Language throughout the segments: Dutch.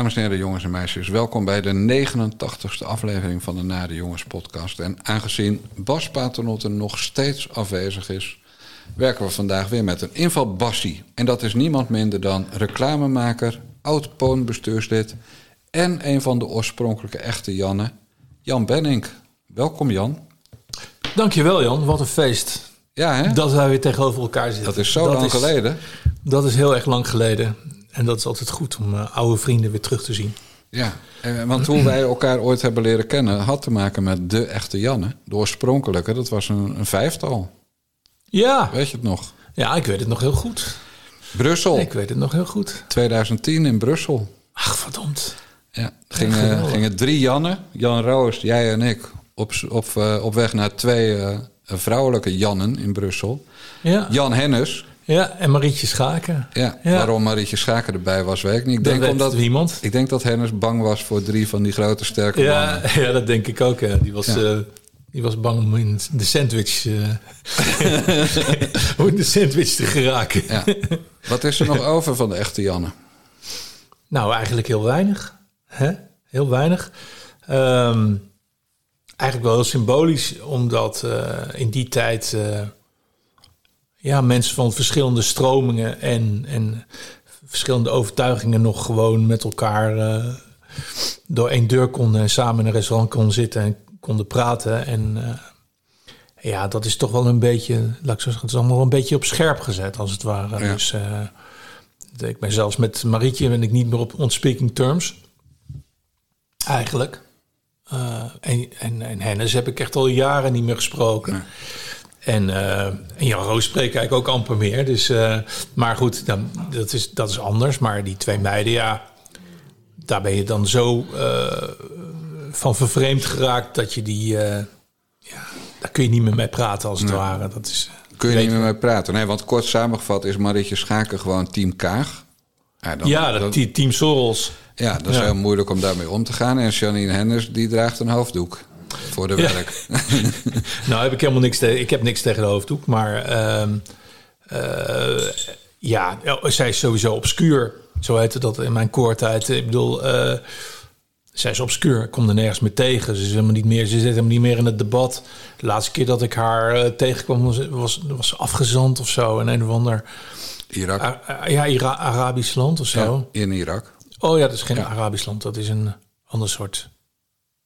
Dames en heren, jongens en meisjes, welkom bij de 89ste aflevering van de Nade Jongens podcast. En aangezien Bas Paternotte nog steeds afwezig is, werken we vandaag weer met een inval Bassie. En dat is niemand minder dan reclamemaker, oud-poonbestuurslid en een van de oorspronkelijke echte Janne, Jan Benink. Welkom Jan. Dankjewel Jan, wat een feest. Ja, hè? Dat wij weer tegenover elkaar zitten. Dat is zo lang geleden. Dat is heel erg lang geleden. En dat is altijd goed om uh, oude vrienden weer terug te zien. Ja, want hoe wij elkaar ooit hebben leren kennen... had te maken met de echte Janne. De oorspronkelijke, dat was een, een vijftal. Ja. Weet je het nog? Ja, ik weet het nog heel goed. Brussel. Ik weet het nog heel goed. 2010 in Brussel. Ach, verdomd. Ja, gingen, gingen drie Janne, Jan Roos, jij en ik... op, op, uh, op weg naar twee uh, vrouwelijke Jannen in Brussel. Ja. Jan Hennis, ja, en Marietje Schaken. Ja, ja, waarom Marietje Schaken erbij was, weet ik niet. Ik denk, omdat, iemand. ik denk dat Hennis bang was voor drie van die grote sterke ja, mannen. Ja, dat denk ik ook. Ja. Die, was, ja. uh, die was bang om in de sandwich, uh, om in de sandwich te geraken. Ja. Wat is er nog over van de echte Janne? Nou, eigenlijk heel weinig. Hè? Heel weinig. Um, eigenlijk wel heel symbolisch, omdat uh, in die tijd ja, mensen van verschillende stromingen en, en verschillende overtuigingen nog gewoon met elkaar uh, door één deur konden en samen in een restaurant konden zitten en konden praten. En uh, ja, dat is toch wel een beetje, laat ik zo zeggen, het is allemaal een beetje op scherp gezet als het ware. Ja. Dus uh, ik ben zelfs met Marietje ben ik niet meer op on speaking terms. Eigenlijk. en, en, en Hennis heb ik echt al jaren niet meer gesproken. Nee. En, uh, en Jan Roos spreekt eigenlijk ook amper meer. Dus, uh, maar goed, dan, dat, is, dat is anders. Maar die twee meiden, ja, daar ben je dan zo uh, van vervreemd geraakt dat je die, ja, daar kun je niet meer mee praten als het Nee. ware. Dat is, Kun je niet meer mee praten? Nee, want kort samengevat is Marietje Schaken gewoon team Kaag. Ja, dan- ja, dat, Team Soros. ja, dat is Ja. heel moeilijk om daarmee om te gaan. En Janine Hennis, die draagt een hoofddoek voor de Ja. werk. Nou heb ik helemaal niks tegen. Ik heb niks tegen de hoofddoek, maar ehm, eh, ja, zij is sowieso obscuur. Zo heette dat in mijn koortijd. Ik bedoel, eh, zij is obscuur. Ik kom er nergens meer tegen. Ze is helemaal niet meer. Ze zit helemaal niet meer in het debat. De laatste keer dat ik haar eh, tegenkwam was, was, was ze afgezand of zo. In een of ander Irak. A- a- ja, Ira- Arabisch land of zo. Ja, in Irak. Oh ja, dat is geen Ja. Arabisch land. Dat is een ander soort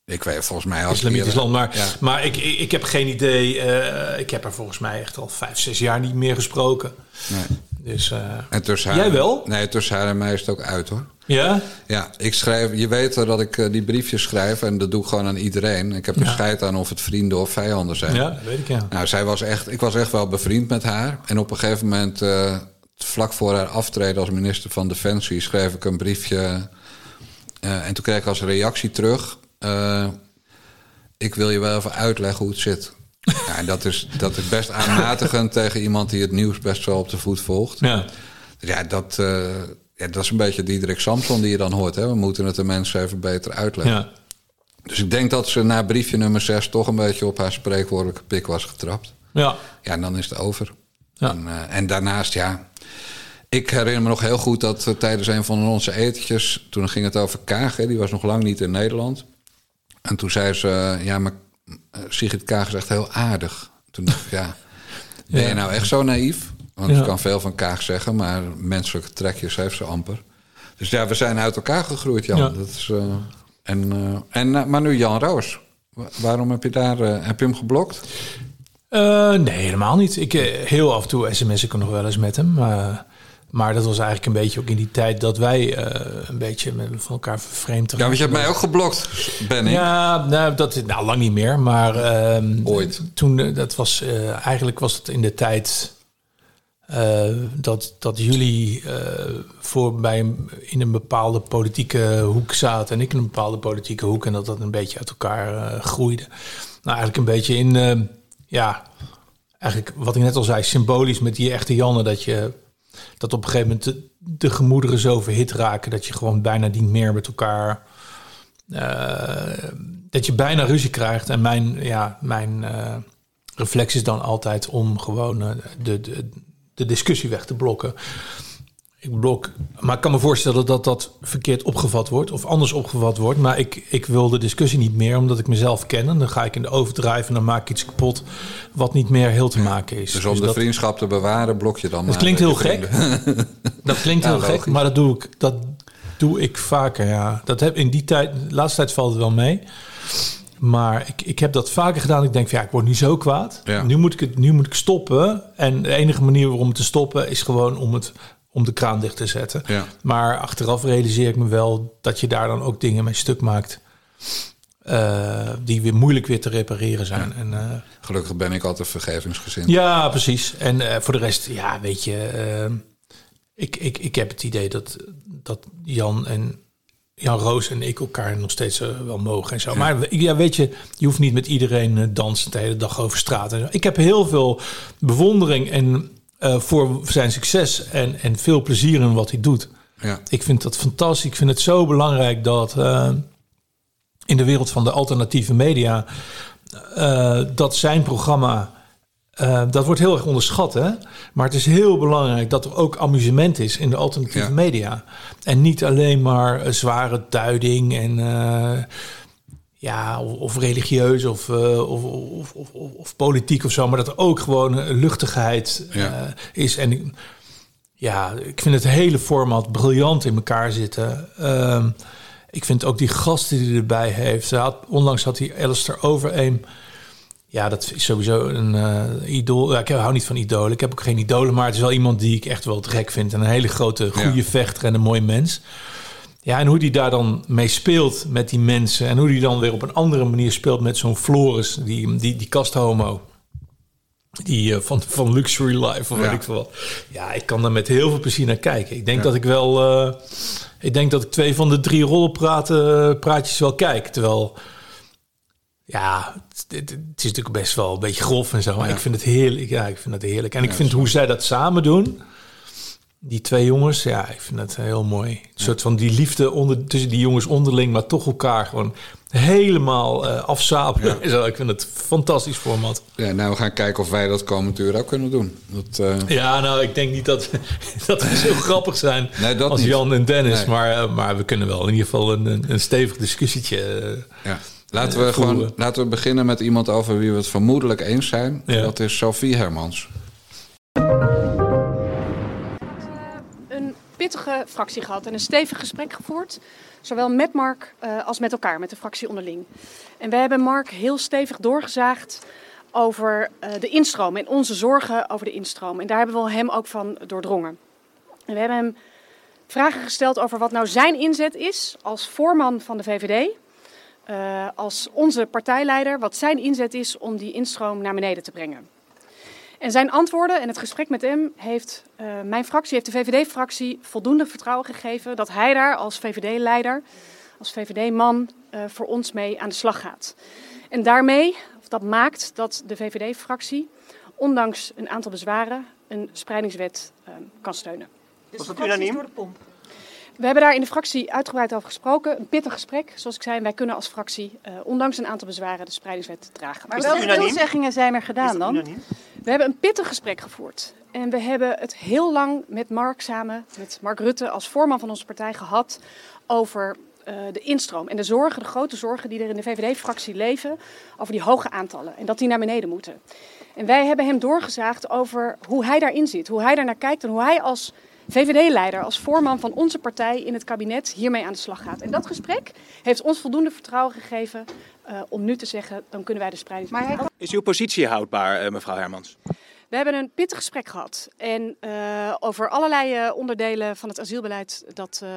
Ik weet volgens mij als islamitisch land. Maar, Ja. maar ik, ik, ik heb geen idee. eh, ik heb er volgens mij echt al vijf, zes jaar niet meer gesproken. Nee. Dus eh, En tussen haar, Jij wel? Nee, tussen haar en mij is het ook uit hoor. ja, Ja, ik schrijf, je weet dat ik eh, die briefjes schrijf en dat doe ik gewoon aan iedereen. Ik heb er Ja. scheid aan of het vrienden of vijanden zijn. ja, dat weet ik ja. Nou, zij was echt, ik was echt wel bevriend met haar. En op een gegeven moment, vlak voor haar aftreden als minister van Defensie, schreef ik een briefje. en toen kreeg ik als reactie terug. Eh, ik wil je wel even uitleggen hoe het zit. ja, en dat is, dat is best aanmatigend tegen iemand die het nieuws best wel op de voet volgt. Ja, Ja, dat, eh, ja, dat is een beetje Diederik Samson die je dan hoort. Hè? We moeten het de mensen even beter uitleggen. ja. Dus ik denk dat ze na briefje nummer 6 toch een beetje op haar spreekwoordelijke pik was getrapt. ja. Ja, en dan is het over. Ja. En, eh, en daarnaast, ja. Ik herinner me nog heel goed dat tijdens een van onze etentjes... toen ging het over Kaag, hè, die was nog lang niet in Nederland. En toen zei ze, eh, ja, maar eh, Sigrid Kaag is echt heel aardig. Toen dacht ik, ja, ben je nou echt zo naïef? Want Ja. ik kan veel van Kaag zeggen, maar menselijke trekjes heeft ze amper. Dus ja, we zijn uit elkaar gegroeid, Jan. Ja. Dat is, eh, en, en, maar nu Jan Roos. Wa- Waarom heb je daar, heb je hem geblokt? Nee, helemaal niet. Ik, heel af en toe sms ik nog wel eens met hem. Maar dat was eigenlijk een beetje ook in die tijd dat wij eh, een beetje met van elkaar vervreemd Ja, want je hebt mij ook geblokt, ben ik. Ja, nou, dat nou lang niet meer. Maar ehm, Ooit. Toen, eh, dat was eh, eigenlijk was het in de tijd dat, dat jullie voor bij in een bepaalde politieke hoek zaten en ik in een bepaalde politieke hoek en dat dat een beetje uit elkaar groeide. Nou, eigenlijk een beetje in, ja, eigenlijk wat ik net al zei, symbolisch met die echte Janne, dat je dat op een gegeven moment de, de gemoederen zo verhit raken dat je gewoon bijna niet meer met elkaar eh, dat je bijna ruzie krijgt. En mijn, ja, mijn eh, reflex is dan altijd om gewoon eh, de, de, de discussie weg te blokken. Ik blok. Maar ik kan me voorstellen dat dat verkeerd opgevat wordt of anders opgevat wordt. Maar ik, ik wil de discussie niet meer, omdat ik mezelf ken. En dan ga ik in de overdrijven en dan maak ik iets kapot wat niet meer heel te maken is. Dus om de dat, vriendschap te bewaren, blok je dan. dat klinkt heel gek. dat klinkt Ja, heel gek, maar dat doe ik. Dat doe ik vaker. Ja, dat heb in die tijd. De laatste tijd valt het wel mee. Maar ik, ik heb dat vaker gedaan. Ik denk, van, ja, ik word nu zo kwaad. Ja. Nu, moet ik het, nu moet ik stoppen. En de enige manier om te stoppen is gewoon om, het, om de kraan dicht te zetten. Ja. Maar achteraf realiseer ik me wel dat je daar dan ook dingen mee stuk maakt. eh, die weer moeilijk weer te repareren zijn. En, eh, Gelukkig ben ik altijd vergevingsgezind. ja, precies. En eh, voor de rest, ja, weet je, ik, ik, ik heb het idee dat, dat Jan en Jan Roos en ik elkaar nog steeds wel mogen en zo. Maar ja, weet je, je hoeft niet met iedereen dansen de hele dag over straat. En zo. Ik heb heel veel bewondering en, eh, voor zijn succes en, en veel plezier in wat hij doet. Ja. Ik vind dat fantastisch. Ik vind het zo belangrijk dat eh, in de wereld van de alternatieve media eh, dat zijn programma. dat wordt heel erg onderschat, hè? Maar het is heel belangrijk dat er ook amusement is in de alternatieve Ja. media. En niet alleen maar zware duiding en ja, of, of religieus of, eh, of, of, of, of, of politiek of zo, maar dat er ook gewoon luchtigheid Ja. eh, is. En ik, ja, ik vind het hele format briljant in elkaar zitten. Ehm, ik vind ook die gasten die hij erbij heeft. Hij had, onlangs had hij Alistair Overeem. Ja, dat is sowieso een eh, idool. Ja, ik hou niet van idolen. Ik heb ook geen idolen, maar het is wel iemand die ik echt wel te gek vind. En een hele grote, goede Ja. vechter en een mooi mens. Ja, en hoe die daar dan mee speelt met die mensen. En hoe die dan weer op een andere manier speelt met zo'n Floris, die, die, die kasthomo. Die eh, van, van Luxury Life of weet Ja. ik veel wat. Ja, ik kan daar met heel veel plezier naar kijken. Ik denk Ja. dat ik wel... eh, ik denk dat ik twee van de drie rollenpraten praatjes wel kijk. Terwijl... Ja, het, is natuurlijk best wel een beetje grof en zo. Maar Ja. ik vind het heerlijk. Ja, ik vind het heerlijk. En ik vind hoe zij dat samen doen... Die twee jongens, ja, ik vind het heel mooi. Een soort van die liefde onder, tussen die jongens onderling, maar toch elkaar gewoon helemaal eh afzapelen. Zo, ik vind het fantastisch format. Ja, nou, we gaan kijken of wij dat komend uur ook kunnen doen. Dat, eh, Ja, nou, ik denk niet dat, dat we zo grappig zijn Nee, dat als niet. Jan en Dennis. Nee. Maar, eh, maar we kunnen wel in ieder geval een, een, een stevig discussietje. ja. Laten we gewoon laten we beginnen met iemand over wie we het vermoedelijk eens zijn. Ja. Dat is Sophie Hermans. Fractie gehad en een stevig gesprek gevoerd. Zowel met Mark eh, als met elkaar, met de fractie onderling. En we hebben Mark heel stevig doorgezaagd over eh, de instroom en onze zorgen over de instroom. En daar hebben we hem ook van doordrongen. En we hebben hem vragen gesteld over wat nou zijn inzet is als voorman van de VVD. eh, als onze partijleider, wat zijn inzet is om die instroom naar beneden te brengen. En zijn antwoorden en het gesprek met hem heeft eh, mijn fractie, heeft de VVD-fractie voldoende vertrouwen gegeven dat hij daar als VVD-leider, als VVD-man eh, voor ons mee aan de slag gaat. En daarmee, of dat maakt dat de VVD-fractie, ondanks een aantal bezwaren, een spreidingswet eh, kan steunen. Was dat unaniem? We hebben daar in de fractie uitgebreid over gesproken. Een pittig gesprek, zoals ik zei. Wij kunnen als fractie, eh, ondanks een aantal bezwaren, de spreidingswet dragen. Maar Is wel- dat- unaniem? toezeggingen zijn er Is gedaan dat dan? unaniem? We hebben een pittig gesprek gevoerd. En we hebben het heel lang met Mark samen, met Mark Rutte als voorman van onze partij gehad over eh, de instroom en de zorgen, de grote zorgen die er in de VVD-fractie leven over die hoge aantallen en dat die naar beneden moeten. En wij hebben hem doorgezaagd over hoe hij daarin zit, hoe hij daar naar kijkt en hoe hij als VVD-leider, als voorman van onze partij in het kabinet hiermee aan de slag gaat. En dat gesprek heeft ons voldoende vertrouwen gegeven om nu te zeggen, dan kunnen wij de spreiding. Maar hij Is uw positie houdbaar, eh, mevrouw Hermans? We hebben een pittig gesprek gehad. En eh, over allerlei eh, onderdelen van het asielbeleid dat, eh,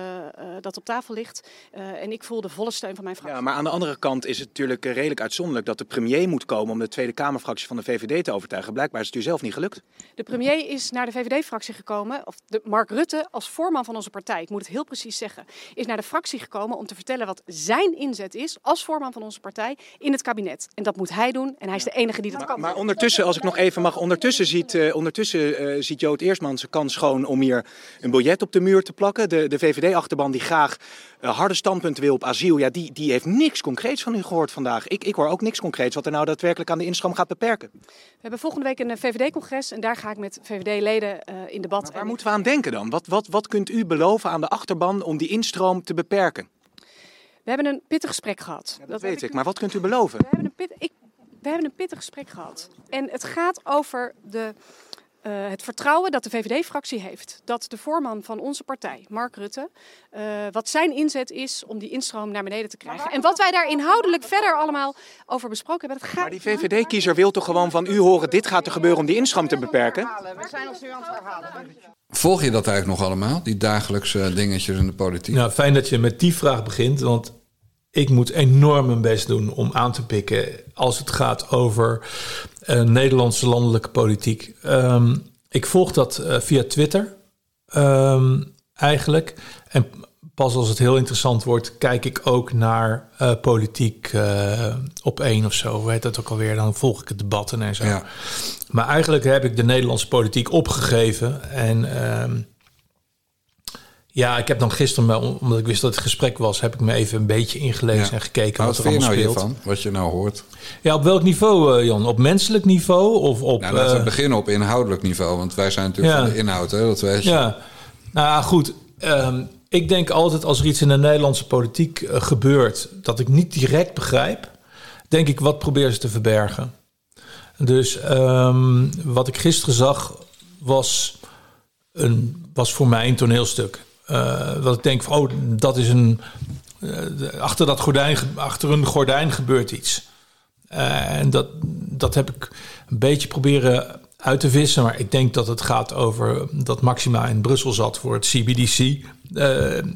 dat op tafel ligt. En ik voel de volle steun van mijn fractie. Ja, maar aan de andere kant is het natuurlijk redelijk uitzonderlijk dat de premier moet komen om de Tweede Kamerfractie van de VVD te overtuigen. Blijkbaar is het u zelf niet gelukt. De premier is naar de VVD-fractie gekomen. Of de Mark Rutte, als voorman van onze partij, ik moet het heel precies zeggen, is naar de fractie gekomen om te vertellen wat zijn inzet is als voorman van onze partij in het kabinet. En dat moet hij doen. En hij is de enige die dat Maar, kan. maar ondertussen, als ik nog even mag, ondertussen ziet, uh, ondertussen uh, ziet Jood Eerstman zijn kans schoon om hier een biljet op de muur te plakken. De, de VVD-achterban die graag uh, harde standpunten wil op asiel, ja, die, die heeft niks concreets van u gehoord vandaag. Ik, ik hoor ook niks concreets wat er nou daadwerkelijk aan de instroom gaat beperken. We hebben volgende week een VVD-congres en daar ga ik met VVD-leden in debat. Maar waar moeten we aan denken dan? Wat, wat, wat kunt u beloven aan de achterban om die instroom te beperken? We hebben een pittig gesprek gehad. Ja, dat, dat, weet ik, maar wat kunt u beloven? We hebben een, pit, ik, we hebben een pittig gesprek gehad. En het gaat over de, uh, het vertrouwen dat de VVD-fractie heeft. Dat de voorman van onze partij, Mark Rutte, uh, wat zijn inzet is om die instroom naar beneden te krijgen. En wat wij daar inhoudelijk verder allemaal over besproken hebben. Dat gaat maar die VVD-kiezer wil toch gewoon van u horen: dit gaat er gebeuren om die instroom te beperken? We zijn ons nu aan het verhalen. Volg je dat eigenlijk nog allemaal, die dagelijkse dingetjes in de politiek? Nou, fijn dat je met die vraag begint, want ik moet enorm mijn best doen om aan te pikken als het gaat over uh, Nederlandse landelijke politiek. Um, ik volg dat uh, via Twitter um, eigenlijk. En pas als het heel interessant wordt, kijk ik ook naar uh, politiek op één of zo. Hoe heet dat ook alweer? Dan volg ik het debatten en zo. Ja. Maar eigenlijk heb ik de Nederlandse politiek opgegeven. En um, ja, ik heb dan gisteren, omdat ik wist dat het gesprek was, heb ik me even een beetje ingelezen en gekeken wat, wat er allemaal nou speelt. Hiervan, wat je nou hoort? Ja, op welk niveau, uh, Jan? Op menselijk niveau of op? Nou, laten we uh, beginnen op inhoudelijk niveau, want wij zijn natuurlijk ja. van de inhoud, hè? Dat weet je. Ja, nou goed. Um, ik denk altijd als er iets in de Nederlandse politiek uh, gebeurt dat ik niet direct begrijp, denk ik wat proberen ze te verbergen. Dus um, wat ik gisteren zag was, een, was voor mij een toneelstuk. Uh, wat ik denk van, oh, dat is een. Uh, achter, dat gordijn, achter een gordijn gebeurt iets. Uh, en dat, dat heb ik een beetje proberen uit te vissen. Maar ik denk dat het gaat over dat Maxima in Brussel zat voor het CBDC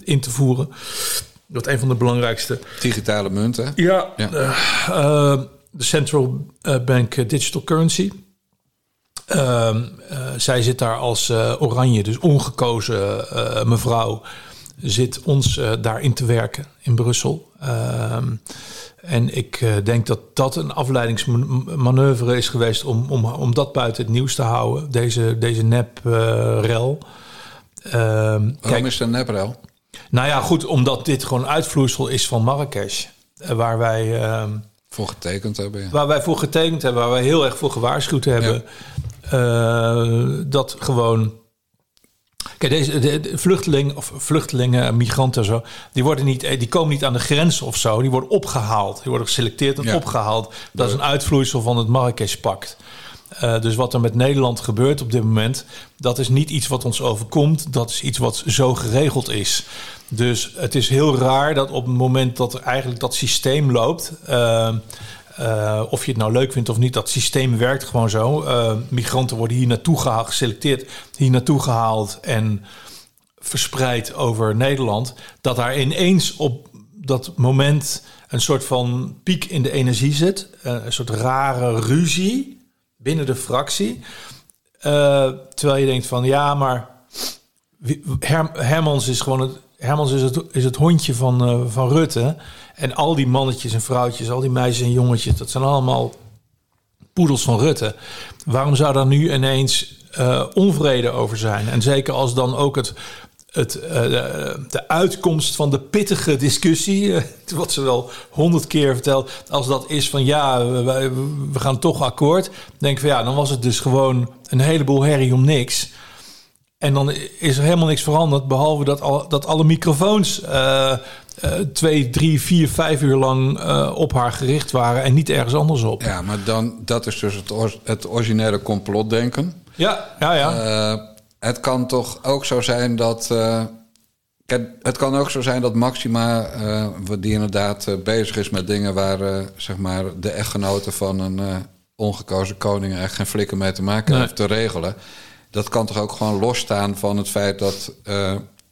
in te voeren. Dat een van de belangrijkste. Digitale munten. Ja, ja. de Central Bank Digital Currency. Uh, uh, zij zit daar als uh, oranje, dus ongekozen uh, mevrouw, zit ons daarin te werken in Brussel. Ehm, en ik denk dat dat een afleidingsmanoeuvre is geweest om, om, om dat buiten het nieuws te houden, deze, deze nep-rel. Ehm, Waarom kijk, is het een nep-rel? Nou ja, goed, omdat dit gewoon uitvloeisel is van Marrakesh. waar wij... voor getekend hebben. Ja. Waar wij voor getekend hebben, waar wij heel erg voor gewaarschuwd hebben. Ja. Uh, dat gewoon. Kijk, deze de, vluchtelingen of vluchtelingen, migranten zo, die worden niet, die komen niet aan de grens of zo. Die worden opgehaald. Die worden geselecteerd en ja. opgehaald. Dat is een uitvloeisel van het Marrakesh-pact. Uh, dus wat er met Nederland gebeurt op dit moment, dat is niet iets wat ons overkomt. Dat is iets wat zo geregeld is. Dus het is heel raar dat op het moment dat er eigenlijk dat systeem loopt. Uh, uh, of je het nou leuk vindt of niet, dat systeem werkt gewoon zo. Uh, migranten worden hier naartoe gehaald, geselecteerd, hier naartoe gehaald en verspreid over Nederland. Dat daar ineens op dat moment een soort van piek in de energie zit. Uh, een soort rare ruzie binnen de fractie. terwijl je denkt van ja, maar Her Hermans is gewoon het, Hermans is het, is het hondje van, van Rutte. En al die mannetjes en vrouwtjes, al die meisjes en jongetjes, dat zijn allemaal poedels van Rutte. Waarom zou daar nu ineens uh, onvrede over zijn? En zeker als dan ook het, het, uh, de uitkomst van de pittige discussie, uh, wat ze wel honderd keer vertelt, als dat is van ja, we, gaan toch akkoord. Denk van ja, dan was het dus gewoon een heleboel herrie om niks. En dan is er helemaal niks veranderd, behalve dat, al, dat alle microfoons uh, twee, drie, vier, vijf uur lang uh, op haar gericht waren en niet ergens anders op. Ja, maar dan, dat is dus het, or, het originele complotdenken. Ja, ja, ja. het kan toch ook zo zijn dat. het kan ook zo zijn dat Maxima, die inderdaad bezig is met dingen waar zeg maar de echtgenoten van een ongekozen koning echt geen flikken mee te maken nee. heeft te regelen dat kan toch ook gewoon losstaan van het feit dat,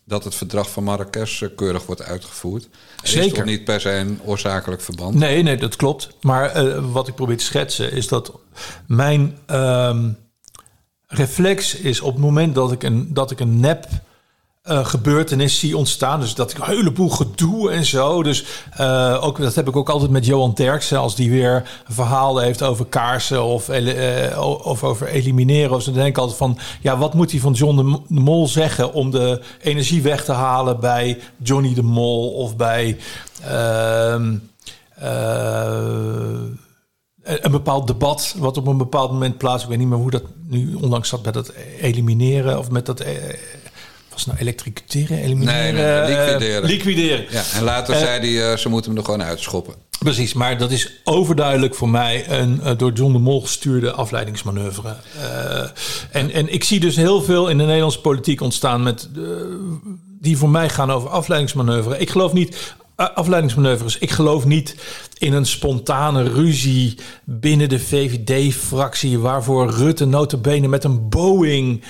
dat het verdrag van Marrakesh uh, keurig wordt uitgevoerd. Er Zeker. is toch niet per se een oorzakelijk verband? Nee, nee, dat klopt. Maar uh, wat ik probeer te schetsen is dat mijn reflex is op het moment dat ik een, dat ik een nep uh, gebeurtenis zie ontstaan. Dus dat ik een heleboel gedoe en zo. Dus uh, ook, dat heb ik ook altijd met Johan Terksen. Als die weer een verhaal heeft over kaarsen of, uh, of over elimineren. Of dan denk ik altijd van... Ja, wat moet hij van John de Mol zeggen... om de energie weg te halen bij Johnny de Mol of bij... Ehm, een bepaald debat wat op een bepaald moment plaats. Ik weet niet meer hoe dat nu onlangs zat met dat elimineren of met dat was nou elektricuteren, elimineren? Nee, nee, liquideren. Liquideren. Ja, en later uh, zei hij, uh, ze moeten hem er gewoon uitschoppen. Precies, maar dat is overduidelijk voor mij een door John de Mol gestuurde afleidingsmanoeuvre. en, en ik zie dus heel veel in de Nederlandse politiek ontstaan met, die voor mij gaan over afleidingsmanoeuvre. Ik geloof niet afleidingsmanoeuvres. Ik geloof niet in een spontane ruzie binnen de VVD-fractie... waarvoor Rutte notabene met een Boeing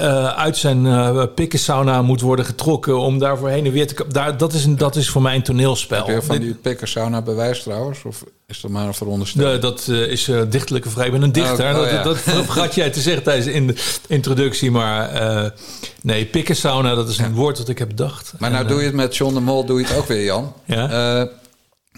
uh, uit zijn uh, pikkensauna moet worden getrokken om daarvoor heen en weer te daar, dat, is een, dat is voor mij een toneelspel. Heb je van die pikkensauna bewijs trouwens? Of is dat maar een veronderstelling? Nee, dat uh, is dichtelijke vrij. Ik ben een dichter. Oh, oh, ja. Dat, dat vergat jij te zeggen tijdens in de introductie. Maar nee, pikkensauna, dat is een ja. woord dat ik heb bedacht. Maar nou doe je het met John de Mol, doe je het ook weer, Jan. Ja?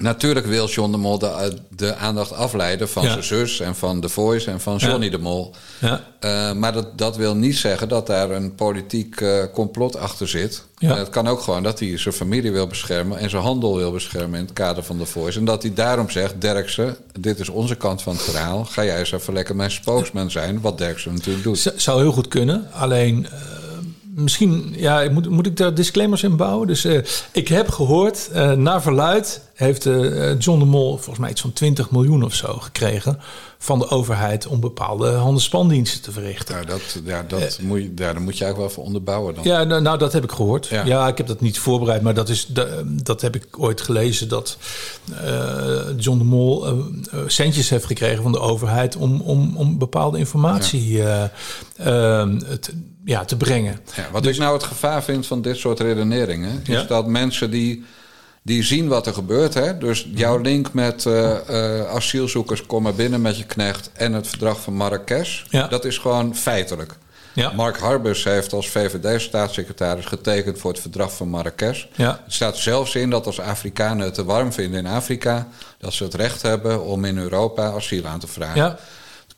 Natuurlijk wil John de Mol de, de aandacht afleiden van ja. zijn zus en van The Voice en van Johnny ja. de Mol. Ja. Uh, maar dat, dat wil niet zeggen dat daar een politiek uh, complot achter zit. Uh, het kan ook gewoon dat hij zijn familie wil beschermen en zijn handel wil beschermen in het kader van The Voice. En dat hij daarom zegt: Derksen, dit is onze kant van het verhaal. Ga jij eens even lekker mijn spokesman zijn, wat Derksen natuurlijk doet. Z zou heel goed kunnen. Alleen misschien, ja, moet, moet ik daar disclaimers in bouwen? Dus uh, ik heb gehoord, uh, naar verluid heeft uh, John de Mol volgens mij iets van 20 miljoen of zo gekregen van de overheid om bepaalde handelsspandiensten te verrichten. Ja, dat, ja, dat moet je, ja, daar moet je eigenlijk wel voor onderbouwen. Dan. Ja, nou, nou, dat heb ik gehoord. Ja. ja. ik heb dat niet voorbereid, maar dat, is, dat, dat heb ik ooit gelezen dat John de Mol centjes heeft gekregen van de overheid om, om, om bepaalde informatie ja. te, ja, te brengen. Ja, wat dus, ik nou het gevaar vind van dit soort redeneringen... is dat mensen die, die zien wat er gebeurt... Hè? dus jouw link met uh, uh, asielzoekers... kom maar binnen met je knecht en het verdrag van Marrakesh... Ja. dat is gewoon feitelijk. Ja. Mark Harbers heeft als VVD-staatssecretaris getekend... voor het verdrag van Marrakesh. Ja. Het staat zelfs in dat als Afrikanen het te warm vinden in Afrika... dat ze het recht hebben om in Europa asiel aan te vragen. Ja.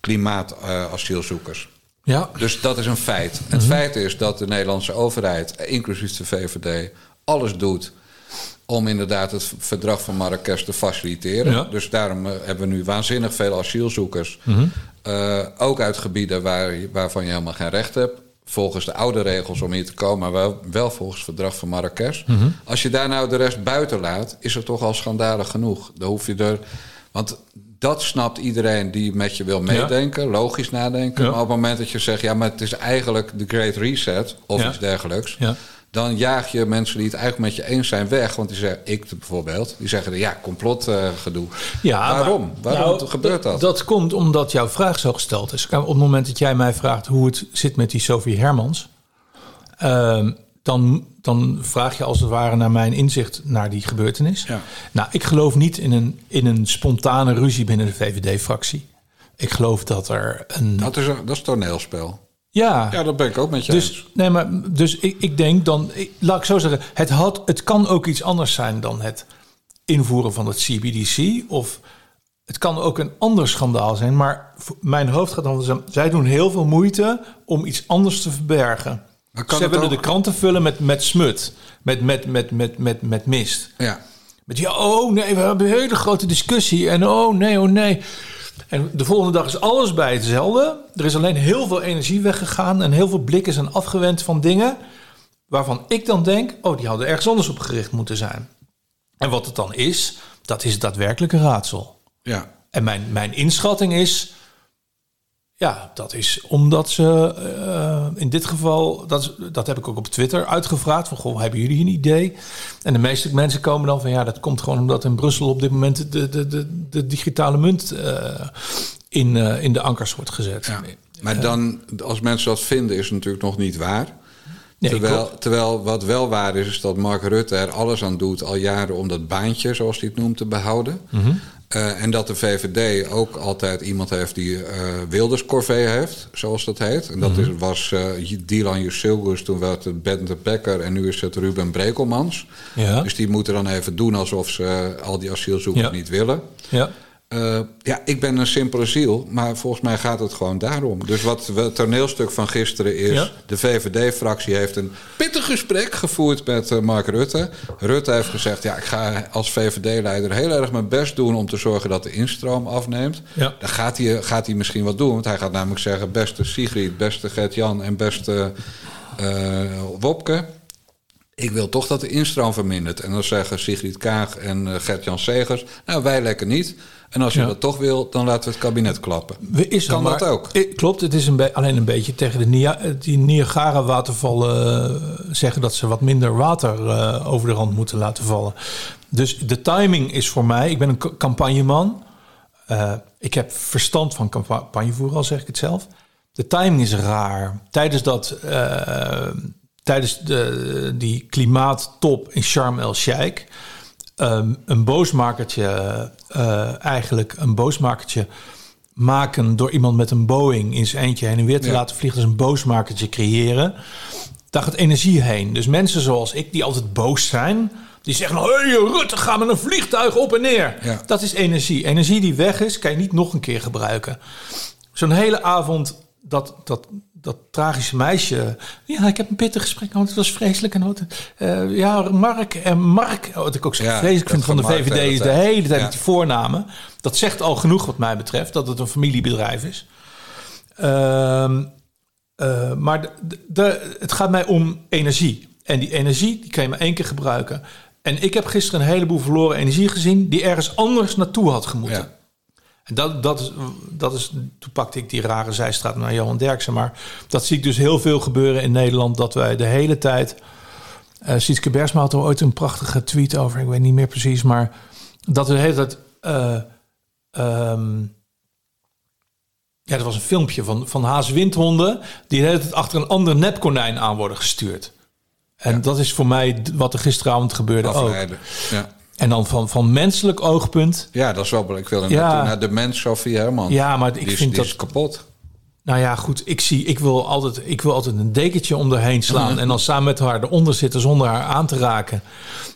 Klimaatasielzoekers. Ja. Dus dat is een feit. Het Mhm. feit is dat de Nederlandse overheid, inclusief de VVD, alles doet om inderdaad het verdrag van Marrakesh te faciliteren. Ja. Dus daarom uh, hebben we nu waanzinnig veel asielzoekers. Mhm. Uh, ook uit gebieden waar, waarvan je helemaal geen recht hebt. Volgens de oude regels om hier te komen, maar wel, wel volgens het verdrag van Marrakesh. Mhm. Als je daar nou de rest buiten laat, is het toch al schandalig genoeg. Dan hoef je er. Want dat snapt iedereen die met je wil meedenken, logisch nadenken. Ja. Maar op het moment dat je zegt, ja, maar het is eigenlijk de Great Reset of iets dergelijks. Ja. Dan jaag je mensen die het eigenlijk met je eens zijn weg. Want die zeggen, ik bijvoorbeeld, die zeggen ja, complotgedoe. Ja, Waarom? maar- Waarom nou, gebeurt dat? Dat komt omdat jouw vraag zo gesteld is. Op het moment dat jij mij vraagt hoe het zit met die Sophie Hermans... ehm, dan, dan vraag je als het ware naar mijn inzicht naar die gebeurtenis. Ja. Nou, ik geloof niet in een, in een spontane ruzie binnen de VVD-fractie. Ik geloof dat er een... Dat is, een- dat is toneelspel. Ja, Ja, dat ben ik ook met je eens. dus, nee, maar, dus ik, ik denk dan, ik, laat ik zo zeggen, het, had, het kan ook iets anders zijn dan het invoeren van het CBDC. Of het kan ook een ander schandaal zijn. Maar mijn hoofd gaat dan, zij doen heel veel moeite om iets anders te verbergen. Ze willen ook- de kranten vullen met, met smut, met, met, met, met, met, met mist. Ja. Met ja, oh nee, we hebben een hele grote discussie. En oh nee, oh nee. En de volgende dag is alles bij hetzelfde. Er is alleen heel veel energie weggegaan. En heel veel blikken zijn afgewend van dingen. Waarvan ik dan denk, oh, die hadden ergens anders op gericht moeten zijn. En wat het dan is, dat is het daadwerkelijke raadsel. ja. En mijn, mijn inschatting is. Ja, dat is omdat ze eh, in dit geval, dat, is- dat heb ik ook op Twitter uitgevraagd. Van goh, hebben jullie een idee? En de meeste mensen komen dan van ja, dat komt gewoon omdat in Brussel op dit moment de, de, de, de digitale munt eh, in, eh, in de ankers wordt gezet. Ja. Maar dan, als mensen dat vinden, is het natuurlijk nog niet waar. Nee, terwijl, terwijl wat wel waar is, is dat Mark Rutte er alles aan doet al jaren om dat baantje, zoals hij het noemt, te behouden. Mhm. Eh, en dat de VVD ook altijd iemand heeft die uh, Wilders corvée heeft, zoals dat heet. En dat Mhm. is, was uh, Dylan Jusilgus, toen werd het Bente Becker en nu is het Ruben Brekelmans. Ja. Dus die moeten dan even doen alsof ze al die asielzoekers Ja. niet willen. Ja. Uh, ja, ik ben een simpele ziel, maar volgens mij gaat het gewoon daarom. Dus wat het toneelstuk van gisteren is... Ja. de VVD-fractie heeft een pittig gesprek gevoerd met uh, Mark Rutte. Rutte heeft gezegd, ja, ik ga als VVD-leider heel erg mijn best doen... om te zorgen dat de instroom afneemt. Ja. Dan gaat hij, gaat hij misschien wat doen, want hij gaat namelijk zeggen... beste Sigrid, beste Gert-Jan en beste uh, Wopke... Ik wil toch dat de instroom vermindert. En dan zeggen Sigrid Kaag en uh, Gert-Jan Segers... nou, wij lekker niet... En als je Ja. dat toch wil, dan laten we het kabinet klappen. Is Kan maar- dat ook? Eh, Klopt, het is een alleen een beetje tegen de Nia- die Niagara-watervallen eh, zeggen dat ze wat minder water eh, over de rand moeten laten vallen. Dus de timing is voor mij, ik ben een ca- campagneman. Eh, ik heb verstand van campagnevoeren, al zeg ik het zelf. De timing is raar. Tijdens dat, eh, tijdens de, die klimaattop in Sharm el-Sheikh, ehm, een boosmakertje, eh, eigenlijk een boosmakertje maken door iemand met een Boeing in zijn eentje heen en weer te Ja. laten vliegen, dus een boosmakertje creëren. Daar gaat energie heen. Dus mensen zoals ik, die altijd boos zijn, die zeggen: Hé, hey, Rutte, ga met een vliegtuig op en neer. Ja. Dat is energie. Energie die weg is, kan je niet nog een keer gebruiken. Zo'n hele avond, dat, dat, dat tragische meisje. Ja, ik heb een pittig gesprek gehad. Het was vreselijk. En wat, eh, ja, Mark en Mark. Wat ik ook zo Ja, vreselijk vind van de VVD is de hele tijd Ja. die voornamen. Dat zegt al genoeg wat mij betreft, dat het een familiebedrijf is. Ehm, eh, maar de- het gaat mij om energie. En die energie die kan je maar één keer gebruiken. En ik heb gisteren een heleboel verloren energie gezien... die ergens anders naartoe had gemoeten. Ja. En dat, dat, is, dat is, toen pakte ik die rare zijstraat naar Johan Derksen. Maar dat zie ik dus heel veel gebeuren in Nederland. Dat wij de hele tijd... eh Sietske Bersma had er ooit een prachtige tweet over. Ik weet niet meer precies. Maar dat we de hele tijd... eh, ehm, ja, dat was een filmpje van, van haaswindhonden... die de hele tijd achter een ander nepkonijn aan worden gestuurd. En Ja. dat is voor mij wat er gisteravond gebeurde ook. Ja. En dan van, van menselijk oogpunt... ja, dat is wel belangrijk. Ik wil er Ja. naar de mens Sofie Herman. Ja, maar ik die is, vind die dat... is kapot. Nou ja, goed. Ik, zie, ik, wil altijd, ik wil altijd een dekentje om slaan. En dan samen met haar eronder zitten zonder haar aan te raken.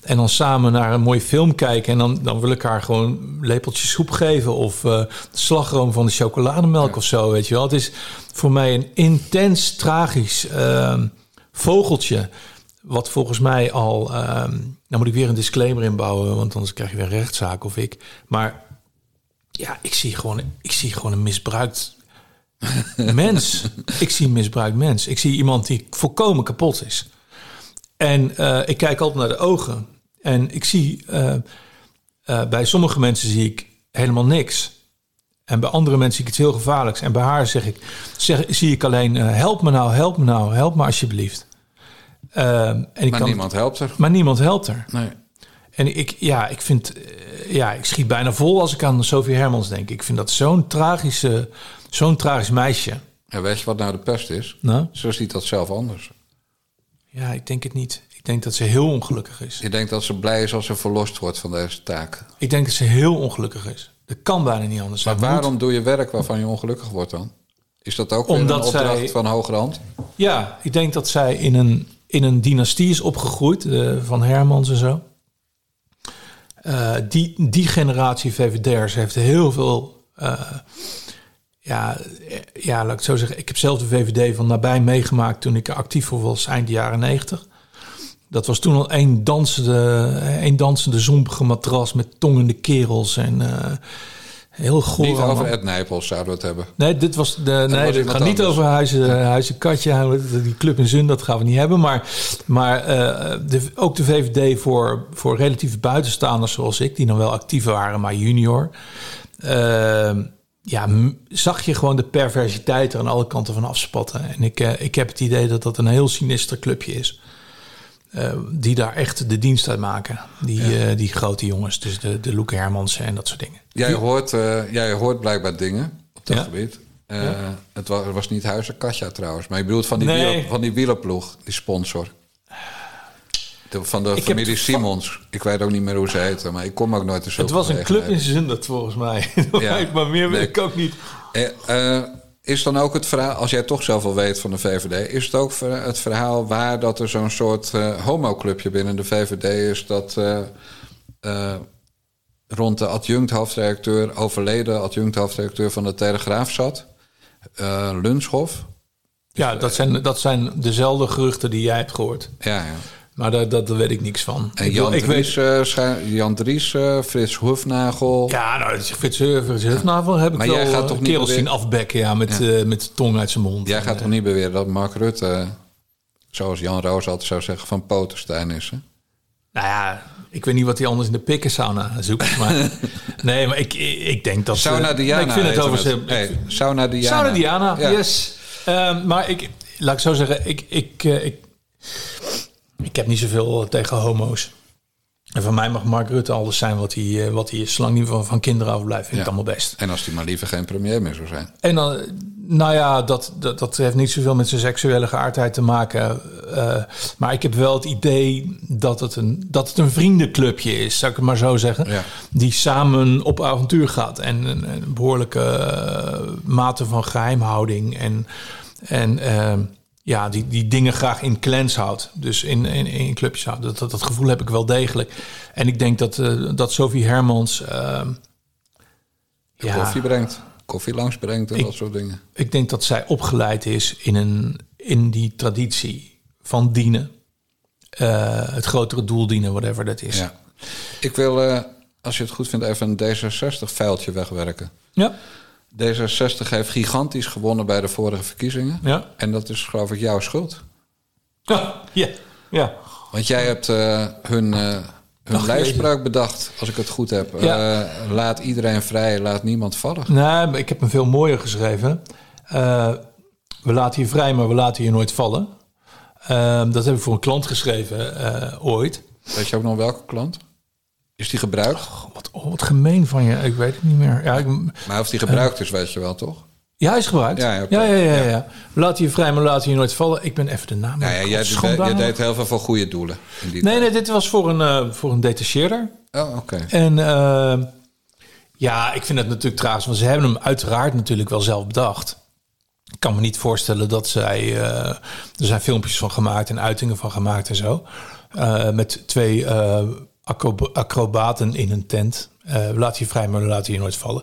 En dan samen naar een mooie film kijken. En dan, dan wil ik haar gewoon lepeltjes soep geven. Of de slagroom van de chocolademelk of zo. Weet je wel. Het is voor mij een intens tragisch ehm, vogeltje. Wat volgens mij al. ehm nou moet ik weer een disclaimer inbouwen. Want anders krijg je weer een rechtszaak of ik. Maar ja, ik zie gewoon, ik zie gewoon een misbruikt mens. Ik zie een misbruikt mens. Ik zie iemand die volkomen kapot is. En eh, ik kijk altijd naar de ogen. En ik zie eh, eh, bij sommige mensen zie ik helemaal niks. En bij andere mensen zie ik iets heel gevaarlijks. En bij haar zeg ik, zeg, zie ik alleen: help me nou, help me nou, help me alsjeblieft. Ehm, en ik Maar kan, niemand helpt er. maar niemand helpt er. Nee. En ik, ja, ik vind, eh, ja, ik schiet bijna vol als ik aan Sophie Hermans denk. Ik vind dat zo'n tragische, zo'n tragisch meisje. En weet je wat nou de pest is? Nou, Ze ziet dat zelf anders. ja, ik denk het niet. Ik denk dat ze heel ongelukkig is. Je denkt dat ze blij is als ze verlost wordt van deze taak. Ik denk dat ze heel ongelukkig is. Dat kan bijna niet anders. Maar waarom doe je werk waarvan je ongelukkig wordt dan? Is dat ook Omdat een opdracht zij- van hogerhand? Ja, ik denk dat zij in een, in een dynastie is opgegroeid, eh, van Hermans en zo. Eh, die, die generatie VVD'ers heeft heel veel. eh, ja, ja, laat ik zo zeggen. Ik heb zelf de VVD van nabij meegemaakt toen ik actief voor was, eind jaren 90. Dat was toen al één dansende, één dansende zompige matras met tongende kerels en heel goor. Niet over Ed Nijpels zouden we het hebben. Nee, dit was de, nee, was het gaat niet over Huizen, Huizen Katje, die club in Zun, dat gaan we niet hebben. Maar, maar eh, de, ook de VVD voor, voor relatieve buitenstaanders zoals ik, die dan wel actief waren, maar junior. eh, ja, zag je gewoon de perversiteit er aan alle kanten van afspatten. En ik, eh, ik heb het idee dat dat een heel sinister clubje is. die daar echt de dienst uit maken. Die, die grote jongens, dus de, de Loeke Hermansen en dat soort dingen. Jij hoort, eh, jij hoort blijkbaar dingen op dat Ja. gebied. Eh, het, was, het was niet Huizen Katja trouwens. Maar je bedoelt van die, Nee. wieler- van die wielerploeg, die sponsor. De- van de familie Simons. Ik weet ook niet meer hoe ze heten, maar ik kom ook nooit te zulke Het was een club in. Zundert volgens mij. Ja. maar meer weet ik ook niet. Eh, is dan ook het verhaal, als jij toch zoveel weet van de VVD, is het ook het verhaal waar dat er zo'n soort homoclubje binnen de VVD is dat rond de adjunct-hoofdredacteur, overleden adjunct-hoofdredacteur van de Telegraaf zat, eh Lunshof. Ja, dat zijn, dat zijn dezelfde geruchten die jij hebt gehoord. Ja, ja. Maar daar, dat, daar weet ik niks van. En ik, Jan ik Dries, eh, schijn- Jan Dries eh, Frits Hoefnagel. Ja, nou, Frits Frits Hufnavel heb ik Maar wel jij gaat eh, toch niet kerels beweren- zien afbekken ja, met, eh, met tong uit zijn mond. Jij En, gaat eh, toch niet beweren dat Mark Rutte, eh, zoals Jan Roos altijd zou zeggen, van Potenstein is, hè? Nou ja, ik weet niet wat hij anders in de pikkensauna zoekt. Maar, nee, maar ik, ik denk dat... Sauna eh, Diana. Ik vind het over. Hey, Sauna Diana. Sauna Diana, Ja. yes. Ehm, maar ik, laat ik zo zeggen, ik, ik, eh, ik, ik heb niet zoveel tegen homo's. En van mij mag Mark Rutte alles zijn wat hij, eh, wat hij is. Zolang hij van, van kinderen afblijft, vind ik Ja. het allemaal best. En als die maar liever geen premier meer zou zijn. En dan, nou ja, dat, dat, dat heeft niet zoveel met zijn seksuele geaardheid te maken. Eh, maar ik heb wel het idee dat het, een, dat het een vriendenclubje is, zou ik het maar zo zeggen. Ja. Die samen op avontuur gaat. En een, een behoorlijke eh, mate van geheimhouding. En, en eh, ja, die, die dingen graag in clans houdt. Dus in, in, in clubjes houdt. Dat, dat, dat gevoel heb ik wel degelijk. En ik denk dat, eh, dat Sophie Hermans... eh, ja, Koffie brengt. Koffie langs brengt en Ik- dat soort dingen. ik denk dat zij opgeleid is in, een, in die traditie van dienen. Eh, het grotere doel dienen, whatever dat is. Ja. Ik wil, eh, als je het goed vindt, even een D66-vuiltje wegwerken. ja. D66 heeft gigantisch gewonnen bij de vorige verkiezingen. Ja. En dat is geloof ik jouw schuld. Ja. ja. ja. Want jij hebt eh, hun, eh hun Ach, lijfspraak bedacht, als ik het goed heb. Ja. Eh, laat iedereen vrij, laat niemand vallen. Nee, maar ik heb een veel mooier geschreven. We laten je vrij, maar we laten je nooit vallen. Eh, dat heb ik voor een klant geschreven ooit. Weet je ook nog welke klant? Is die gebruikt? Oh, wat, oh, wat gemeen van je. Ik weet het niet meer. Ja, ik, Maar of die gebruikt is, weet je wel, toch? ja hij is gebruikt. Ja, Ja, ja, ja, ja, Ja. Laten je vrij, maar laten je nooit vallen. Ik ben even de naam. Nou ja, jij, Schandalig. jij deed heel veel voor goede doelen. In die Nee, tijd. nee, dit was voor een, eh, voor een detacheerder. Oh, oké. En eh, ja, ik vind het natuurlijk tragisch, want ze hebben hem uiteraard natuurlijk wel zelf bedacht. Ik kan me niet voorstellen dat zij. eh, er zijn filmpjes van gemaakt en uitingen van gemaakt en zo. Eh, met twee eh, acrobaten in een tent. Eh laten je vrij, maar laten je nooit vallen.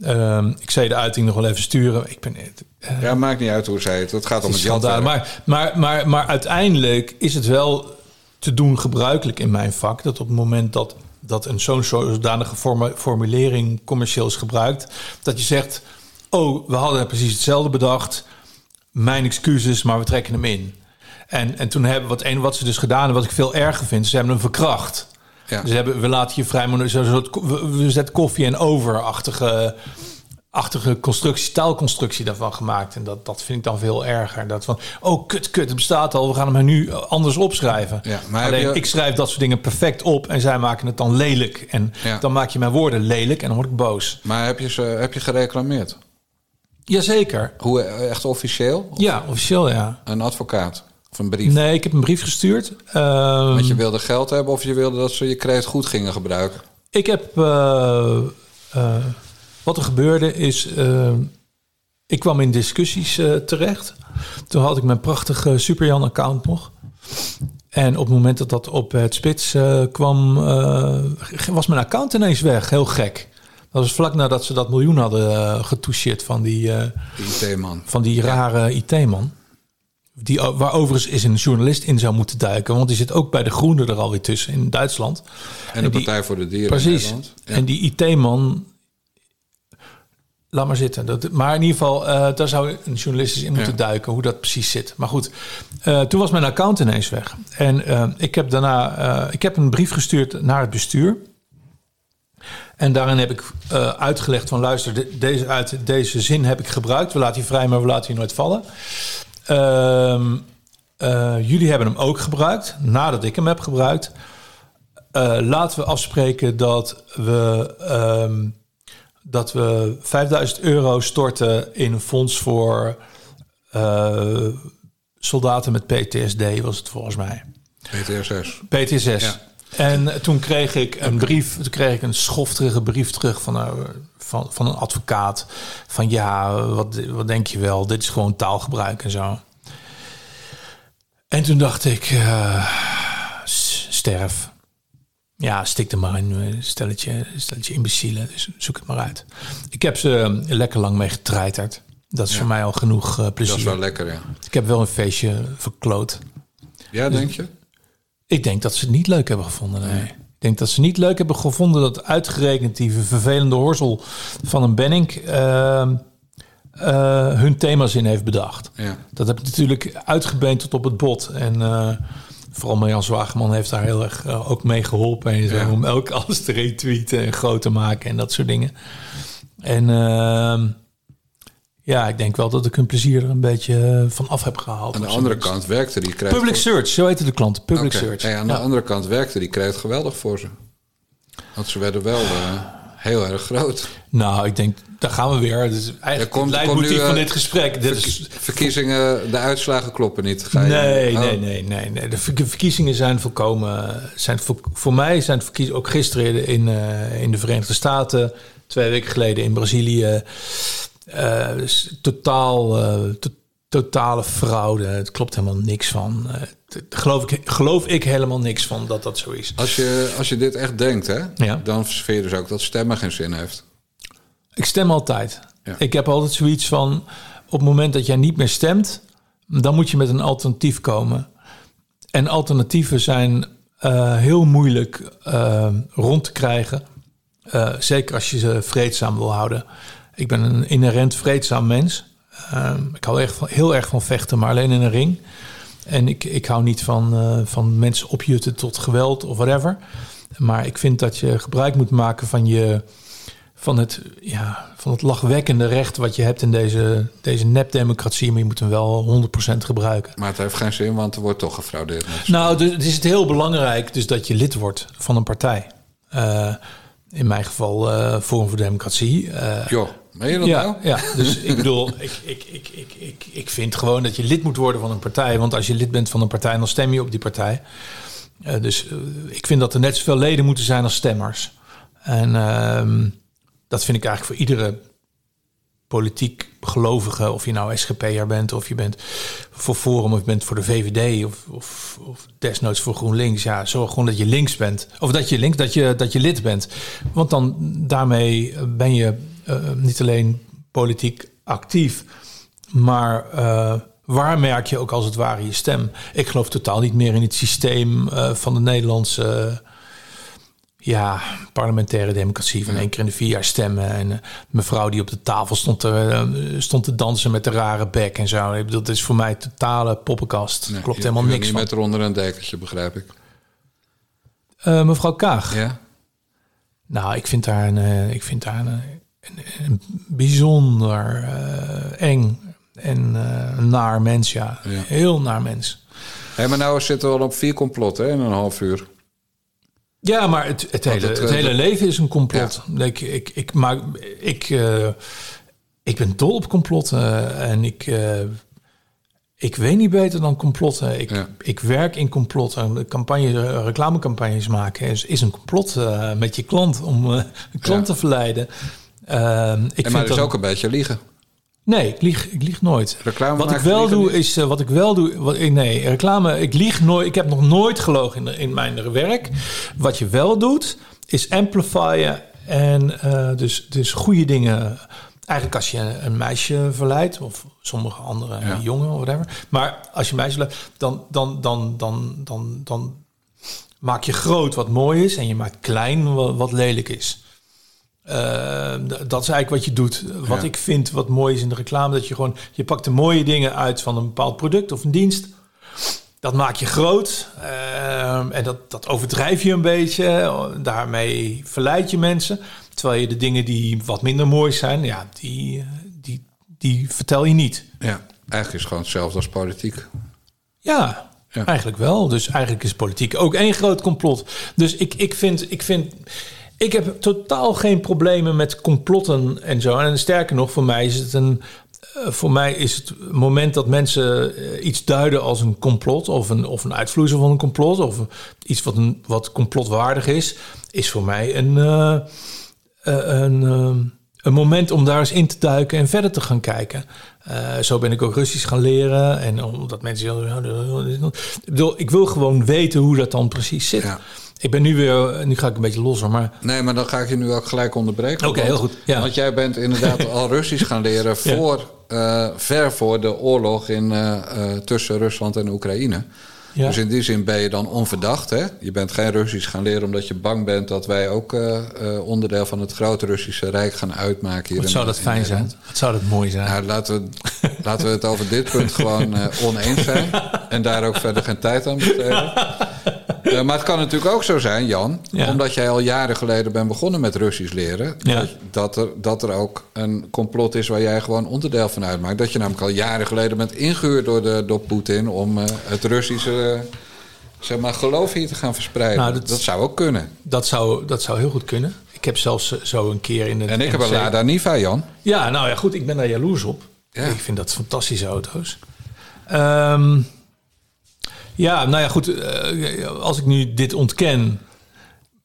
Ehm, ik zei de uiting nog wel even sturen. Ik ben. eh, Ja, maakt niet uit hoe zij het. Het gaat om het jatwerk. Maar, maar, maar, maar uiteindelijk is het wel te doen gebruikelijk in mijn vak... dat op het moment dat, dat een zo'n zodanige formu- formulering commercieel is gebruikt... dat je zegt, oh, we hadden precies hetzelfde bedacht... mijn excuses, maar we trekken hem in. En, en toen hebben wat, een, wat ze dus gedaan hebben, wat ik veel erger vind... ze hebben hem verkracht. Ja. Ze hebben, we laten je vrij, maar zo'n soort, we, zetten koffie en over-achtige achtige constructie, taalconstructie daarvan gemaakt. En dat, dat vind ik dan veel erger. Dat van, oh kut, kut, het bestaat al, we gaan hem nu anders opschrijven. Ja, maar heb Alleen, je- ik schrijf dat soort dingen perfect op en zij maken het dan lelijk. En Ja. dan maak je mijn woorden lelijk en dan word ik boos. Maar heb je, ze, heb je gereclameerd? Jazeker. Hoe, eh, echt officieel? Of Ja, officieel ja. Een advocaat? Of een brief? Nee, ik heb een brief gestuurd. Ehm, Want je wilde geld hebben of je wilde dat ze je kreet goed gingen gebruiken? Ik heb. eh, eh, wat er gebeurde is. eh, ik kwam in discussies terecht. Toen had ik mijn prachtige Superjan-account nog. En op het moment dat dat op het spits kwam, was mijn account ineens weg. Heel gek. Dat was vlak nadat ze dat miljoen hadden getoucheerd van die, IT-man. van die rare IT-man. Die, o- waar overigens is een journalist in zou moeten duiken. Want die zit ook bij de Groenen er alweer tussen in Duitsland. En de die- Partij voor de Dieren in Precies. Nederland. Ja. En die IT-man. Laat maar zitten. Dat, maar in ieder geval, eh, daar zou een journalist eens in moeten Ja. duiken hoe dat precies zit. Maar goed, eh, toen was mijn account ineens weg. En eh, ik heb daarna eh, ik heb een brief gestuurd naar het bestuur. En daarin heb ik eh, uitgelegd van luister, de- deze, uit deze zin heb ik gebruikt. We laten je vrij, maar we laten je nooit vallen. Ehm, eh, jullie hebben hem ook gebruikt, nadat ik hem heb gebruikt. Eh, laten we afspreken dat we, ehm, dat we 5000 euro storten in een fonds voor eh, soldaten met PTSD, was het volgens mij. PTSS. PTSS. Ja. En toen kreeg ik een brief, toen kreeg ik een schofterige brief terug van, een- van, van een advocaat. Van ja, wat, wat denk je wel? Dit is gewoon taalgebruik en zo. En toen dacht ik, eh, sterf. Ja, stik er maar in, eh, stelletje, stelletje imbecielen. Dus zoek het maar uit. Ik heb ze eh, lekker lang mee getreiterd. Dat is voor mij al genoeg eh, Dat plezier. is wel lekker, ja. Ik heb wel een feestje verkloot. Ja, denk je? Ik denk dat ze het niet leuk hebben gevonden. Nee. Ik denk dat ze niet leuk hebben gevonden dat uitgerekend die vervelende horzel van een Benning eh, hun thema's in heeft bedacht. Ja. Dat heb ik natuurlijk uitgebeend tot op het bot. En eh, vooral Marjan Zwageman heeft daar heel erg eh, ook mee geholpen. En zo, Ja. Om elk alles te retweeten en groot te maken en dat soort dingen. En ehm, ja, ik denk wel dat ik hun plezier er een beetje eh, van af heb gehaald. Aan de andere kant werkte die. Public search, zo heette de klant. Public search. Aan de Ja. andere kant werkte die kreeg geweldig voor ze. Want ze werden wel eh, heel erg groot. Nou, ik denk, daar gaan we weer. Dus eigenlijk komt- het nu, leidmotief eh, van dit gesprek. Dit is, Verkiezingen, de uitslagen kloppen niet. Ga je, nee, Oh. nee, nee, nee, nee. De verk- verkiezingen zijn volkomen... Zijn voor, voor mij zijn verkiezingen... Ook gisteren in, in de Verenigde Staten... Twee weken geleden in Brazilië... dus totaal... eh, to- totale fraude. Het klopt helemaal niks van. T- geloof, ik, geloof ik helemaal niks van dat dat zo is. Als je, als je dit echt denkt, hè, Ja. dan vind je dus ook dat stemmen geen zin heeft. Ik stem altijd. Ja. Ik heb altijd zoiets van... op het moment dat jij niet meer stemt... dan moet je met een alternatief komen. En alternatieven zijn heel moeilijk rond te krijgen. Zeker als je ze vreedzaam wil houden. Ik ben een inherent vreedzaam mens. Eh, ik hou echt van, heel erg van vechten, maar alleen in een ring. En ik, ik hou niet van, eh, van mensen opjutten tot geweld of whatever. Maar ik vind dat je gebruik moet maken van je van het, ja, van het lachwekkende recht wat je hebt in deze, deze nepdemocratie. Maar je moet hem wel 100% gebruiken. Maar het heeft geen zin, want er wordt toch gefraudeerd. Nou, dus het is het heel belangrijk dus dat je lid wordt van een partij. Eh, in mijn geval eh Forum voor Democratie. Joh, meen je dat ja, nou? ja, dus ik bedoel, ik, ik, ik, ik, ik, ik vind gewoon dat je lid moet worden van een partij. Want als je lid bent van een partij, dan stem je op die partij. Eh, dus eh, ik vind dat er net zoveel leden moeten zijn als stemmers. En ehm, dat vind ik eigenlijk voor iedere politiek gelovige, of je nou SGP'er bent, of je bent voor Forum, of je bent voor de VVD, of, of, of desnoods voor GroenLinks. Ja, zorg gewoon dat je links bent. Of dat je links, dat je, dat je lid bent. Want dan daarmee ben je niet alleen politiek actief, maar eh, waar merk je ook als het ware je stem? Ik geloof totaal niet meer in het systeem eh, van de Nederlandse ja, parlementaire democratie van één keer in de vier jaar stemmen. En eh, mevrouw die op de tafel stond te, eh, stond te dansen met de rare bek en zo. Ik bedoel, dat is voor mij totale poppenkast. Nee, Klopt je- helemaal je niks niet van. met eronder een dekentje, begrijp ik. Eh, mevrouw Kaag. Ja? Nou, ik vind haar een, eh, ik vind een, een bijzonder eh, eng en eh, naar mens, ja. Ja. Heel naar mens. Hé, maar nou zitten we al op vier complotten hè, in een half uur. Ja, maar het, het, hele, het, het, eh, hele leven is een complot. Ik, ik, ik, maar ik, ik ben dol op complotten. En ik, ik weet niet beter dan complotten. Ik, Ja. ik werk in complotten. Campagne, reclamecampagnes maken is, is een complot met je klant om een klant te verleiden. Ehm, ik En maar vind dus dat- ook een beetje liegen. Nee, ik lieg, ik lieg nooit. Reclame wat ik wel doe niet? is eh, wat ik wel doe. Wat, ik- nee, reclame. Ik lieg nooit. Ik heb nog nooit gelogen in, in mijn werk. Wat je wel doet is amplifyen en eh, dus, dus goede dingen. Eigenlijk als je een, een meisje verleidt of sommige andere Ja. jongen of whatever. Maar als je een meisje verleidt, dan, dan, dan, dan, dan, dan maak je groot wat mooi is en je maakt klein wat, wat lelijk is. Eh, d- dat is eigenlijk wat je doet. Wat Ja. ik vind wat mooi is in de reclame, dat je gewoon je pakt de mooie dingen uit van een bepaald product of een dienst. Dat maak je groot eh, en dat, dat overdrijf je een beetje. Daarmee verleid je mensen. Terwijl je de dingen die wat minder mooi zijn, ja, die, die, die vertel je niet. Ja, eigenlijk is het gewoon hetzelfde als politiek. Ja, Ja. eigenlijk wel. Dus eigenlijk is politiek ook één groot complot. Dus ik, ik, vind, ik vind. Ik heb totaal geen problemen met complotten en zo. En sterker nog, voor mij is het een, eh, voor mij is het moment dat mensen eh, iets duiden als een complot of een, of een uitvloeisel van een complot of iets wat, een, wat complotwaardig is, is voor mij een, uh, een, een moment om daar eens in te duiken en verder te gaan kijken. zo ben ik ook Russisch gaan leren en omdat mensen ik bedoel, ik wil gewoon weten hoe dat dan precies zit. Ja. Ik ben nu weer, nu ga ik een beetje losser, maar... Nee, maar dan ga ik je nu ook gelijk onderbreken. Oké, heel goed. Ja. Want jij bent inderdaad al Russisch gaan leren voor, uh, ver voor de oorlog in, uh, uh, tussen Rusland en Oekraïne. Ja. Dus in die zin ben je dan onverdacht. Hè? Je bent geen Russisch gaan leren omdat je bang bent dat wij ook onderdeel van het grote Russische Rijk gaan uitmaken. Hier Wat zou dat fijn zijn? Wat zou dat mooi zijn? Nou, laten, we, laten we het over dit punt gewoon oneens zijn. En daar ook verder geen tijd aan besteden. Uh, maar het kan natuurlijk ook zo zijn, Jan, omdat jij al jaren geleden bent begonnen met Russisch leren, dat, er, dat er ook een complot is waar jij gewoon onderdeel van uitmaakt. Dat je namelijk al jaren geleden bent ingehuurd door, de, door Poetin om uh, het Russische zeg maar, geloof hier te gaan verspreiden. Nou, dat, dat, zou ook kunnen. Dat zou, dat zou heel goed kunnen. Ik heb zelfs zo een keer in het. En ik heb een Lada Niva, Jan. Ja, nou ja, goed, ik ben daar jaloers op. Ik vind dat fantastische auto's. Um, ja, nou ja, goed. Uh, als ik nu dit ontken.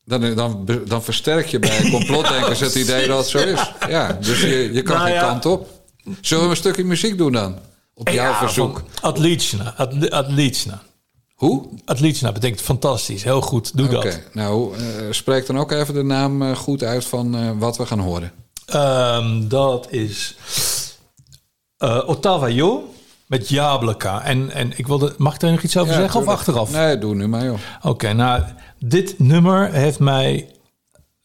Dan, dan, dan versterk je bij complotdenkers het idee dat het zo is. Ja, dus je, je kan nou geen kant op. Zullen we een stukje muziek doen dan? Op jouw verzoek. Adlichna. Adlichna. Hoe? Adlichna betekent fantastisch. Heel goed. Doe okay. dat. Nou, uh, spreek dan ook even de naam uh, goed uit van uh, wat we gaan horen. Um, dat is Ottawa Jo. Met Jableka. En, en ik wilde, mag ik er nog iets over zeggen of achteraf? Nee, doe nu maar joh. Oké, nou, dit nummer heeft mij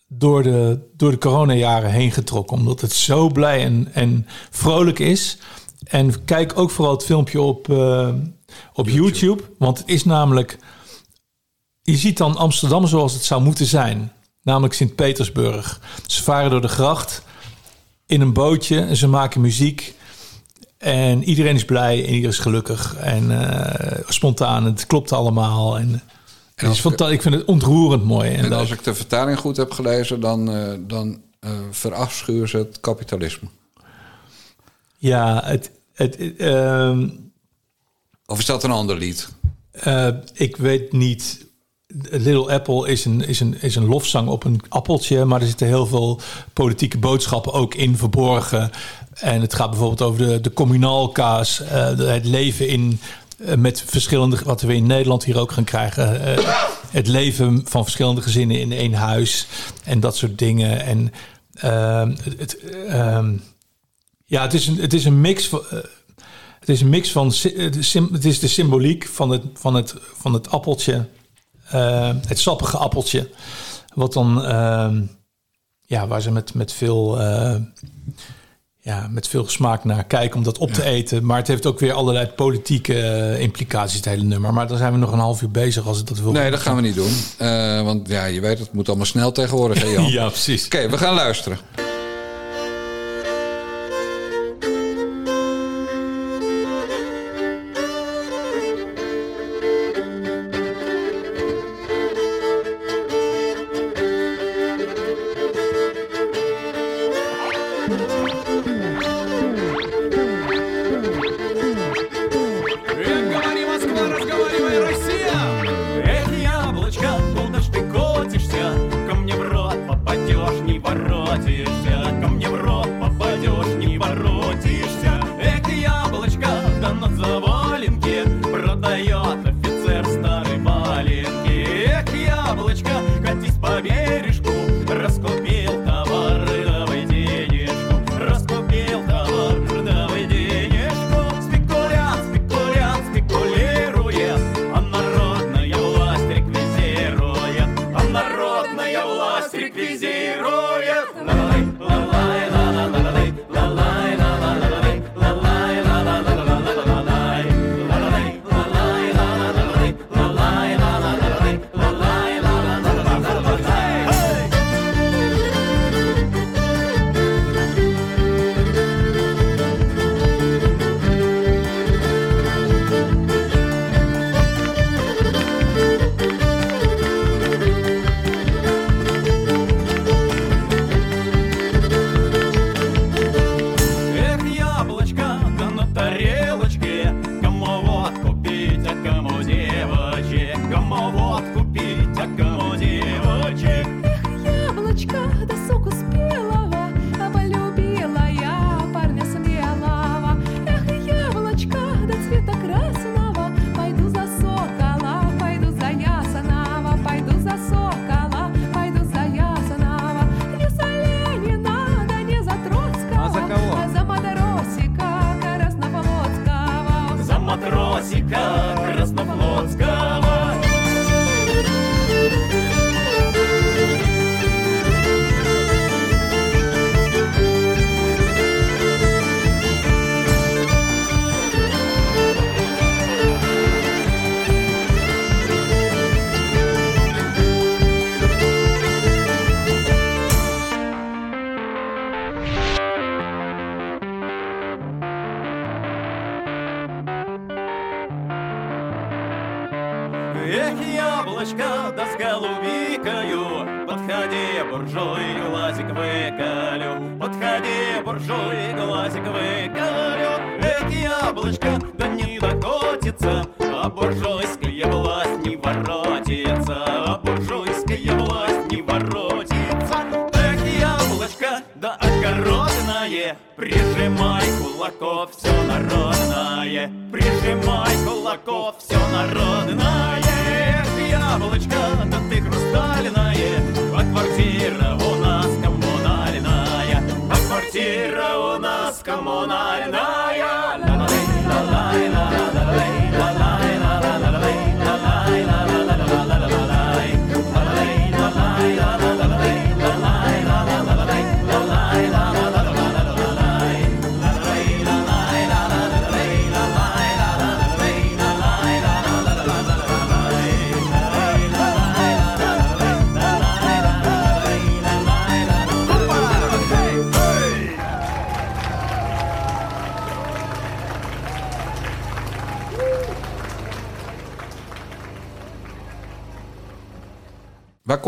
door de, door de coronajaren heen getrokken. Omdat het zo blij en, en vrolijk is. En kijk ook vooral het filmpje op, uh, op YouTube. YouTube. Want het is namelijk... Je ziet dan Amsterdam zoals het zou moeten zijn. Namelijk Sint-Petersburg. Ze varen door de gracht in een bootje en ze maken muziek. En iedereen is blij en iedereen is gelukkig en uh, spontaan. Het klopt allemaal. En, en is ik, ik vind het ontroerend mooi. En, als ik de vertaling goed heb gelezen, dan, uh, dan uh, verafschuwen ze het kapitalisme. Ja, het. het uh, of is dat een ander lied? ik weet niet. Little Apple is een, is, een, is een lofzang op een appeltje, maar er zitten heel veel politieke boodschappen ook in verborgen. En het gaat bijvoorbeeld over de, de communaalkaas, uh, het leven in, uh, met verschillende, wat we in Nederland hier ook gaan krijgen. Uh, het leven van verschillende gezinnen in één huis en dat soort dingen. En ehm, het, ehm, ja, het is een, het is een mix van. het is een mix van. Het is de symboliek van het, van het, van het appeltje. Het sappige appeltje. Wat dan. Ehm, ja, waar ze met, met veel ja, met veel smaak naar kijken om dat op te eten. Maar het heeft ook weer allerlei politieke uh, implicaties, het hele nummer. Maar dan zijn we nog een half uur bezig als het dat wil. Nee, dat gaan we niet doen. Uh, want ja, je weet, het moet allemaal snel tegenwoordig, hè Jan? ja, precies. Oké, we gaan luisteren.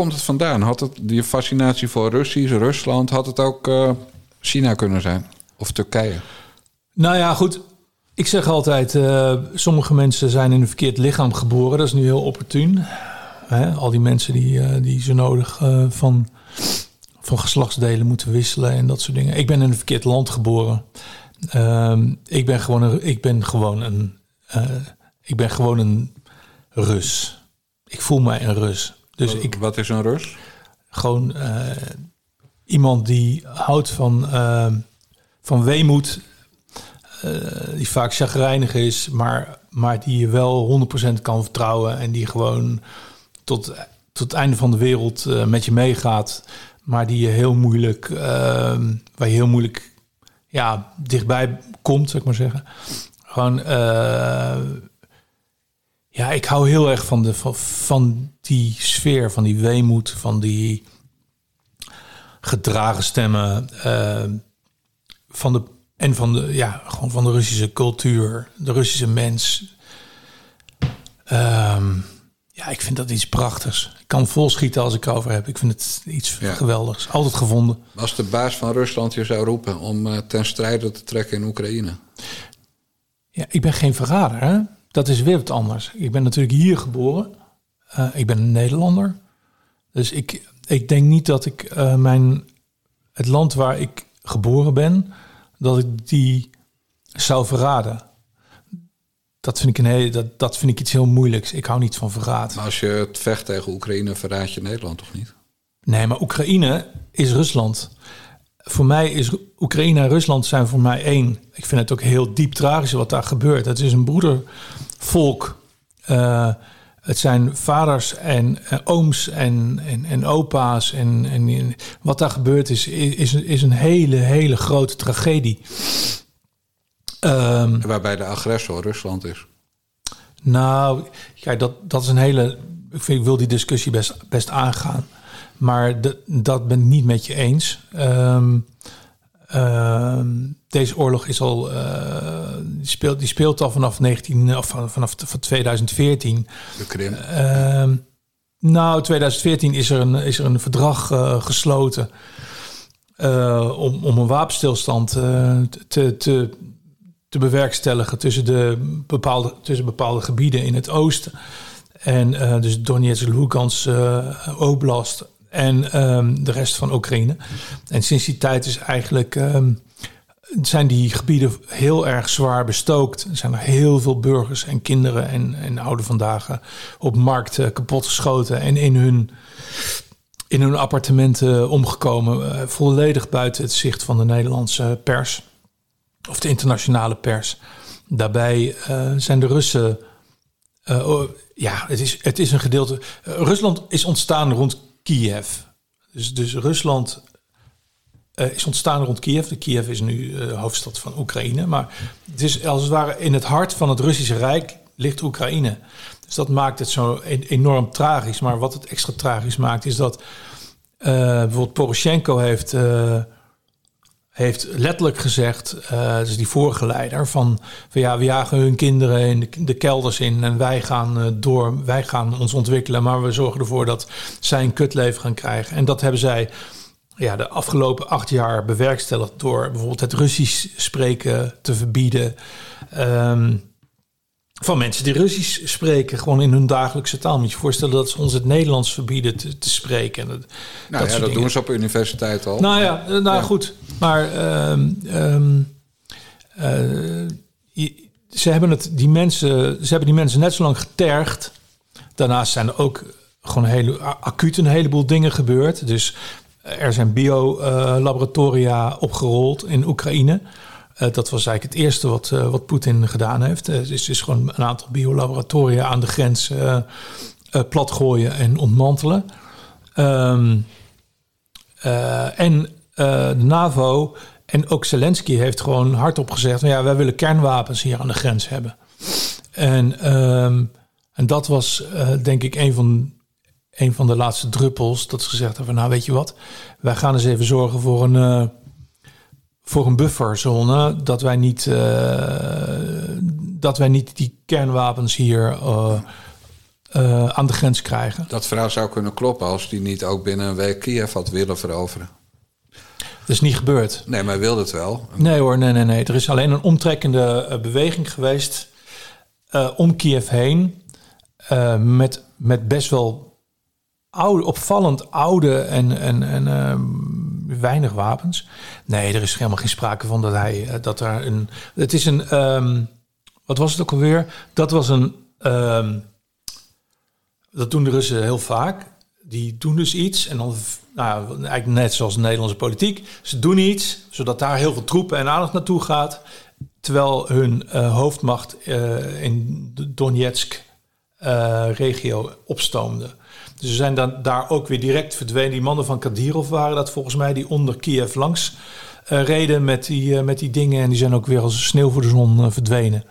Komt het vandaan? Had het die fascinatie voor Russisch, Rusland, had het ook eh, China kunnen zijn? Of Turkije? Nou ja, goed. Ik zeg altijd, eh, sommige mensen zijn in een verkeerd lichaam geboren. Dat is nu heel opportun. Hè? Al die mensen die, eh, die zo nodig van, van geslachtsdelen moeten wisselen en dat soort dingen. Ik ben in een verkeerd land geboren. Ehm, ik ben gewoon een, ik ben gewoon een, ik ben gewoon een Rus. Ik voel mij een Rus. Dus ik, Wat is een Rus? gewoon eh, iemand die houdt van, eh, van weemoed. eh, die vaak chagrijnig is, maar, maar die je wel 100% kan vertrouwen. En die gewoon tot, tot het einde van de wereld met je meegaat. Maar die je heel moeilijk, waar je heel moeilijk ja, dichtbij komt, zeg ik maar zeggen. Gewoon, eh, ja, ik hou heel erg van, de, van, van die sfeer, van die weemoed, van die gedragen stemmen. eh, van de, en van de, ja, gewoon van de Russische cultuur, de Russische mens. Ehm, ja, ik vind dat iets prachtigs. Ik kan volschieten als ik erover heb. Ik vind het iets Ja. geweldigs. Altijd gevonden. Als de baas van Rusland je zou roepen om eh, ten strijde te trekken in Oekraïne. Ja, ik ben geen verrader. Hè? Dat is weer wat anders. Ik ben natuurlijk hier geboren. Eh, ik ben een Nederlander. Dus ik, ik denk niet dat ik eh, mijn, het land waar ik geboren ben, dat ik die zou verraden. Dat vind ik, een hele, dat, dat vind ik iets heel moeilijks. Ik hou niet van verraad. Maar als je het vecht tegen Oekraïne, verraad je Nederland toch niet? Nee, maar Oekraïne is Rusland. Voor mij is Oekraïne en Rusland zijn voor mij één. Ik vind het ook heel diep tragisch wat daar gebeurt. Het is een broedervolk. Eh, het zijn vaders en ooms en, en, en opa's. En, en wat daar gebeurt is, is, is een hele, hele grote tragedie. Ehm, Waarbij de agressor Rusland is. nou, kijk, dat, dat is een hele. Ik, vind, ik wil die discussie best, best aangaan. Maar de, dat ben ik niet met je eens. Ehm, ehm, deze oorlog is al. eh, die, speelt, die speelt al vanaf, 19, of van- vanaf van 2014. De Krim. Ehm, nou, 2014 is er een, is er een verdrag eh, gesloten. eh, om, om een wapenstilstand te, te, te bewerkstelligen tussen, de bepaalde, tussen bepaalde gebieden in het oosten. En dus Donetsk, Lugansk, Oblast en ehm, de rest van Oekraïne. En sinds die tijd is eigenlijk, ehm, zijn die gebieden heel erg zwaar bestookt. Er zijn er heel veel burgers en kinderen en, en vandaag eh, op markten kapotgeschoten en in hun, in hun appartementen omgekomen. eh, volledig buiten het zicht van de Nederlandse pers of de internationale pers. Daarbij eh, zijn de Russen. eh, ja, het is, het is een gedeelte. eh, Rusland is ontstaan rond Kiev. Dus, dus Rusland eh, is ontstaan rond Kiev. De Kiev is nu eh, hoofdstad van Oekraïne. Maar het is als het ware in het hart van het Russische Rijk ligt Oekraïne. Dus dat maakt het zo e- enorm tragisch. Maar wat het extra tragisch maakt, is dat eh, bijvoorbeeld Poroshenko heeft. Eh, heeft letterlijk gezegd, uh, dus die vorige leider, van, van ja, we jagen hun kinderen in de, de kelders in en wij gaan uh, door, wij gaan ons ontwikkelen, maar we zorgen ervoor dat zij een kutleven gaan krijgen. En dat hebben zij ja, de afgelopen acht jaar bewerkstelligd door bijvoorbeeld het Russisch spreken te verbieden. Um, van mensen die Russisch spreken, gewoon in hun dagelijkse taal. Moet je je voorstellen dat ze ons het Nederlands verbieden te, te spreken. Dat, nou dat ja, dat doen ze op de universiteit al. Nou ja, nou ja. goed. Maar um, um, uh, ze hebben het, die mensen, ze hebben die mensen net zo lang getergd. Daarnaast zijn er ook gewoon hele, acuut een heleboel dingen gebeurd. Dus er zijn biolaboratoria uh, opgerold in Oekraïne. Uh, dat was eigenlijk het eerste wat, uh, wat Poetin gedaan heeft. Uh, is, is gewoon een aantal biolaboratoria aan de grens platgooien en ontmantelen. Um, en de NAVO en ook Zelensky heeft gewoon hardop gezegd: ja, wij willen kernwapens hier aan de grens hebben. En, um, en dat was denk ik een van, een van de laatste druppels. Dat ze gezegd hebben: nou weet je wat, wij gaan eens even zorgen voor een voor een bufferzone dat wij niet, uh, dat wij niet die kernwapens hier uh, uh, aan de grens krijgen. Dat verhaal zou kunnen kloppen als die niet ook binnen een week Kiev had willen veroveren. Dat is niet gebeurd. Nee, maar hij wilde het wel. Nee hoor, nee, nee, nee. Er is alleen een omtrekkende beweging geweest om Kiev heen. met, met best wel oude, opvallend oude en, en, en weinig wapens. Nee, er is helemaal geen sprake van dat hij eh, dat er een. Het is een. Um, wat was het ook alweer? Dat was een. Um, dat doen de Russen heel vaak. Die doen dus iets en dan, nou, eigenlijk net zoals de Nederlandse politiek. Ze doen iets zodat daar heel veel troepen en aandacht naartoe gaat. Terwijl hun uh, hoofdmacht uh, in de Donetsk-regio uh, opstoomde. Dus ze zijn dan daar ook weer direct verdwenen. Die mannen van Kadirov waren dat volgens mij, die onder Kiev langs uh, reden met die, uh, met die dingen. En die zijn ook weer als sneeuw voor de zon uh, verdwenen.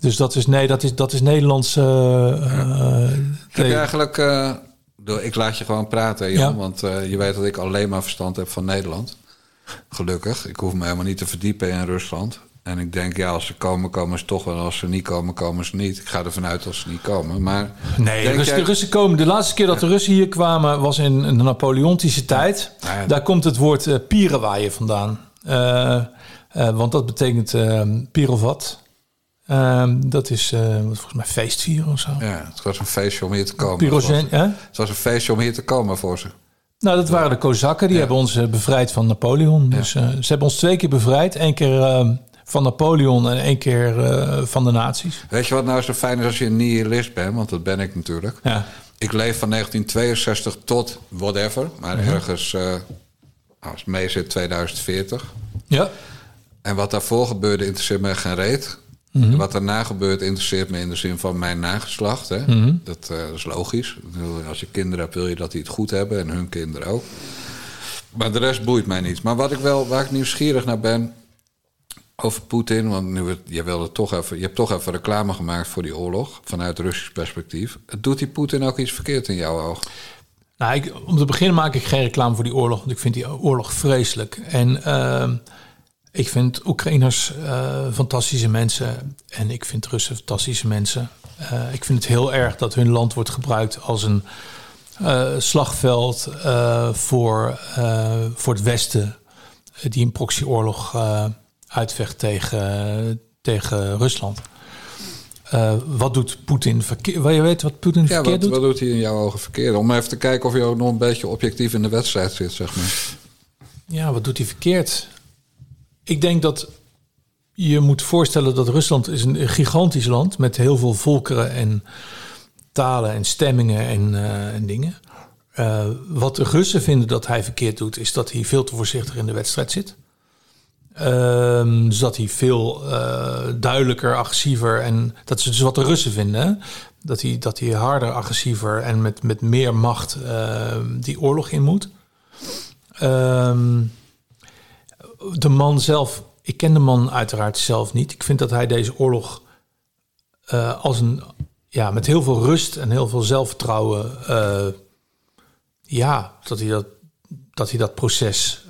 Dus dat is, nee, dat is, dat is Nederlands. Heb je eigenlijk. ik laat je gewoon praten, Jan, ja. want je weet dat ik alleen maar verstand heb van Nederland. Gelukkig. Ik hoef me helemaal niet te verdiepen in Rusland. En ik denk, ja, als ze komen, komen ze toch wel. Als ze niet komen, komen ze niet. Ik ga ervan uit dat ze niet komen. Maar nee, de, Russen, jij... de Russen komen. De laatste keer dat de Russen hier kwamen was in de Napoleontische tijd. Ja, Daar komt het woord uh, pierenwaaien vandaan. Uh, uh, want dat betekent pirovat. dat is volgens mij feestvieren of zo. Ja, het was een feestje om hier te komen. Pyrogen, het, was, het was een feestje om hier te komen voor ze. Nou, dat waren de Kozakken. Die ja. hebben ons bevrijd van Napoleon. Dus ze hebben ons twee keer bevrijd. Eén keer ehm, van Napoleon en één keer uh, van de nazi's. Weet je wat nou zo fijn is als je een nihilist bent? Want dat ben ik natuurlijk. Ja. Ik leef van 1962 tot whatever. Maar mm -hmm. ergens, uh, als het mee zit, 2040. Ja. En wat daarvoor gebeurde interesseert me geen reet. Mm -hmm. Wat daarna gebeurt interesseert me in de zin van mijn nageslacht. Hè? Mm -hmm. dat, uh, dat, is logisch. Als je kinderen hebt, wil je dat die het goed hebben. En hun kinderen ook. Maar de rest boeit mij niet. Maar wat ik wel, waar ik nieuwsgierig naar ben over Poetin, want nu je, wilde toch even, je hebt toch even reclame gemaakt voor die oorlog vanuit Russisch perspectief. Doet die Poetin ook iets verkeerd in jouw oog? Nou, om te beginnen maak ik geen reclame voor die oorlog, want ik vind die oorlog vreselijk. En uh, ik vind Oekraïners uh, fantastische mensen en ik vind Russen fantastische mensen. Uh, ik vind het heel erg dat hun land wordt gebruikt als een uh, slagveld voor, voor het Westen, die een proxyoorlog uitvecht tegen, tegen Rusland. Uh, wat doet Poetin verkeerd? Wil je weten wat Poetin ja, verkeerd wat, doet? Wat doet hij in jouw ogen verkeerd? Om even te kijken of je ook nog een beetje objectief in de wedstrijd zit, zeg maar. Ja, wat doet hij verkeerd? Ik denk dat je moet voorstellen dat Rusland is een gigantisch land met heel veel volkeren en talen en stemmingen en, uh, en dingen. Uh, wat de Russen vinden dat hij verkeerd doet, is dat hij veel te voorzichtig in de wedstrijd zit. Um, dus dat hij veel uh, duidelijker, agressiever en dat is dus wat de Russen vinden. Dat hij, dat hij harder, agressiever en met, met meer macht uh, die oorlog in moet. Um, de man zelf, ik ken de man uiteraard zelf niet. Ik vind dat hij deze oorlog uh, als een, ja, met heel veel rust en heel veel zelfvertrouwen, ja, dat hij dat, dat, hij dat proces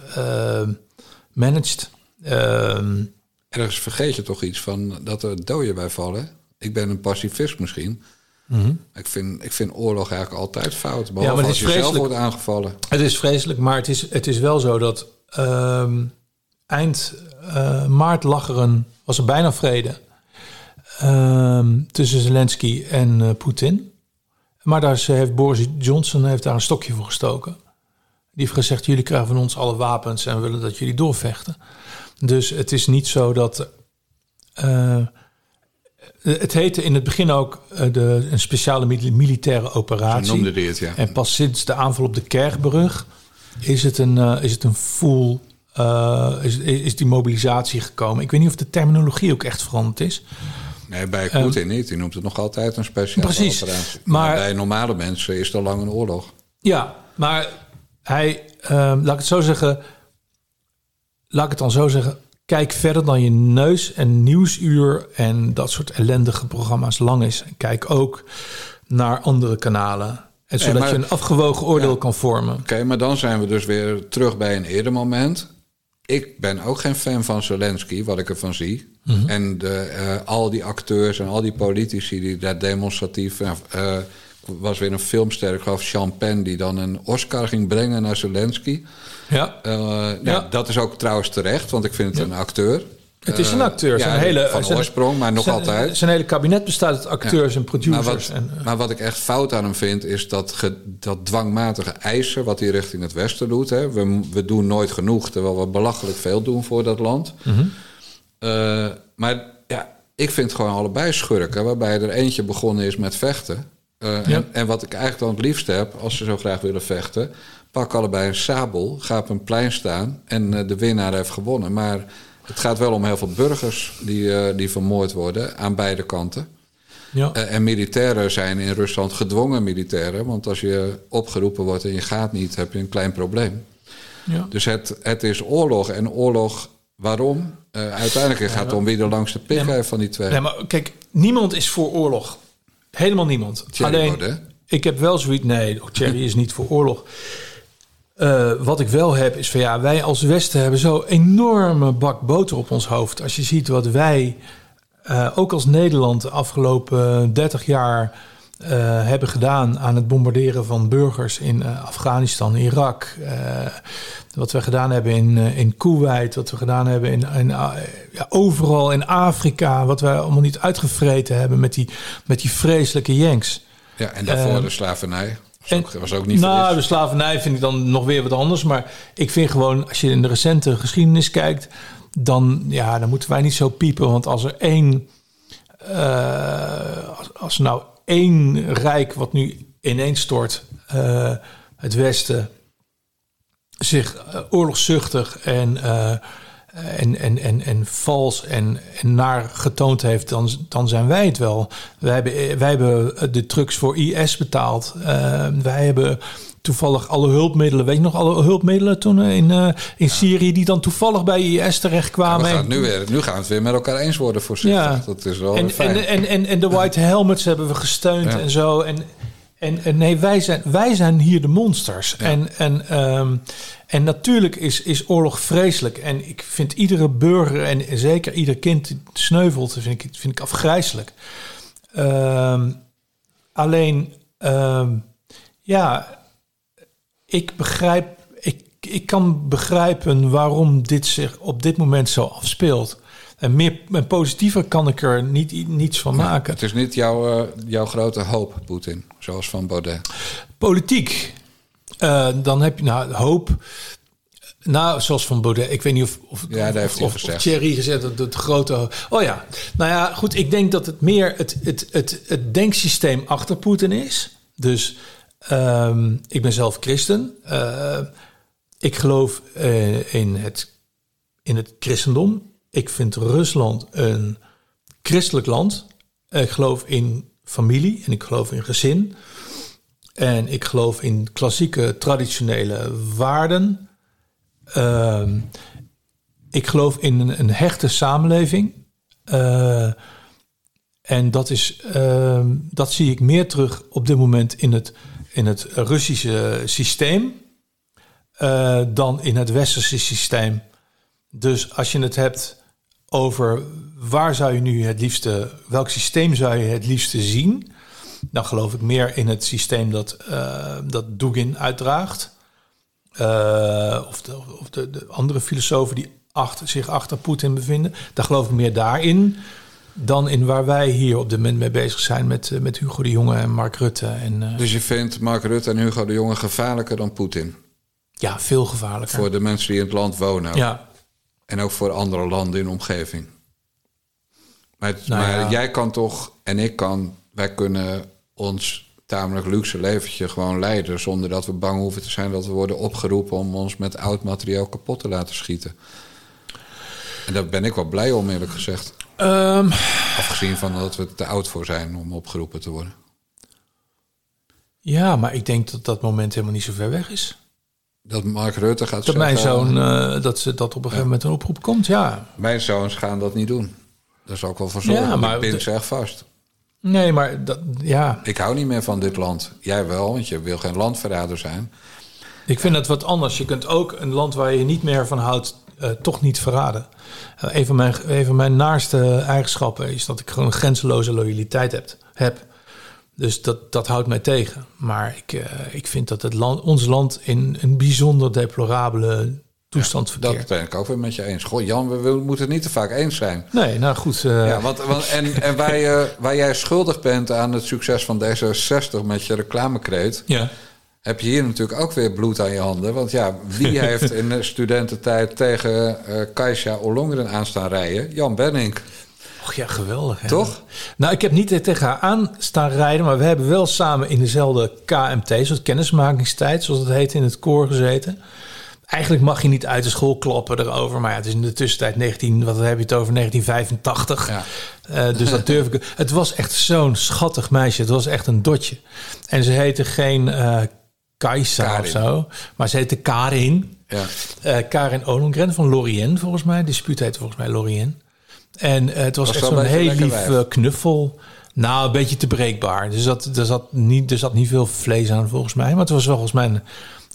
managed. Ehm, Ergens vergeet je toch iets van dat er doden bij vallen. Ik ben een pacifist misschien. Ik, vind, ik vind oorlog eigenlijk altijd fout. Behalve Mhm. maar het als je zelf wordt aangevallen. Het is vreselijk, maar het is, het is wel zo dat ehm, eind eh, maart lag er een, was er bijna vrede ehm, tussen Zelensky en eh, Poetin. Maar daar is- heeft Boris Johnson heeft daar een stokje voor gestoken. Die heeft gezegd, jullie krijgen van ons alle wapens en we willen dat jullie doorvechten. Dus het is niet zo dat... eh, het heette in het begin ook eh, de, een speciale mil- militaire Zo operatie. noemde die het, ja. En pas sinds de aanval op de Kerkbrug is het een, eh, is het een full. is, is die mobilisatie gekomen. Ik weet niet of de terminologie ook echt veranderd is. Nee, bij Poetin niet. Die noemt het nog altijd een speciale Precies. operatie. Maar- Maar bij normale mensen is het al lang een oorlog. Ja, maar hij, laat ik het zo zeggen. Laat ik het dan zo zeggen. Kijk verder dan je neus en nieuwsuur en dat soort ellendige programma's lang is. En kijk ook naar andere kanalen. En zodat maar- je een afgewogen oordeel Ja. kan vormen. Oké, maar dan zijn we dus weer terug bij een eerder moment. Ik ben ook geen fan van Zelensky, wat ik ervan zie. Mhm. En de, eh, al die acteurs en al die politici die daar demonstratief... eh, was weer een filmster, ik geloof Sean Penn... die dan een Oscar ging brengen naar Zelensky. Ja. Eh, nou, Ja. Dat is ook trouwens terecht, want ik vind het een acteur. Het is een Eh, acteur. Zijn ja, hele, van zijn- oorsprong, maar nog zijn- altijd. Zijn hele kabinet bestaat uit acteurs en Maar producers. wat, en, eh, maar wat ik echt fout aan hem vind, is dat, ge- dat dwangmatige eisen wat hij richting het Westen doet. Hè. We, we doen nooit genoeg, terwijl we belachelijk veel doen voor dat land. Mhm. Maar ja, ik vind gewoon allebei schurken, waarbij er eentje begonnen is met vechten. Eh, Ja. en, en wat ik eigenlijk dan het liefst heb, als ze zo graag willen vechten, pak allebei een sabel, ga op een plein staan en eh, de winnaar heeft gewonnen. Maar het gaat wel om heel veel burgers die, eh, die vermoord worden aan beide kanten. ja. En militairen zijn in Rusland gedwongen militairen. Want als je opgeroepen wordt en je gaat niet, heb je een klein probleem. ja. Dus het, het is oorlog. En oorlog, waarom? Uiteindelijk gaat het om wie de langste pik heeft van die twee. Nee, maar kijk, niemand is voor oorlog. Helemaal niemand. Alleen, ik heb wel zoiets... Nee, Thierry is niet voor oorlog. Eh, wat ik wel heb is van ja, wij als Westen hebben zo'n enorme bak boter op ons hoofd. Als je ziet wat wij, eh, ook als Nederland, de afgelopen 30 jaar eh, hebben gedaan aan het bombarderen van burgers in eh, Afghanistan, Irak. eh, wat we gedaan hebben in, in Kuwait, wat we gedaan hebben in, in, ja, overal in Afrika. Wat we allemaal niet uitgevreten hebben met die, met die vreselijke Yanks. Ja, en daarvoor de slavernij. Was en- ook, was ook niet nou, de slavernij vind ik dan nog weer wat anders. Maar ik vind gewoon, als je in de recente geschiedenis kijkt, dan, ja, dan moeten wij niet zo piepen. Want als er één, als, als er nou één rijk wat nu ineens stort, eh, het Westen, zich eh, oorlogszuchtig en, eh, en, en, en, en vals en, naar getoond heeft, dan, dan zijn wij het wel. Wij hebben, wij hebben de trucks voor IS betaald. Wij hebben toevallig alle hulpmiddelen. Weet je nog alle hulpmiddelen toen eh, in, eh, in Syrië die dan toevallig bij IS terechtkwamen? gaan het nu, weer, nu gaan we het weer met elkaar eens worden, voorzichtig. Ja. Dat is wel en, fijn. en, en, en, en de White Helmets hebben we gesteund Ja. en zo. En, en, en nee, wij zijn, wij zijn hier de monsters. En, en, ehm, en natuurlijk is, is oorlog vreselijk. En ik vind iedere burger en zeker ieder kind sneuvelt, vind ik, vind ik afgrijzelijk. Ehm, alleen, ehm, ja, ik begrijp, ik, ik kan begrijpen waarom dit zich op dit moment zo afspeelt. En meer en positiever kan ik er niet, niets van maken. Het is niet jouw, eh, jouw grote hoop, Poetin, zoals van Baudet. Politiek, eh, dan heb je nou hoop. Nou, zoals van Baudet. Ik weet niet of, of, Ja, dat heeft of, gezegd. of Thierry gezegd dat het grote. Oh ja, nou ja, goed. Ik denk dat het meer het, het, het, het denksysteem achter Poetin is. Dus ehm, ik ben zelf christen. Eh, ik geloof eh, in, het, in het christendom. Ik vind Rusland een christelijk land. Ik geloof in familie en ik geloof in gezin. En ik geloof in klassieke traditionele waarden. Ehm, ik geloof in een, een hechte samenleving. Eh, en dat, is, ehm, dat zie ik meer terug op dit moment in het, in het Russische systeem. eh, dan in het westerse systeem. Dus als je het hebt over waar zou je nu het liefste, welk systeem zou je het liefste zien, dan geloof ik meer in het systeem dat, eh dat Dugin uitdraagt. Eh, of de, of de, de andere filosofen die achter, zich achter Poetin bevinden. Daar geloof ik meer daarin dan in waar wij hier op dit moment mee bezig zijn met, eh, met Hugo de Jonge en Mark Rutte. En, eh, Dus je vindt Mark Rutte en Hugo de Jonge gevaarlijker dan Poetin? ja, veel gevaarlijker. Voor de mensen die in het land wonen. ja, En ook voor andere landen in de omgeving. Maar, het- Nou maar ja. jij kan toch, en ik kan, wij kunnen ons tamelijk luxe leventje gewoon leiden. Zonder dat we bang hoeven te zijn dat we worden opgeroepen om ons met oud materiaal kapot te laten schieten. En daar ben ik wel blij om, eerlijk gezegd. Ehm, Afgezien van dat we te oud voor zijn om opgeroepen te worden. ja, maar ik denk dat dat moment helemaal niet zo ver weg is. Dat Mark Rutte gaat Dat mijn zoon, eh, dat ze dat op een gegeven moment een oproep komt, ja. Mijn zoons gaan dat niet doen. Daar zal ik wel voor zorgen. Ja, maar ik ze echt vast. Nee, maar dat, ja, Ik hou niet meer van dit land. Jij wel, want je wil geen landverrader zijn. ik vind het wat anders. Je kunt ook een land waar je niet meer van houdt, eh, toch niet verraden. Eh, een, van mijn, een van mijn naarste eigenschappen is dat ik gewoon een grenzeloze loyaliteit heb. heb. Dus dat, dat houdt mij tegen. Maar ik, eh, ik vind dat het land, ons land in een bijzonder deplorabele toestand verkeert. Dat ben ik ook weer met je eens. Goh, Jan, we, moeten niet te vaak eens zijn. Nee, nou goed. Ja, want, want, en en waar, je, waar jij schuldig bent aan het succes van D66 met je reclamekreet... ja. Heb je hier natuurlijk ook weer bloed aan je handen. Want ja, wie heeft in de studententijd tegen eh Kajsa Ollongren aan staan rijden? Jan Benning. Och ja, geweldig. Hè? Toch? Nou, ik heb niet tegen haar aan staan rijden, maar we hebben wel samen in dezelfde KMT, zoals kennismakingstijd, zoals het heet, in het koor gezeten. Eigenlijk mag je niet uit de school klappen erover, maar ja, het is in de tussentijd 19, wat heb je het over, 1985. Ja. Eh, dus dat durf ik. Het was echt zo'n schattig meisje. Het was echt een dotje. En ze heette geen eh Kajsa of zo, maar ze heette Karin. Ja. Eh, Karin Olongren van Lorient, volgens mij. Dispuut heette volgens mij Lorient. En eh, het was, Was echt zo'n heel lief eh, knuffel. Nou, een beetje te breekbaar. Dus dat, er, zat niet, er zat niet veel vlees aan, volgens mij. Maar het was wel volgens mij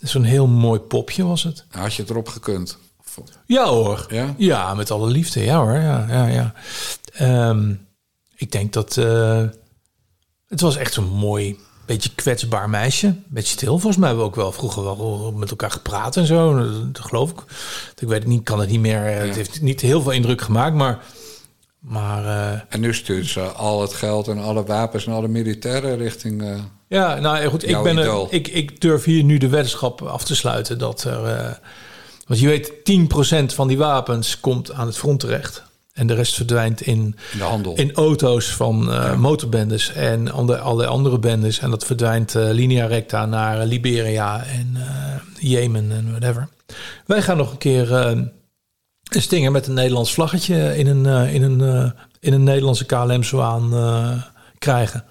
zo'n heel mooi popje, was het. Had je het erop gekund? Ja hoor. Ja? met alle liefde. Ja hoor, ja, ja, ja. Ehm, ik denk dat... het was echt zo'n mooi, beetje kwetsbaar meisje. Beetje stil. Volgens mij hebben we ook wel vroeger wel met elkaar gepraat en zo. Dat geloof ik. Ik weet het niet, kan het niet meer... eh, Het heeft niet heel veel indruk gemaakt, maar... Maar eh, En nu stuurt ze al het geld en alle wapens en alle militairen richting... eh, ja, nou goed. Ik, ben er, ik, ik durf hier nu de weddenschap af te sluiten dat er... want je weet, 10% van die wapens komt aan het front terecht. En de rest verdwijnt in, in de handel. in auto's van eh, motorbendes en ander, allerlei andere bendes. En dat verdwijnt eh, linea recta naar Liberia en eh, Jemen en whatever. Wij gaan nog een keer een stinger met een Nederlands vlaggetje in een, in een, in een Nederlandse KLM-zwaan krijgen.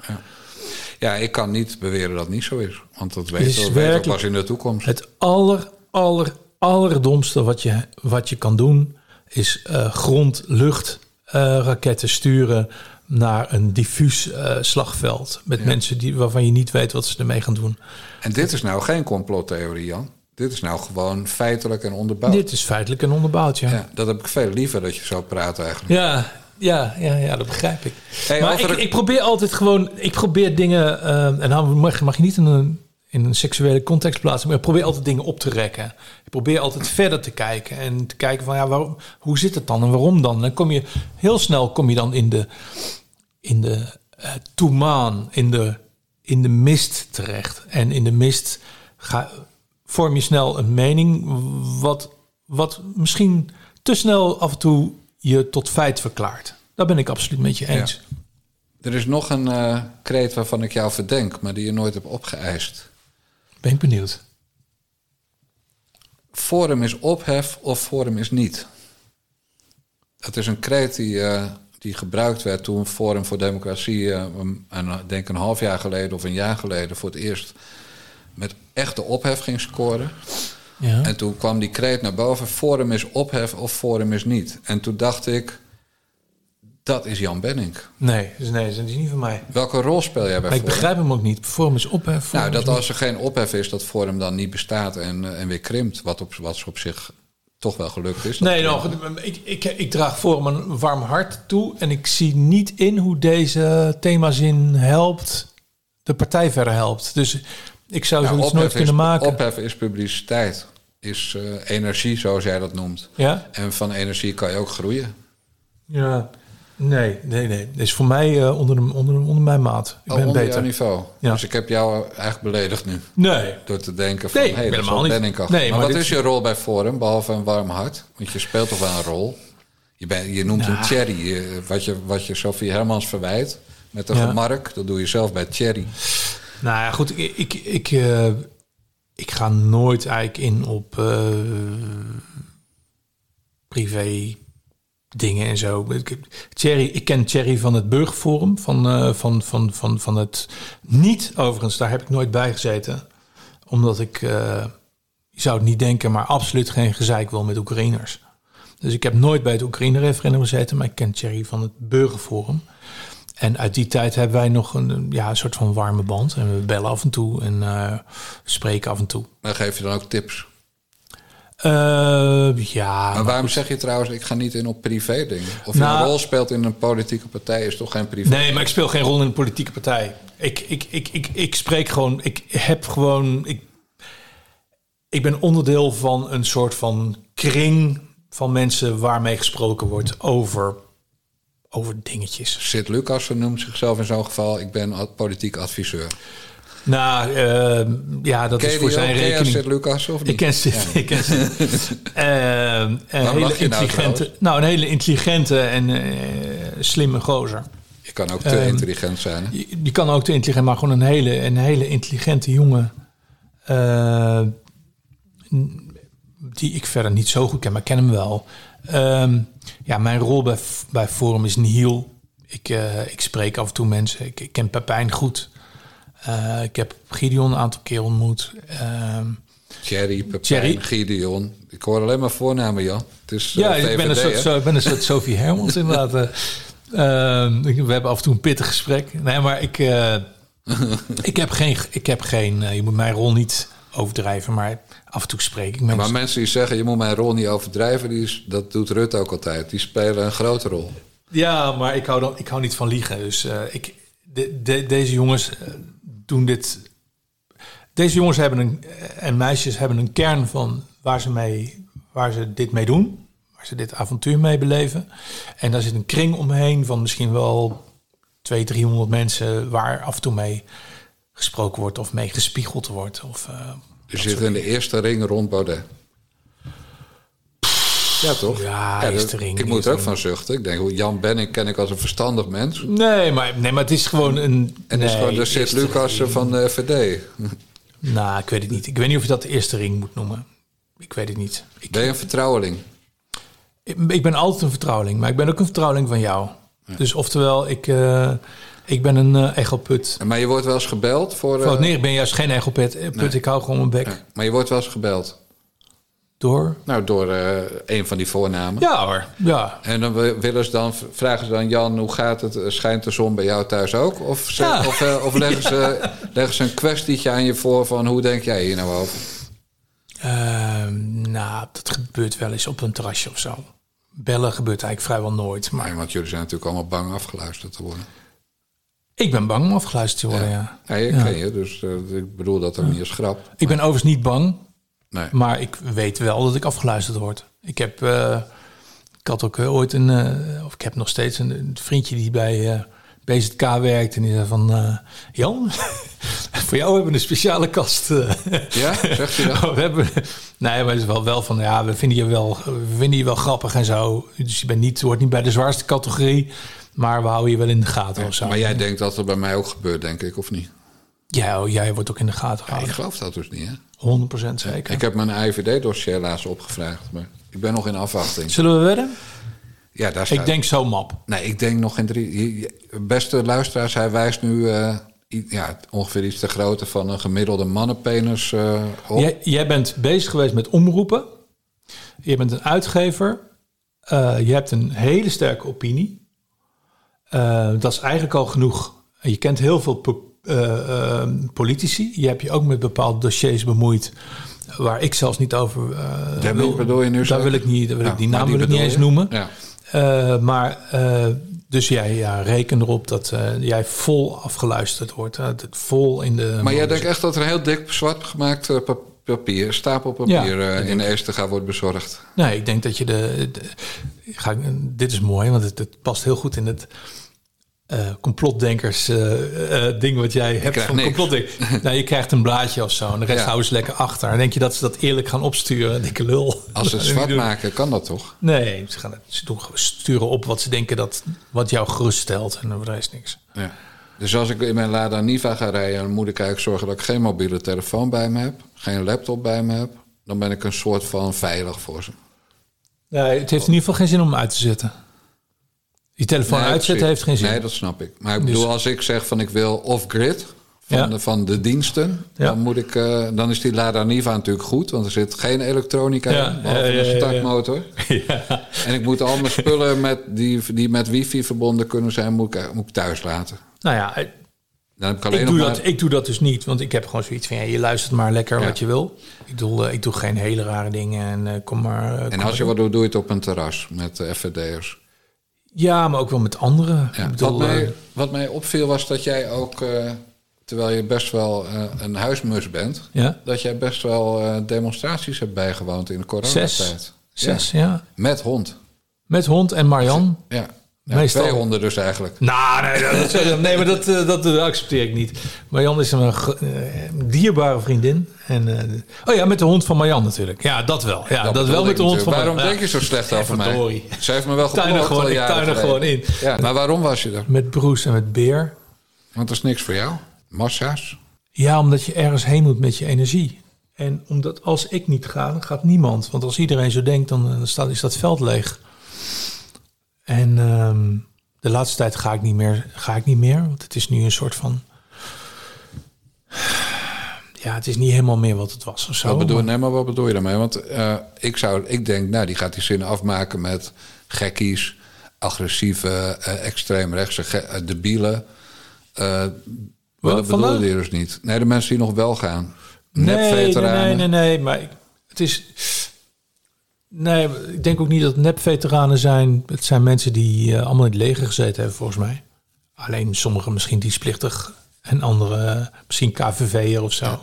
Ja, ik kan niet beweren dat het niet zo is. Want dat is weten we weten we werkelijk- pas in de toekomst. Het aller, aller, allerdomste wat je, wat je kan doen... is eh, grond, lucht, raketten sturen naar een diffuus eh, slagveld... met mensen die, waarvan je niet weet wat ze ermee gaan doen. En dit is nou geen complottheorie, Jan. Dit is nou gewoon feitelijk en onderbouwd. Dit is feitelijk en onderbouwd, ja. Ja, dat heb ik veel liever dat je zo praat eigenlijk. Ja, ja, ja, ja, dat begrijp ik. Hey, maar ik, ik probeer altijd gewoon... Ik probeer dingen... eh, en dan mag, mag je niet een, in een seksuele context plaatsen... maar ik probeer altijd dingen op te rekken. Ik probeer altijd verder te kijken. En te kijken van, ja, waarom, hoe zit het dan en waarom dan? En dan kom je... Heel snel kom je dan in de... In de eh toemaan, in de, in de mist terecht. En in de mist ga, vorm je snel een mening... wat, wat misschien te snel af en toe je tot feit verklaart. Daar ben ik absoluut met je eens. Er is nog een eh kreet waarvan ik jou verdenk, maar die je nooit hebt opgeëist. Ben ik benieuwd. Forum is ophef of Forum is niet. Dat is een kreet die, eh, die gebruikt werd toen Forum voor Democratie, een, een- denk een half jaar geleden of een jaar geleden, voor het eerst met echte ophef ging scoren. Ja. En toen kwam die kreet naar boven: Forum is ophef of Forum is niet. En toen dacht ik: dat is Jan Benning. Nee, dus nee, dat is niet van mij. Welke rol speel jij bij Maar ik Forum? begrijp hem ook niet. Vorm is op. Hè, Forum Nou, dat als er geen ophef is, dat Forum dan niet bestaat en, eh, en weer krimpt. Wat op, wat op zich toch wel gelukt is. Nee, nog, ik, ik, ik draag hem een warm hart toe. En ik zie niet in hoe deze themazin helpt, de partij verder helpt. Dus ik zou Nou, zoiets nooit ophef kunnen maken. Ophef is publiciteit, is eh, energie, zoals jij dat noemt. Ja? En van energie kan je ook groeien. Ja. Nee, nee, nee. Dit is voor mij eh, onder, de, onder, onder mijn maat. Ik Oh, ben onder beter. jouw niveau. Ja. Dus ik heb jou eigenlijk beledigd nu. Nee. Door te denken van, Nee, hey, dat. Nee, maar, maar wat dit- is je rol bij Forum, behalve een warm hart? Want je speelt toch wel een rol? Je, je noemt hem Nou. Thierry. eh, Wat je, wat je Sophie Hermans verwijt met een Ja. gemark, dat doe je zelf bij Thierry. Nou ja, goed. Ik, ik, ik, eh, ik ga nooit eigenlijk in op privé dingen en zo. Thierry, ik ken Thierry van het Burgerforum, van, eh, van, van, van, van het... Niet, overigens, daar heb ik nooit bij gezeten. Omdat ik, eh, je zou het niet denken, maar absoluut geen gezeik wil met Oekraïners. Dus ik heb nooit bij het Oekraïne-referendum gezeten, maar ik ken Thierry van het Burgerforum. En uit die tijd hebben wij nog een, ja, soort van warme band. En we bellen af en toe en eh, spreken af en toe. Dan geef je dan ook tips. Eh, ja, Maar waarom zeg je trouwens, ik ga niet in op privé dingen? Of je Nou- een rol speelt in een politieke partij is toch geen privé? Nee, maar ik speel geen rol in een politieke partij. Ik, ik, ik, ik, ik spreek gewoon. Ik heb gewoon. Ik, ik ben onderdeel van een soort van kring van mensen waarmee gesproken wordt over, over dingetjes. Sid Lucas noemt zichzelf in zo'n geval, ik ben politiek adviseur. Nou, eh, ja, dat is voor ook? zijn Ken je rekening. Sid Lucas of niet? Ik ken ze. Ik ken een hele nou intelligente. Nou, een hele intelligente en eh, slimme gozer. Je kan ook te Ehm, intelligent zijn. hè? Je, je kan ook te intelligent, maar gewoon een hele, een hele intelligente jongen. eh, die ik verder niet zo goed ken, maar ik ken hem wel. Ehm, ja, mijn rol bij, bij Forum is nihil. Ik, eh, ik spreek af en toe mensen. Ik, ik ken Pepijn goed. Eh, ik heb Gideon een aantal keer ontmoet. Ehm, Thierry, Pepijn, Thierry. Gideon. Ik hoor alleen maar voornamen, Jan. Het is Ja, eh, ik ben, een soort, zo, ik ben een soort Sophie Hermans inderdaad. eh. Ehm, we hebben af en toe een pittig gesprek. Nee, maar ik, ik heb geen... Ik heb geen je moet mijn rol niet overdrijven, maar af en toe spreek ik mensen. Maar mensen die zeggen, je moet mijn rol niet overdrijven, die is, dat doet Rutte ook altijd. Die spelen een grote rol. Ja, maar ik hou, dan, ik hou niet van liegen. Dus ik, de, de- deze jongens dit... Deze jongens hebben een, eh, en meisjes hebben een kern van waar ze, mee, waar ze dit mee doen. Waar ze dit avontuur mee beleven. En daar zit een kring omheen van misschien wel 200, 300 mensen... waar af en toe mee gesproken wordt of mee gespiegeld wordt. Of, eh, Je zit in de eerste ring rond Baudet. Ja, toch? Ja, dat- Ik moet er ook van zuchten. Ik denk, hoe Jan Benning ken ik als een verstandig mens. nee, maar, nee, maar het is gewoon een... En is nee, gewoon de Sid eerste Lucas van de FD. Nou, ik weet het niet. Ik weet niet of je dat de eerste ring moet noemen. Ik weet het niet. Ik, Ben je een vertrouweling? ik, ik ben altijd een vertrouweling, maar ik ben ook een vertrouweling van jou. Dus oftewel, ik, eh, ik ben een eh echoput. Maar je wordt wel eens gebeld voor... eh, Fout nee, ik ben juist geen echoput. Eh, Put, Ik hou gewoon mijn bek ja, maar je wordt wel eens gebeld. Door. Nou, door eh, een van die voornamen. Ja hoor, ja. En dan wi- willen ze dan, vragen ze dan, Jan, hoe gaat het? Eh, Schijnt de zon bij jou thuis ook? Of, ze, Ja. of, eh, of leggen, ze, leggen ze een kwestietje aan je voor van hoe denk jij hier nou over? Ehm, nou, dat gebeurt wel eens op een terrasje of zo. Bellen gebeurt eigenlijk vrijwel nooit. Maar want jullie zijn natuurlijk allemaal bang afgeluisterd te worden. ik ben bang om afgeluisterd te worden, ja. Ja, Ja. ken je, dus ik bedoel dat ook niet als grap. Ik ben overigens niet bang. Nee. Maar ik weet wel dat ik afgeluisterd word. Ik heb, eh, ik had ook eh, ooit een, eh, of ik heb nog steeds een, een vriendje die bij BZK werkt. En die zei van, Jan, voor jou hebben we een speciale kast. Ja, zegt hij dat? we hebben, nee, maar het is wel, wel van, ja, we vinden je wel, we vinden je wel grappig en zo. Dus je bent niet, hoort niet bij de zwaarste categorie. Maar we houden je wel in de gaten of zo. Maar jij denkt dat het bij mij ook gebeurt, denk ik, of niet? Ja, oh, jij wordt ook in de gaten Ik gehouden. geloof dat dus niet, hè? 100% zeker. Ik heb mijn IVD-dossier laatst opgevraagd, maar ik ben nog in afwachting. Zullen we wedden? Ja, daar staat... Ik denk zo, map. Nee, ik denk nog in drie... Beste luisteraars, hij wijst nu eh, ja, ongeveer iets te grootte van een gemiddelde mannenpenis eh, op. Jij, jij bent bezig geweest met omroepen. Je bent een uitgever. Eh, je hebt een hele sterke opinie. Dat is eigenlijk al genoeg. Je kent heel veel eh, eh, politici. Je hebt je ook met bepaalde dossiers bemoeid waar ik zelfs niet over uh, Daar wil, bedoel je nu Daar wil ik niet, daar wil ik die naam wil ik niet eens je? noemen. Ja. Uh, maar dus jij ja, reken erop dat jij vol afgeluisterd wordt. vol in de. Maar jij denkt echt dat er een heel dik zwart gemaakt papier, stapel papier Ja, in Eerstega wordt bezorgd? Nee, ik denk dat je de. de ga, dit is mooi, want het, het past heel goed in het. Uh, complotdenkers uh, uh, ding wat jij hebt van complotdenkers. nou, je krijgt een blaadje of zo en de rest ja. houden ze lekker achter. En denk je dat ze dat eerlijk gaan opsturen? Dikke lul. Als ze het zwart maken, kan dat toch? Nee, ze, gaan het, ze doen, sturen op wat ze denken dat wat jou geruststelt en er is niks. Ja. Dus als ik in mijn Lada Niva ga rijden, dan moet ik eigenlijk zorgen dat ik geen mobiele telefoon bij me heb, geen laptop bij me heb. Dan ben ik een soort van veilig voor ze. Nee, het heeft in ieder geval geen zin om hem uit te zetten. Die telefoon Nee, uitzetten heeft geen zin. Nee, dat snap ik. Maar ik Dus- bedoel, als ik zeg van ik wil off-grid van, Ja. de, van de diensten, Ja. dan, moet ik, eh, dan is die Lada Niva natuurlijk goed, want er zit geen elektronica Ja, in, behalve ja, ja, ja, een startmotor. En ik moet al mijn spullen met, die, die met wifi verbonden kunnen zijn, moet ik, moet ik thuis laten. Nou ja, Dan heb ik ik doe, maar... dat, ik doe dat dus niet. Want ik heb gewoon zoiets van, ja, je luistert maar lekker Ja. wat je wil. Ik doe, eh, ik doe geen hele rare dingen en eh, kom maar... eh, En kom als je wat doet, doe je het op een terras met FVD'ers. Ja, maar ook wel met anderen. Ja. Ik bedoel, wat, mij, eh, wat mij opviel was dat jij ook, eh, terwijl je best wel eh, een huismus bent, ja, dat jij best wel demonstraties hebt bijgewoond in de coronatijd. zes. Zes, ja. Ja. Met hond. Met hond en Marian. Ja. Ja Meestal. Twee honden dus eigenlijk. Nou, nee, dat, dat- nee maar dat, eh, dat, eh, accepteer ik niet. Marian is een eh, dierbare vriendin. En, oh ja, met de hond van Marian natuurlijk. Ja, dat wel. Ja, dat, wel met de hond van. Waarom denk je zo slecht over mij? verdorie. Ze heeft me wel gewoon- ik tuin er gewoon in. Ja, maar waarom was je er? Met Broes en met Beer. Want dat is niks voor jou. Massa's. Ja, omdat je ergens heen moet met je energie. En omdat als ik niet ga, dan gaat niemand. Want als iedereen zo denkt, dan eh, staat, is dat veld leeg. En ehm, de laatste tijd ga ik, niet meer, ga ik niet meer. Want het is nu een soort van... Ja, het is niet helemaal meer wat het was of zo. Wat bedoel, maar- nee, maar wat bedoel je daarmee? Want eh, ik, zou, ik denk, nou, die gaat die zin afmaken met gekkies, agressieve, eh, extreemrechtse ge- eh, debielen. Maar dat bedoelde de- je dus niet. Nee, de mensen die nog wel gaan. Nee, nee, nee, nee, nee, maar ik- het is... Nee, ik denk ook niet dat nepveteranen zijn. Het zijn mensen die eh, allemaal in het leger gezeten hebben, volgens mij. Alleen sommigen misschien dienstplichtig en anderen misschien KVV'er of zo.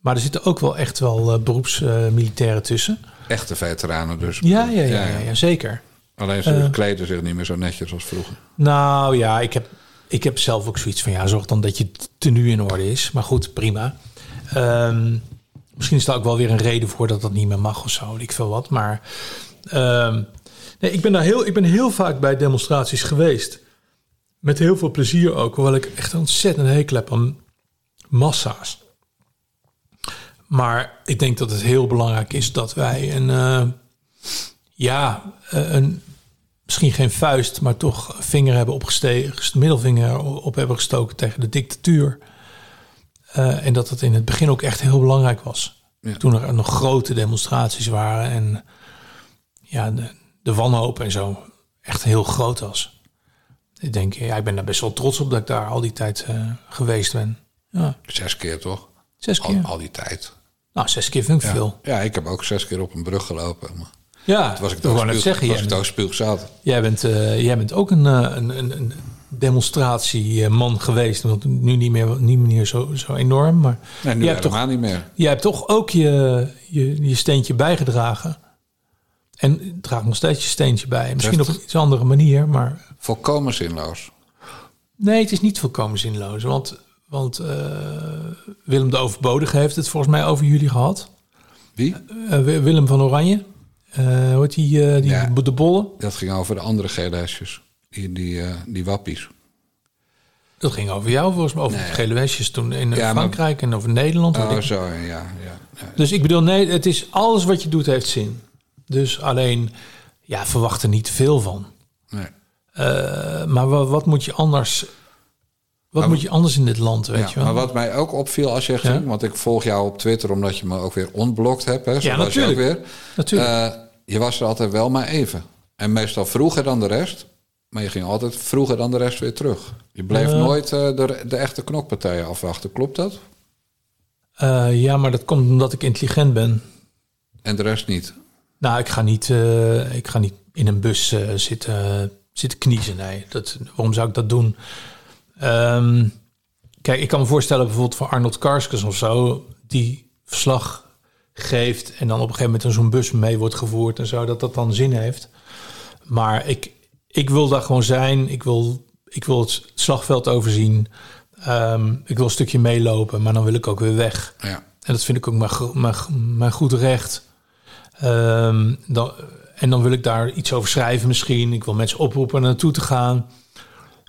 Maar er zitten ook wel echt wel eh, beroepsmilitairen tussen. Echte veteranen dus. Ja, ja, ja, ja, ja, zeker. Alleen ze Eh. kleden zich niet meer zo netjes als vroeger. Nou ja, ik heb, ik heb zelf ook zoiets van ja, zorg dan dat je tenue in orde is. Maar goed, prima. Ehm, misschien is daar ook wel weer een reden voor dat dat niet meer mag of zo, ik veel wat. Maar ehm, nee, ik, ben daar heel, ik ben heel vaak bij demonstraties geweest. Met heel veel plezier ook, hoewel ik echt ontzettend hekel heb aan massa's. Maar ik denk dat het heel belangrijk is dat wij een, eh, ja, eh, een, misschien geen vuist, maar toch vinger hebben opgestegen, middelvinger op hebben gestoken tegen de dictatuur. Eh, en dat het in het begin ook echt heel belangrijk was. Ja. Toen er nog grote demonstraties waren en ja, de, de wanhoop en zo echt heel groot was. Ik denk, ja, ik ben daar best wel trots op dat ik daar al die tijd eh, geweest ben. Ja, Zes keer toch? zes Al, keer. al die tijd. Nou, zes keer vind ik Ja. veel. ja, ik heb ook zes keer op een brug gelopen. Maar Ja, toen was ik toch net zeggen, was ik toch jij, bent, eh, jij bent ook een, een, een, een demonstratieman geweest. Want nu niet meer, niet meer zo, zo enorm. Maar Nee, nu jij, hebt toch, niet meer. jij hebt toch ook je, je, je steentje bijgedragen. En draagt nog steeds je steentje bij. Misschien op een iets andere manier, maar Volkomen zinloos. Nee, het is niet volkomen zinloos. Want, want eh, Willem de Overbodige heeft het volgens mij over jullie gehad. Wie? Eh, Wi- Willem van Oranje. Eh heet die, eh, die Ja. de bollen? Dat ging over de andere gele hesjes. Die, die, eh, die wappies. Dat ging over jou volgens mij. Over Nee. de gele westjes toen in Ja, maar- Frankrijk en over Nederland. Oh, zo, ja. ja, ja. Dus ik bedoel, nee, het is alles wat je doet heeft zin. Dus alleen, ja, verwacht er niet te veel van. Nee. Eh, maar wat, wat moet je anders... Wat Maar- moet je anders in dit land, weet je wel? maar wat mij ook opviel als je ging, want ik volg jou op Twitter omdat je me ook weer ontblokt hebt, hè, Ja, was je ook natuurlijk. weer. Natuurlijk. Eh, je was er altijd wel maar even. En meestal vroeger dan de rest. Maar je ging altijd vroeger dan de rest weer terug. Je bleef Ja. nooit eh, de, de echte knokpartijen afwachten. Klopt dat? Eh, ja, maar dat komt omdat ik intelligent ben. En de rest niet. Nou, ik ga niet, eh, ik ga niet in een bus eh, zitten, zitten kniezen. Nee, dat, waarom zou ik dat doen? Ehm, kijk, ik kan me voorstellen bijvoorbeeld voor Arnold Karskens of zo... die verslag geeft en dan op een gegeven moment zo'n bus mee wordt gevoerd... en zo, dat dat dan zin heeft. Maar ik, ik wil daar gewoon zijn. Ik wil, ik wil het slagveld overzien. Ehm, ik wil een stukje meelopen, maar dan wil ik ook weer weg. Ja. En dat vind ik ook mijn, go- mijn, mijn goed recht. Ehm, dan, en dan wil ik daar iets over schrijven misschien. Ik wil mensen oproepen naartoe te gaan.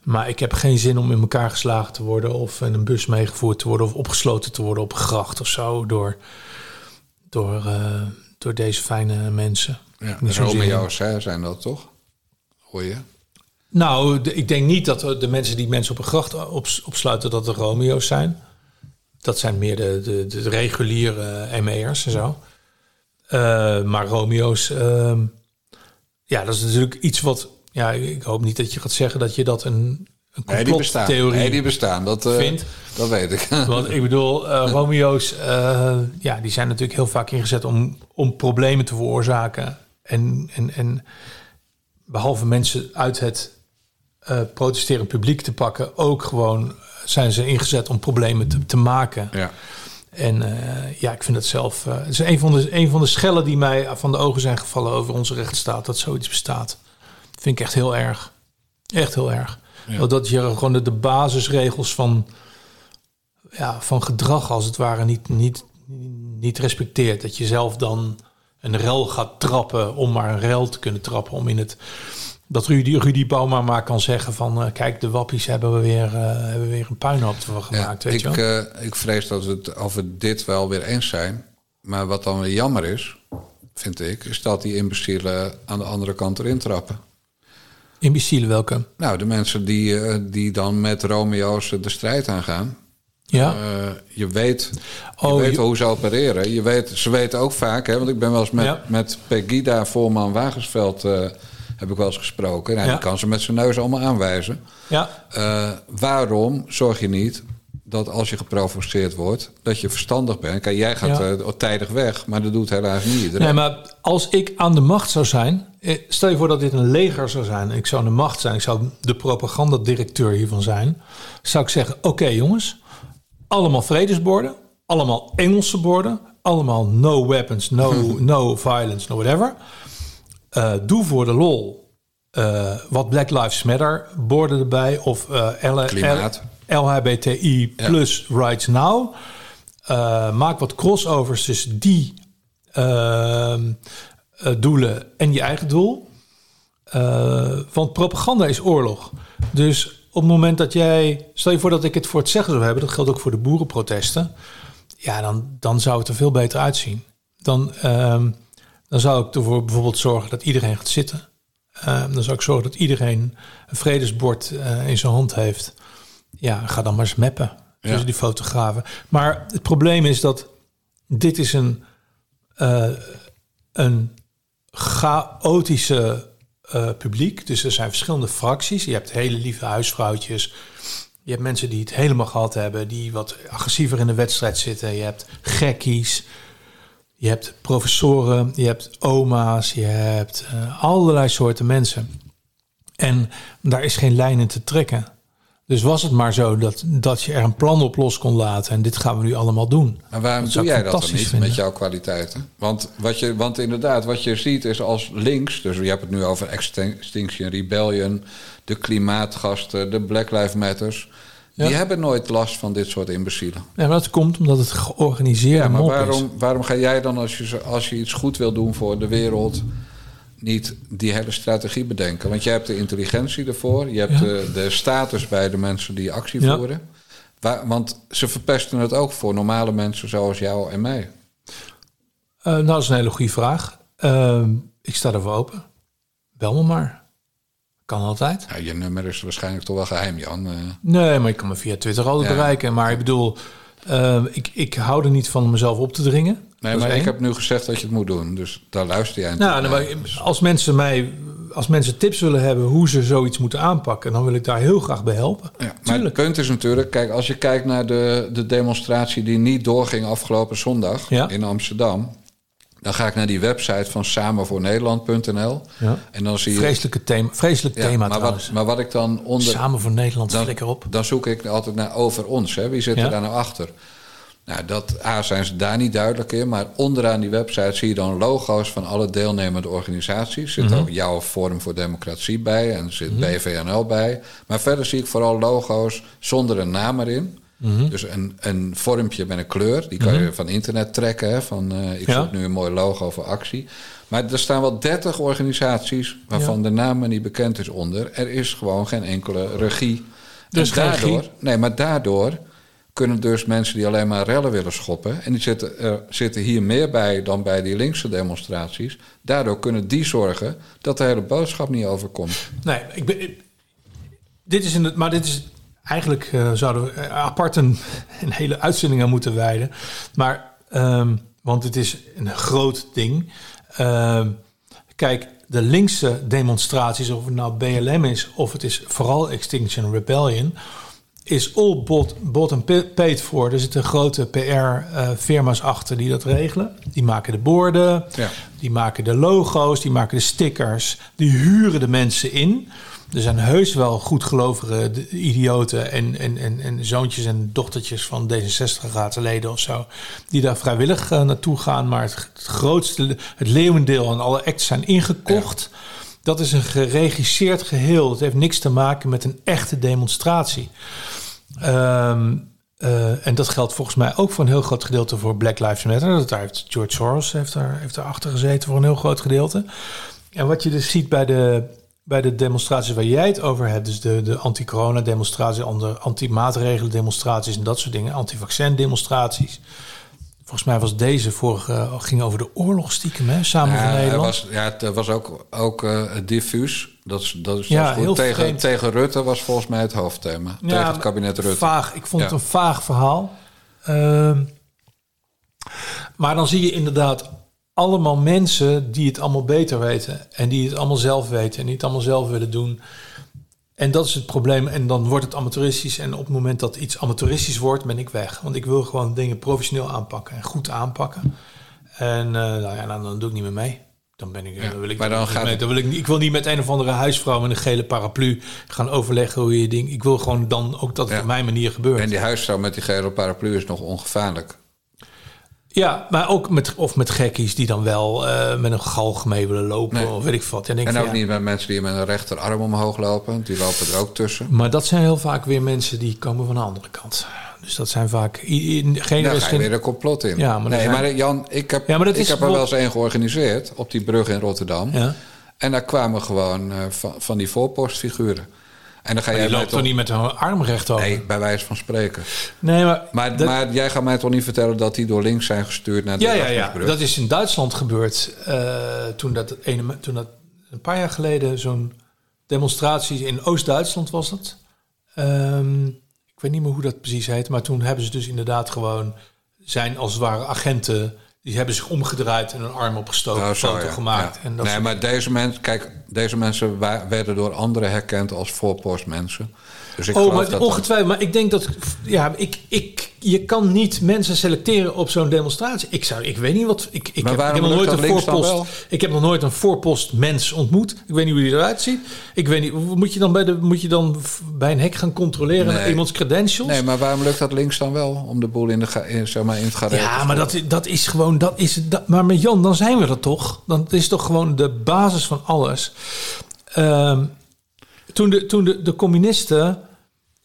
Maar ik heb geen zin om in elkaar geslagen te worden... of in een bus meegevoerd te worden... of opgesloten te worden op een gracht of zo... door, door, eh, door deze fijne mensen. ja. Romeo's zijn dat toch? Je? Nou, de- ik denk niet dat de mensen die mensen op een gracht op, opsluiten... dat de Romeo's zijn. Dat zijn meer de, de, de reguliere ME'ers en zo. Eh, maar Romeo's... ehm, ja, dat is natuurlijk iets wat... Ja, ik hoop niet dat je gaat zeggen dat je dat een, een complottheorie Nee, die bestaan. Dat, eh, vindt. dat weet ik. Want ik bedoel, eh, Romeo's, eh, ja, die zijn natuurlijk heel vaak ingezet om, om problemen te veroorzaken. En, en, en behalve mensen uit het eh protesterend publiek te pakken, ook gewoon zijn ze ingezet om problemen te, te maken. ja. En eh, ja, ik vind het zelf. eh, het is een van, de, een van de schellen die mij van de ogen zijn gevallen over onze rechtsstaat, dat zoiets bestaat. Vind ik echt heel erg. Echt heel erg. Ja. Dat je gewoon de, de basisregels van, ja, van gedrag als het ware niet, niet, niet respecteert. Dat je zelf dan een rel gaat trappen om maar een rel te kunnen trappen. Om in het. Dat Rudy, Rudy Bauma maar kan zeggen van... eh, kijk, de wappies hebben we weer, eh, hebben weer een puinhoop van Ja, gemaakt. weet ik, je wel? eh, ik vrees dat we het over dit wel weer eens zijn. Maar wat dan weer jammer is, vind ik, is dat die imbecielen aan de andere kant erin trappen. Imbecielen welke? Nou, de mensen die, die dan met Romeo's de strijd aangaan. Ja? Eh, je weet, je Oh, weet je- hoe ze opereren. Je weet, ze weten ook vaak, hè, want ik ben wel eens met, Ja. met Pegida Voorman Wagensveld eh, heb ik wel eens gesproken. Nou, Ja. Die kan ze met zijn neus allemaal aanwijzen. ja. Eh, waarom zorg je niet dat als je geprovoceerd wordt, dat je verstandig bent? Kijk, jij gaat Ja. tijdig weg, maar dat doet helaas niet iedereen. Nee, maar als ik aan de macht zou zijn... Stel je voor dat dit een leger zou zijn. en Ik zou aan de macht zijn. Ik zou de propagandadirecteur hiervan zijn. Zou ik zeggen, oké jongens. Allemaal vredesborden. Allemaal Engelse borden. Allemaal no weapons, no, no violence, no whatever. Eh, doe voor de lol eh, wat Black Lives Matter borden erbij. Of eh, Klimaat. L- LHBTI plus Rights Now. Eh, maak wat crossovers tussen die ehm, eh, doelen en je eigen doel. Eh, want propaganda is oorlog. Dus op het moment dat jij... Stel je voor dat ik het voor het zeggen zou hebben... dat geldt ook voor de boerenprotesten... ja, dan, dan zou het er veel beter uitzien. Dan, ehm, dan zou ik ervoor bijvoorbeeld zorgen dat iedereen gaat zitten. Ehm, dan zou ik zorgen dat iedereen een vredesbord eh, in zijn hand heeft. Ja, ga dan maar eens mappen tussen Ja. die fotografen. Maar het probleem is dat dit is een, eh, een chaotische eh, publiek. Dus er zijn verschillende fracties. Je hebt hele lieve huisvrouwtjes. Je hebt mensen die het helemaal gehad hebben, die wat agressiever in de wedstrijd zitten. Je hebt gekkies. Je hebt professoren, je hebt oma's, je hebt eh, allerlei soorten mensen. En daar is geen lijn in te trekken. Dus was het maar zo dat, dat je er een plan op los kon laten. En dit gaan we nu allemaal doen. Maar waarom Dat doe jij dat dan niet vinden. met jouw kwaliteiten? Want, wat je, want inderdaad, wat je ziet is als links, dus je hebt het nu over Extinction Rebellion, de klimaatgasten, de Black Lives Matters. Die hebben nooit last van dit soort imbecielen. Ja, maar dat komt omdat het georganiseerde Ja, maar is. waarom, waarom ga jij dan, als je, als je iets goed wil doen voor de wereld, niet die hele strategie bedenken? Want je hebt de intelligentie ervoor, je hebt Ja. de, de status bij de mensen die actie Ja. voeren. Waar, want ze verpesten het ook voor normale mensen zoals jou en mij. Eh, nou, dat is een hele goede vraag. Ehm, ik sta ervoor open. Bel me maar. Kan altijd. Ja, je nummer is waarschijnlijk toch wel geheim, Jan. Eh, Nee, maar je kan me via Twitter altijd Ja. bereiken. Maar ik bedoel, eh, ik, ik hou er niet van om mezelf op te dringen. Nee, maar ik heb nu gezegd dat je het moet doen. Dus daar luister jij Nou, nou, naar. maar als mensen mij als mensen tips willen hebben hoe ze zoiets moeten aanpakken, dan wil ik daar heel graag bij helpen. Ja, maar het punt is natuurlijk, kijk, als je kijkt naar de, de demonstratie die niet doorging afgelopen zondag Ja. in Amsterdam. Dan ga ik naar die website van samenvoornederland.nl. Ja. En dan zie je. Vreselijke thema, vreselijk Ja, thema maar, wat, maar wat ik dan onder. Samen voor Nederland, dan, flikker op. dan zoek ik altijd naar over ons. Hè. Wie zit er daar nou achter? Nou, dat A zijn ze daar niet duidelijk in. Maar onderaan die website zie je dan logo's van alle deelnemende organisaties. Er zit Mhm. ook jouw Forum voor Democratie bij en er zit BVNL bij. Maar verder zie ik vooral logo's zonder een naam erin. Mhm. Dus een, een vormpje met een kleur. Die kan je van internet trekken. Hè, van eh, ik Ja. zoek nu een mooi logo voor actie. Maar er staan wel 30 organisaties waarvan de naam me niet bekend is onder. Er is gewoon geen enkele regie. Dus daardoor, regie? nee, maar daardoor kunnen dus mensen die alleen maar rellen willen schoppen. En die zitten, er zitten hier meer bij dan bij die linkse demonstraties. Daardoor kunnen die zorgen dat de hele boodschap niet overkomt. Nee, ik ben, dit is in het, maar dit is eigenlijk eh, zouden we eh, apart een, een hele uitzending aan moeten wijden. Maar, ehm, want het is een groot ding. Ehm, kijk, de linkse demonstraties, of het nou BLM is of het is vooral Extinction Rebellion, is all bought and pa- paid for. Er zitten grote PR-firma's achter die dat regelen. Die maken de borden, Ja. die maken de logo's, die maken de stickers, die huren de mensen in. Er zijn heus wel goedgelovige idioten en, en, en, en zoontjes en dochtertjes van D66-raadsleden of zo, die daar vrijwillig eh, naartoe gaan. Maar het, het grootste, het leeuwendeel en alle acts zijn ingekocht. Dat is een geregisseerd geheel. Het heeft niks te maken met een echte demonstratie. Ehm, eh, en dat geldt volgens mij ook voor een heel groot gedeelte voor Black Lives Matter. Dat heeft George Soros heeft daar, heeft daar achter gezeten voor een heel groot gedeelte. En wat je dus ziet bij de, bij de demonstraties waar jij het over hebt, dus de, de anti-corona demonstraties, andere anti-maatregelen demonstraties en dat soort dingen, anti-vaccin demonstraties. Volgens mij was deze vorige ging over de oorlog stiekem, hè? Samen Ja, Nederland. was, ja, het was ook, ook eh, diffuus. Dat is, dat is, Ja, goed. heel Tegen, vreemd. tegen Rutte was volgens mij het hoofdthema. tegen het kabinet Rutte. Vaag. Ik vond het Ja. een vaag verhaal. Ehm, maar dan zie je inderdaad allemaal mensen die het allemaal beter weten. En die het allemaal zelf weten. En die het allemaal zelf willen doen. En dat is het probleem. En dan wordt het amateuristisch. En op het moment dat iets amateuristisch wordt, ben ik weg. Want ik wil gewoon dingen professioneel aanpakken. En goed aanpakken. En eh, nou ja, dan, dan doe ik niet meer mee. Dan ben ik, Ja, dan wil ik, maar dan gaat mee. dan wil ik, niet- ik wil niet met een of andere huisvrouw met een gele paraplu gaan overleggen hoe je ding. Ik wil gewoon dan ook dat het Ja. op mijn manier gebeurt. En die huisvrouw met die gele paraplu is nog ongevaarlijk. Ja, maar ook met, of met gekkies die dan wel eh, met een galg mee willen lopen Nee. of weet ik wat. En, denk En van, ook ja, niet met mensen die met een rechterarm omhoog lopen. Die lopen er ook tussen. Maar dat zijn heel vaak weer mensen die komen van de andere kant. Dus dat zijn vaak... Geen Daar ga je geen- weer een complot in. Ja, maar nee, zijn- maar Jan, ik heb, Ja, maar dat ik heb er wel eens een georganiseerd op die brug in Rotterdam. Ja. En daar kwamen gewoon eh, van, van die voorpostfiguren. En dan ga Maar jij die mij loopt toch niet met hun arm recht over? Nee, bij wijze van spreken. Nee, maar... Maar, dat- maar jij gaat mij toch niet vertellen dat die door links zijn gestuurd naar de ja, ja, ja. Dat is in Duitsland gebeurd. eh, toen, dat ene, toen dat een paar jaar geleden zo'n demonstratie in Oost-Duitsland was dat. Ehm, ik weet niet meer hoe dat precies heet. Maar toen hebben ze dus inderdaad gewoon... zijn als het ware agenten... die hebben zich omgedraaid en hun arm opgestoken. Zo, foto ja. gemaakt. Ja. En dat nee, soort- maar deze mensen, kijk, deze mensen werden door anderen herkend als voorpostmensen. Dus ik Oh, maar dat ongetwijfeld. Maar ik denk dat... Ja, ik, ik, je kan niet mensen selecteren op zo'n demonstratie. Ik, zou, ik weet niet wat... Ik, ik, heb, ik heb nog nooit een voorpost... Ik heb nog nooit een voorpost mens ontmoet. Ik weet niet hoe die eruit ziet. Ik weet niet... Moet je dan bij, de, moet je dan bij een hek gaan controleren... Nee. naar iemands credentials? Nee, maar waarom lukt dat links dan wel? Om de boel in, de, in, zeg maar, in het gareel Ja, te maar dat, dat is gewoon... Dat is, dat, maar met Jan, dan zijn we er toch? Dan is toch gewoon de basis van alles. Ehm, toen de, toen de, de communisten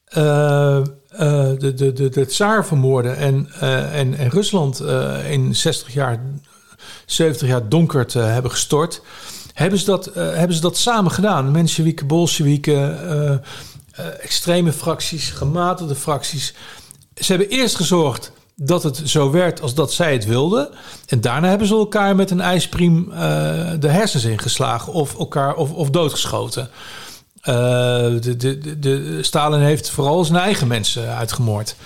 eh, eh, de, de, de, de tsaar vermoorden en, eh, en, en Rusland in 60 jaar, 70 jaar donker te hebben gestort, hebben ze dat, hebben ze dat samen gedaan. Mensjewieken, Bolsjewieken, extreme fracties, gematigde fracties. Ze hebben eerst gezorgd dat het zo werd als dat zij het wilden. En daarna hebben ze elkaar met een ijspriem de hersens ingeslagen of elkaar of, of doodgeschoten. Eh, de, de, de, Stalin heeft vooral zijn eigen mensen uitgemoord.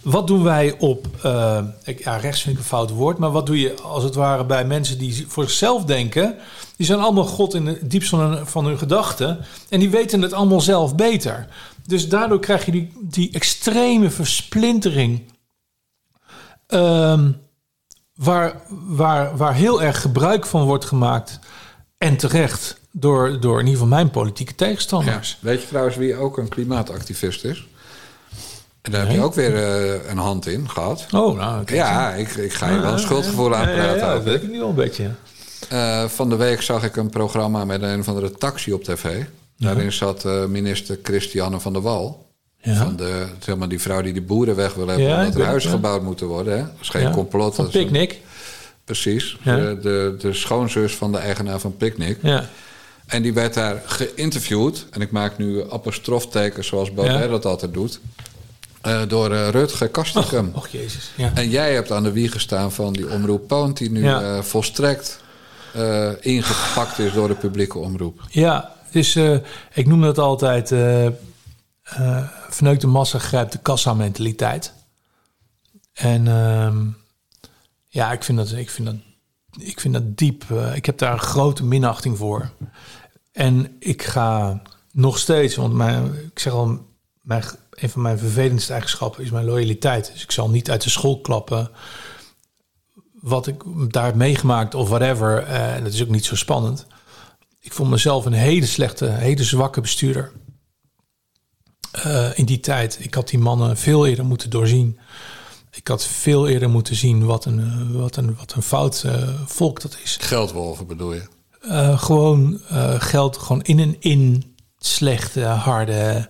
wat doen wij op, eh, ja, rechts vind ik een fout woord, maar wat doe je als het ware bij mensen die voor zichzelf denken? Die zijn allemaal God in het diepst van hun, van hun gedachten en die weten het allemaal zelf beter. Dus daardoor krijg je die, die extreme versplintering, ehm, waar, waar, waar heel erg gebruik van wordt gemaakt en terecht door, door in ieder geval mijn politieke Ja. tegenstanders. Weet je trouwens wie ook een klimaatactivist is? En daar heb je ook weer eh, een hand in gehad. Oh, nou. Ja, ik, ik ga je wel een schuldgevoel aanpraten. Ja, ja, dat weet ik nu wel een beetje. Eh, van de week zag ik een programma met een of andere taxi op tv. Daarin zat eh, minister Christiane van der Wal. Ja. Van de, zeg maar, die vrouw die de boeren weg wil hebben... Ja, omdat er huizen gebouwd moeten worden. Hè? Dat is geen complot. Van dat is een- Picnic. Precies. De, de, de schoonzus van de eigenaar van Picnic. Ja. En die werd daar geïnterviewd. En ik maak nu apostroftekens zoals Baudet Ja. dat altijd doet. eh, door eh, Rutger Kastikum. Och, jezus. Ja. En jij hebt aan de wieg gestaan van die omroep Poont... die nu Ja. eh, volstrekt ingepakt is door de publieke omroep. Ja, dus ik noem dat altijd verneukte massa grijpt de kassa mentaliteit. En ehm, ja, ik vind dat, ik vind dat, ik vind dat diep. ik heb daar een grote minachting voor. En ik ga nog steeds, want mijn, ik zeg al, mijn, een van mijn vervelendste eigenschappen is mijn loyaliteit. Dus ik zal niet uit de school klappen wat ik daar heb meegemaakt of whatever. eh, En dat is ook niet zo spannend. Ik vond mezelf een hele slechte, hele zwakke bestuurder. Eh, in die tijd. Ik had die mannen veel eerder moeten doorzien. Ik had veel eerder moeten zien wat een, eh, wat een, wat een fout volk dat is. Geldwolven bedoel je? Eh, gewoon eh, geld gewoon in en in slechte, harde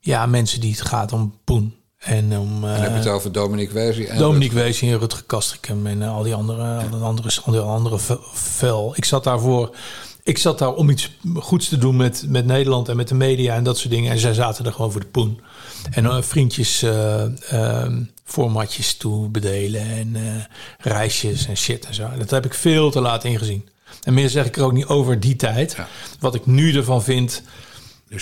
ja, mensen die het gaat om poen. En om Dan heb je eh het over Dominique Weesie en Dominique Wees en Rutger Kastrikum en eh, al die andere, al die andere, al die andere ve- vuil. Ik zat daarvoor. Ik zat daar om iets goeds te doen met, met Nederland en met de media en dat soort dingen. En zij zaten er gewoon voor de poen. En eh, vriendjes, eh, ehm, formatjes toe bedelen en eh, reisjes en shit en zo. Dat heb ik veel te laat ingezien. En meer zeg ik er ook niet over die tijd. Ja. Wat ik nu ervan vind,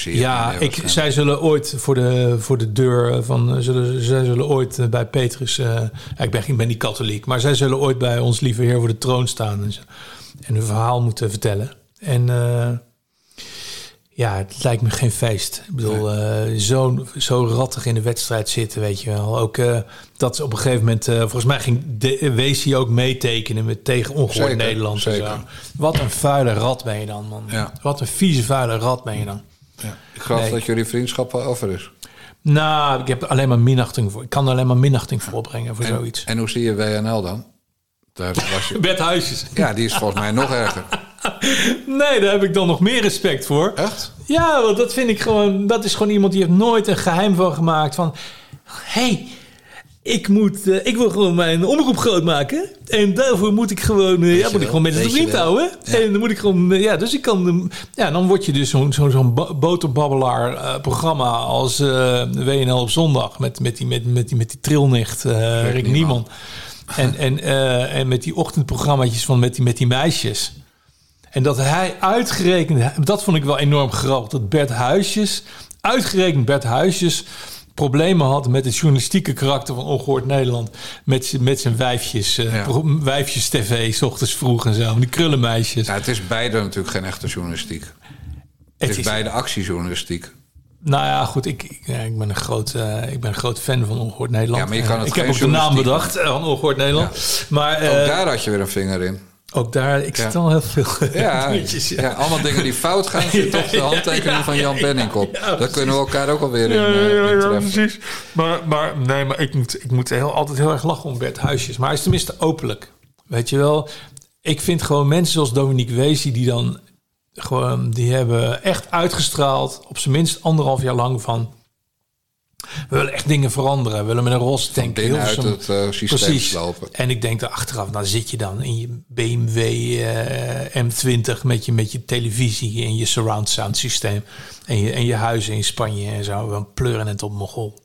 ja, ik, zij zullen ooit voor de, voor de deur van. Zullen, zij zullen ooit eh, bij Petrus. eh, ik ben, ik ben niet katholiek, maar zij zullen ooit bij ons lieve Heer voor de troon staan. En hun verhaal moeten vertellen. En eh, ja, het lijkt me geen feest. Ik bedoel, eh, zo, zo rattig in de wedstrijd zitten, weet je wel. Ook eh, dat ze op een gegeven moment. eh, volgens mij ging de, Weesie ook meetekenen met tegen ongehoord Nederland. zeker. zo. Wat een vuile rat ben je dan, man. Ja. Wat een vieze, vuile rat ben je dan. Ja. Ik geloof Nee. dat jullie vriendschap wel over is. Nou, ik heb alleen maar minachting voor. Ik kan er alleen maar minachting voor opbrengen voor En, zoiets. en hoe zie je WNL dan? Daar was je... Bert Huisjes. Ja, die is volgens mij nog erger. Nee, daar heb ik dan nog meer respect voor. Echt? Ja, want dat vind ik gewoon... Dat is gewoon iemand die heeft nooit een geheim van gemaakt van... hey, ik, moet, eh, ik wil gewoon mijn omroep groot maken. En daarvoor moet ik gewoon, eh, ja, moet wel, ik gewoon mensen te je vriend houden. En dan moet ik gewoon, eh, ja, dus ik kan, ja, dan word je dus zo'n zo'n zo'n bo- boterbabbelaar programma als WNL op zondag. Met, met, die, met, met, die, met die trilnicht, Rick Nieman. En, en, en met die ochtendprogramma's van met die, met die meisjes. En dat hij uitgerekend, dat vond ik wel enorm grappig, dat Bert Huisjes, uitgerekend Bert Huisjes, problemen had met het journalistieke karakter van Ongehoord Nederland. Met, met zijn wijfjes, eh, Ja. wijfjes tv, s ochtends vroeg en zo. Die krullenmeisjes. Ja, het is beide natuurlijk geen echte journalistiek. Het, Het is, is- beide actiejournalistiek. Nou ja, goed, ik, ik, ben, een groot, eh, ik ben een groot fan van Ongehoord Nederland. Ja, maar je kan het ik heb ook de naam bedacht eh, van Ongehoord Nederland. Maar Ook daar had je weer een vinger in. Ook daar, ik Ja. zit al heel veel Ja, ja. allemaal dingen die fout gaan, zit toch de handtekening van Jan Benning op. Daar kunnen we elkaar ook alweer in, eh, in treffen. precies. Maar, maar, nee, maar ik moet, ik moet heel, altijd heel erg lachen om Bert Huisjes. Maar hij is tenminste openlijk. Weet je wel? Ik vind gewoon mensen zoals Dominique Weesie... die dan gewoon... die hebben echt uitgestraald... op zijn minst anderhalf jaar lang van... we willen echt dingen veranderen. We willen met een roze tank... Binnenuit Hilversum- het eh, systeem Precies. slopen. En ik denk er achteraf, dan zit je dan in je BMW eh, M20 met je, met je televisie en je surround sound systeem. En je, en je huis in Spanje en zo. Dan pleuren het op Mogol.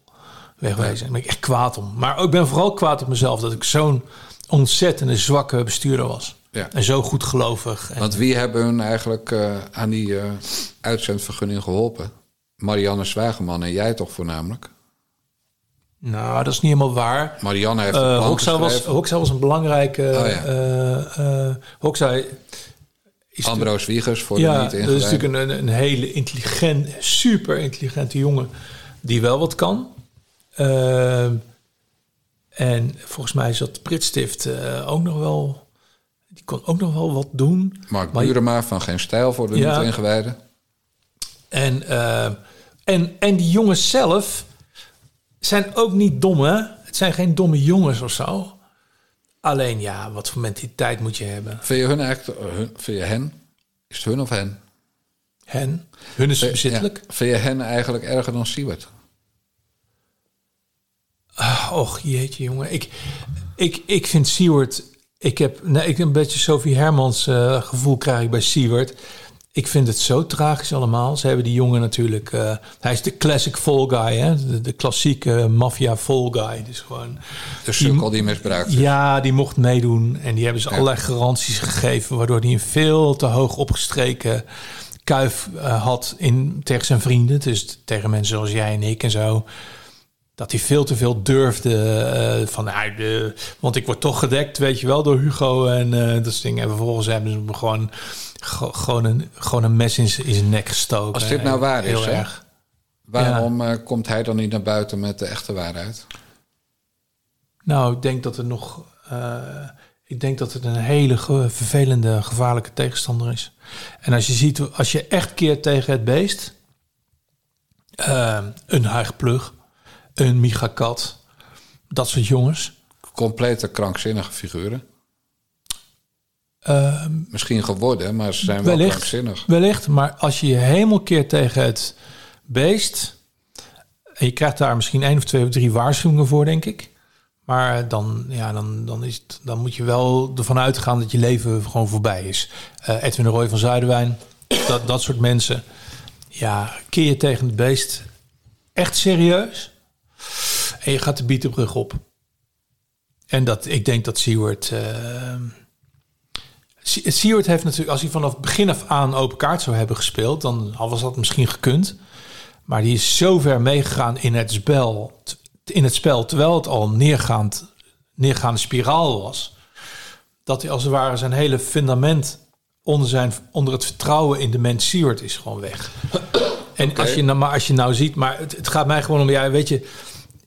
Wegwezen. Daar ben ik echt kwaad om. Maar ik ben vooral kwaad op mezelf dat ik zo'n ontzettende zwakke bestuurder was. Ja. En zo goed gelovig. En, Want wie hebben hun eigenlijk eh, aan die uitzendvergunning geholpen? Marianne Zwageman en jij toch voornamelijk? Nou, dat is niet helemaal waar. Marianne heeft een Uh, plan Hoxha, was. Hoxha was een belangrijke... Oh, ja. eh, eh, Hoxha is Ambroos Wiegers, voor de ja, niet dat is natuurlijk een, een hele intelligent, super intelligente jongen die wel wat kan. Eh, en volgens mij zat Pritstift eh, ook nog wel, die kon ook nog wel wat doen. Mark Maar- Burema van Geen Stijl, voor de Ja. niet ingewijden. En, eh, en, en die jongens zelf zijn ook niet dom, hè? Het zijn geen domme jongens of zo. Alleen ja, wat voor mentaliteit moet je hebben? Vind je hun eigenlijk, eh, hun, vind je hen? Is het hun of hen? Hen, hun is bezittelijk. Ja. Vind je hen eigenlijk erger dan Siebert? Och, jeetje, jongen. Ik, ik, ik vind Seward... Ik heb nee, ik, een beetje Sophie Hermans eh, gevoel krijg ik bij Seward. Ik vind het zo tragisch allemaal. Ze hebben die jongen natuurlijk... eh, hij is de classic fall guy, hè? De, de klassieke maffia fall guy. Dus gewoon... De sukkel die misbruikt is. Ja, die mocht meedoen. En die hebben ze allerlei garanties gegeven... waardoor hij een veel te hoog opgestreken kuif eh, had in, tegen zijn vrienden. Dus tegen mensen zoals jij en ik en zo. Dat hij veel te veel durfde eh, van... Nou, de, want ik word toch gedekt, weet je wel, door Hugo en dat soort dingen. En vervolgens hebben ze hem gewoon, gewoon, een, gewoon een mes in, zijn nek gestoken. Als dit nou waar is, hè? Waarom eh, komt hij dan niet naar buiten met de echte waarheid? Nou, ik denk dat er nog. eh, ik denk dat het een hele ge- vervelende, gevaarlijke tegenstander is. En als je ziet, als je echt keert tegen het beest, eh, een Huigplug, een Micha Kat, dat soort jongens. Complete krankzinnige figuren. Misschien geworden, maar ze zijn wel wellicht, krankzinnig. wellicht, maar als je je helemaal keert tegen het beest, en je krijgt daar misschien één of twee of drie waarschuwingen voor, denk ik. Maar dan, ja, dan, dan, is het, dan moet je wel ervan uitgaan dat je leven gewoon voorbij is. Eh, Edwin de Roy van Zuiderwijn, dat, dat soort mensen. Ja, keer je tegen het beest echt serieus. En je gaat de bietenbrug op. En dat, ik denk dat Seward... eh, Seward heeft natuurlijk, als hij vanaf begin af aan open kaart zou hebben gespeeld, dan was dat misschien gekund. Maar die is zo ver meegegaan in het spel, in het spel terwijl het al neergaand, neergaande spiraal was, dat hij als het ware zijn hele fundament onder, zijn, onder het vertrouwen in de mens Seward is gewoon weg. En als je, nou, maar als je nou ziet, maar het, het gaat mij gewoon om, ja, weet je,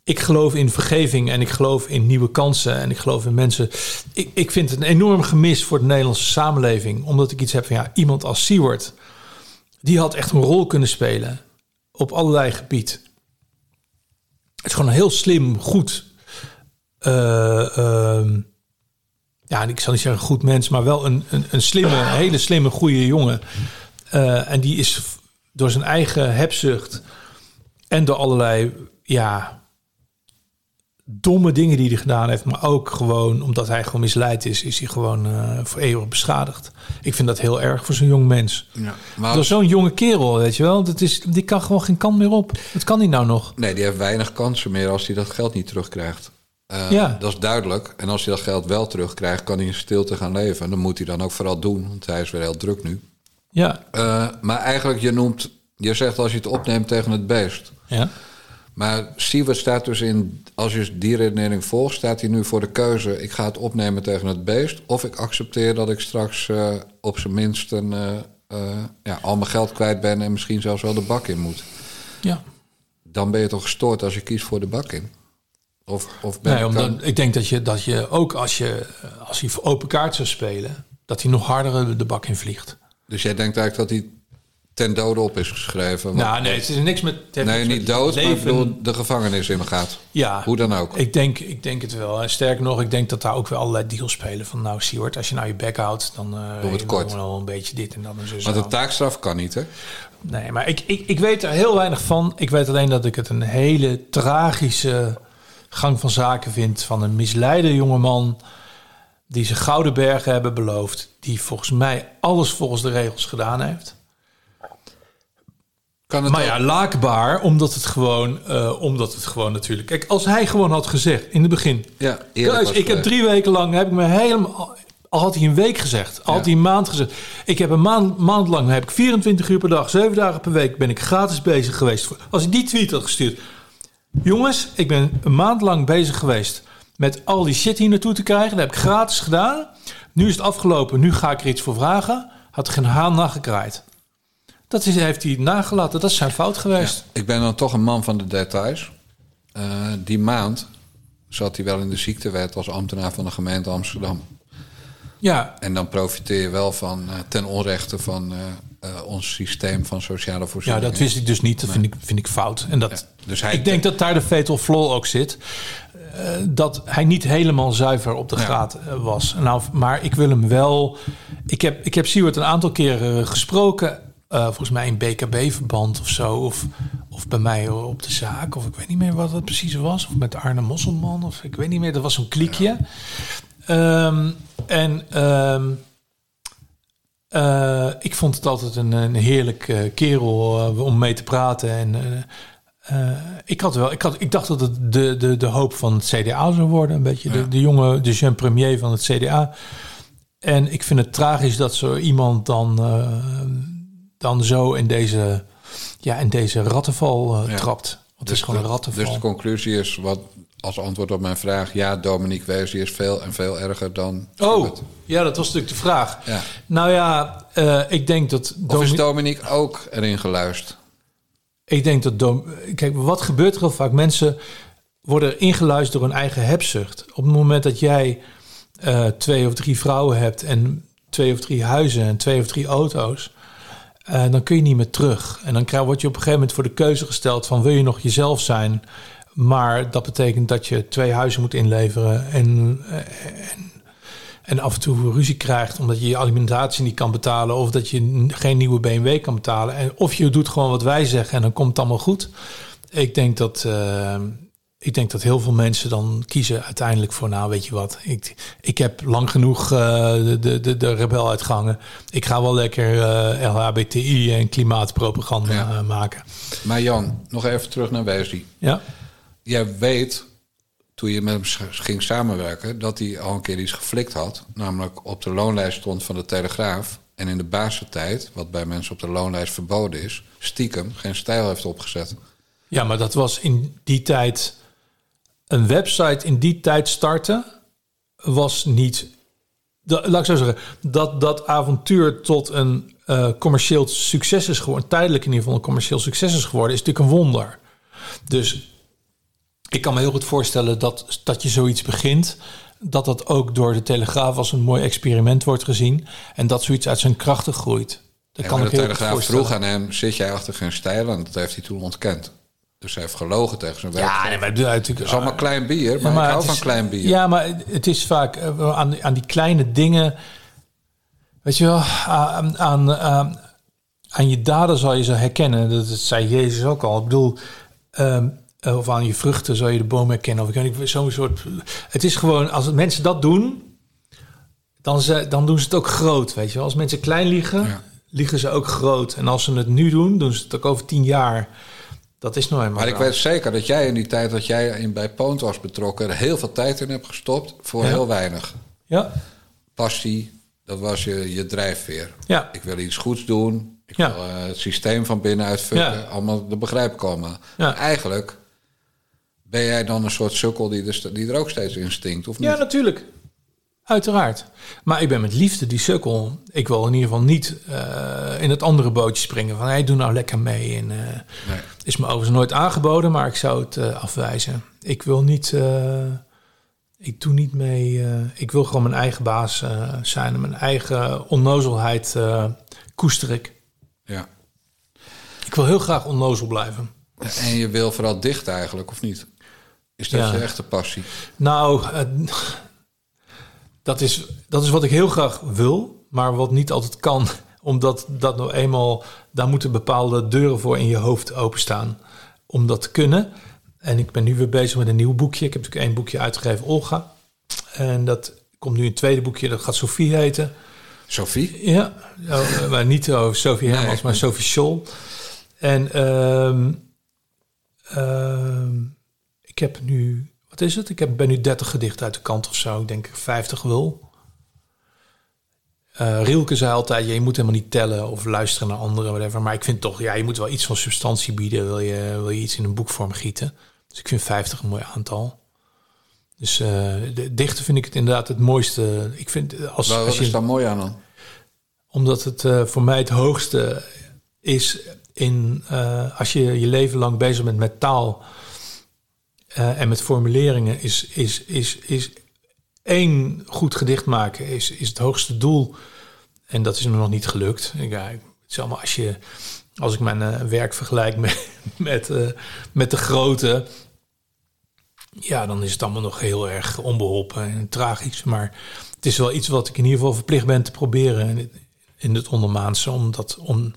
ik geloof in vergeving en ik geloof in nieuwe kansen en ik geloof in mensen. Ik, ik vind het een enorm gemis voor de Nederlandse samenleving, omdat ik iets heb van ja, iemand als Seward, die had echt een rol kunnen spelen op allerlei gebied. Het is gewoon een heel slim, goed. eh, ehm, ja, ik zal niet zeggen goed mens, maar wel een, een, een slimme, een hele slimme, goede jongen. Eh, en die is door zijn eigen hebzucht en door allerlei, ja, domme dingen die hij gedaan heeft, maar ook gewoon omdat hij gewoon misleid is, is hij gewoon eh, voor eeuwig beschadigd. Ik vind dat heel erg voor zo'n jong mens. Ja. Maar Door zo'n jonge kerel, weet je wel, dat is, die kan gewoon geen kant meer op. Wat kan hij nou nog? Nee, die heeft weinig kansen meer als hij dat geld niet terugkrijgt. Eh, Ja. Dat is duidelijk. En als hij dat geld wel terugkrijgt, kan hij in stilte gaan leven. En dat moet hij dan ook vooral doen, want hij is weer heel druk nu. Ja, Eh, maar eigenlijk, je noemt, je zegt als je het opneemt tegen het beest. ja. Maar Siewert staat dus in, als je die redenering volgt, staat hij nu voor de keuze: ik ga het opnemen tegen het beest. Of ik accepteer dat ik straks eh, op zijn minst een, eh, eh, ja, al mijn geld kwijt ben en misschien zelfs wel de bak in moet. ja. Dan ben je toch gestoord als je kiest voor de bak in? Of, of ben Nee, omdat, ik denk dat je, dat je ook als, je, als hij voor open kaart zou spelen, dat hij nog harder de bak in vliegt. Dus jij denkt eigenlijk dat hij ten dode op is geschreven? Nou, nee, het is niks met. nee, niks niet met dood, maar ik bedoel de gevangenis in gaat. Ja, Hoe dan ook. Ik denk, ik denk het wel. En sterker nog, ik denk dat daar ook wel allerlei deals spelen. Van nou, Siewert, als je nou je bek houdt, dan eh Doe het kort. wel een beetje dit en dat en zo. Want de taakstraf kan niet, hè? Nee, maar ik, ik, ik weet er heel weinig van. Ik weet alleen dat ik het een hele tragische gang van zaken vind van een misleide jongeman die zijn gouden bergen hebben beloofd, die volgens mij alles volgens de regels gedaan heeft. Kan het Maar ook- ja, laakbaar, omdat het gewoon, eh, omdat het gewoon natuurlijk. Kijk, als hij gewoon had gezegd in het begin, ja, was ik heb drie weken lang heb ik me helemaal. Al had hij een week gezegd, al had Ja. hij een maand gezegd. Ik heb een maand, maand lang, heb ik 24 uur per dag, 7 dagen per week, ben ik gratis bezig geweest. Als hij die tweet had gestuurd, Jongens, ik ben een maand lang bezig geweest met al die shit hier naartoe te krijgen. Dat heb ik gratis gedaan. Nu is het afgelopen, nu ga ik er iets voor vragen. Had geen haan naar gekraaid. Dat is, heeft hij nagelaten, dat is zijn fout geweest. Ik ben dan toch een man van de details. Eh, die maand zat hij wel in de ziektewet als ambtenaar van de gemeente Amsterdam. Ja, En dan profiteer je wel van eh, ten onrechte van eh, ons systeem van sociale ja, voorzieningen. dat wist ik dus niet. Dat vind ik, vind ik fout. En dat, Ja, dus hij- ik denk dat daar de fatal flaw ook zit. Dat hij niet helemaal zuiver op de Ja. graad was. Nou, maar ik wil hem wel... Ik heb, ik heb Siewert een aantal keren gesproken. Eh, volgens mij in BKB-verband of zo. Of, of bij mij op de zaak. Of ik weet niet meer wat het precies was. Of met Arne Mosselman. Of ik weet niet meer. Dat was zo'n kliekje. Ehm, en... ehm, eh, ik vond het altijd een, een heerlijk eh, kerel om mee te praten. En ik, had wel, ik, had, ik dacht dat het de, de, de hoop van het CDA zou worden. Een beetje de, de jonge, de jeune premier van het CDA. En ik vind het tragisch dat zo iemand dan, eh, dan zo in deze, ja, in deze rattenval eh, Ja. trapt. Want het is gewoon een de, rattenval. dus de conclusie is, wat, als antwoord op mijn vraag... ja, Dominique Weesie is veel en veel erger dan... oh, ja, dat was natuurlijk de vraag. Ja. Nou ja, eh, ik denk dat... Of is Domi- Dominique ook erin geluisterd? Ik denk dat... Dom- Kijk, wat gebeurt er heel vaak? Mensen worden ingeluisterd door hun eigen hebzucht. Op het moment dat jij eh, twee of drie vrouwen hebt... en twee of drie huizen en twee of drie auto's... eh, dan kun je niet meer terug. En dan krijg, word je op een gegeven moment voor de keuze gesteld... van wil je nog jezelf zijn... Maar dat betekent dat je twee huizen moet inleveren en, eh, en, en af en toe ruzie krijgt omdat je je alimentatie niet kan betalen of dat je geen nieuwe BMW kan betalen. En of je doet gewoon wat wij zeggen en dan komt het allemaal goed. Ik denk dat, eh, ik denk dat heel veel mensen dan kiezen uiteindelijk voor, nou weet je wat, ik, ik heb lang genoeg eh, de, de, de, rebel uitgehangen. Ik ga wel lekker eh, LHBTI en klimaatpropaganda Ja. eh, maken. Maar Jan, nog even terug naar Weesie. Ja, Jij weet, toen je met hem ging samenwerken... dat hij al een keer iets geflikt had. Namelijk op de loonlijst stond van de Telegraaf... en in de basentijd, wat bij mensen op de loonlijst verboden is... stiekem geen stijl heeft opgezet. Ja, maar dat was in die tijd. Een website in die tijd starten was niet. Dat, laat ik zo zeggen. Dat dat avontuur tot een eh, commercieel succes is geworden. Tijdelijk in ieder geval een commercieel succes is geworden. Is natuurlijk een wonder. Dus ik kan me heel goed voorstellen dat, dat je zoiets begint. Dat dat ook door de Telegraaf als een mooi experiment wordt gezien. En dat zoiets uit zijn krachten groeit. Dat En kan de Telegraaf vroeg aan hem... zit jij achter geen stijl? En dat heeft hij toen ontkend. Dus hij heeft gelogen tegen zijn werk. Ja, nee, maar natuurlijk. Het is allemaal klein bier, maar, Ja, ik hou het van klein bier. Ja, maar het is vaak eh, aan, aan die kleine dingen. Weet je wel, aan, aan, aan, aan je daden zal je ze herkennen. Dat, dat zei Jezus ook al. Ik bedoel, ehm, of aan je vruchten zal je de boom herkennen. Of ik weet niet, zo'n soort. Het is gewoon, als mensen dat doen, dan, ze, dan doen ze het ook groot. Weet je wel, als mensen klein liegen, Ja. liegen ze ook groot. En als ze het nu doen, doen ze het ook over tien jaar. Dat is nou eenmaal. Maar ik weet zeker dat jij in die tijd dat jij in bij Poont was betrokken... er heel veel tijd in hebt gestopt voor Ja. heel weinig. Ja, Passie, dat was je, je drijfveer. ja. Ik wil iets goeds doen. Ik Ja. wil eh, het systeem van binnenuit fucken. Ja. Allemaal, dat begrijp ik allemaal. Ja. Eigenlijk ben jij dan een soort sukkel die er, die er ook steeds in stinkt, of niet? Ja, natuurlijk. Uiteraard. Maar ik ben met liefde die sukkel. Ik wil in ieder geval niet eh, in het andere bootje springen. Van, hey, doe nou lekker mee. En, eh, Nee. is me overigens nooit aangeboden, maar ik zou het eh, afwijzen. Ik wil niet... ik doe niet mee... ik wil gewoon mijn eigen baas zijn. En mijn eigen onnozelheid koester ik. Ja. Ik wil heel graag onnozel blijven. En je wil vooral dicht eigenlijk, of niet? Is dat Ja. je echte passie? Nou, dat, is, dat is wat ik heel graag wil, maar wat niet altijd kan. Omdat dat nou eenmaal, daar moeten bepaalde deuren voor in je hoofd openstaan. Om dat te kunnen. En ik ben nu weer bezig met een nieuw boekje. Ik heb natuurlijk één boekje uitgegeven, Olga. En dat komt nu een tweede boekje, dat gaat Sophie heten. Sophie? Ja, oh, eh, maar niet over Sophie Nee. Hermans, maar Sophie Scholl. En ehm, ehm, ik heb nu, wat is het? Ik heb, ben nu 30 gedichten uit de kant of zo. Ik denk 50 wil. Eh Rielke zei altijd, je moet helemaal niet tellen of luisteren naar anderen, whatever. Maar ik vind toch, ja, je moet wel iets van substantie bieden. Wil je, wil je iets in een boekvorm gieten? Dus ik vind 50 een mooi aantal. Dus eh, de dichter vind ik het inderdaad het mooiste. Ik vind als, Wat als wat is je, daar mooi aan dan? omdat het eh, voor mij het hoogste is in eh, als je je leven lang bezig bent met taal eh, en met formuleringen, is, is, is, is één goed gedicht maken is, is het hoogste doel. En dat is me nog niet gelukt. Ja, het is allemaal als je als ik mijn eh, werk vergelijk met, met, eh, met de grote, ja, dan is het allemaal nog heel erg onbeholpen en tragisch. Maar het is wel iets wat ik in ieder geval verplicht ben te proberen in het, ondermaanse. Om, dat, om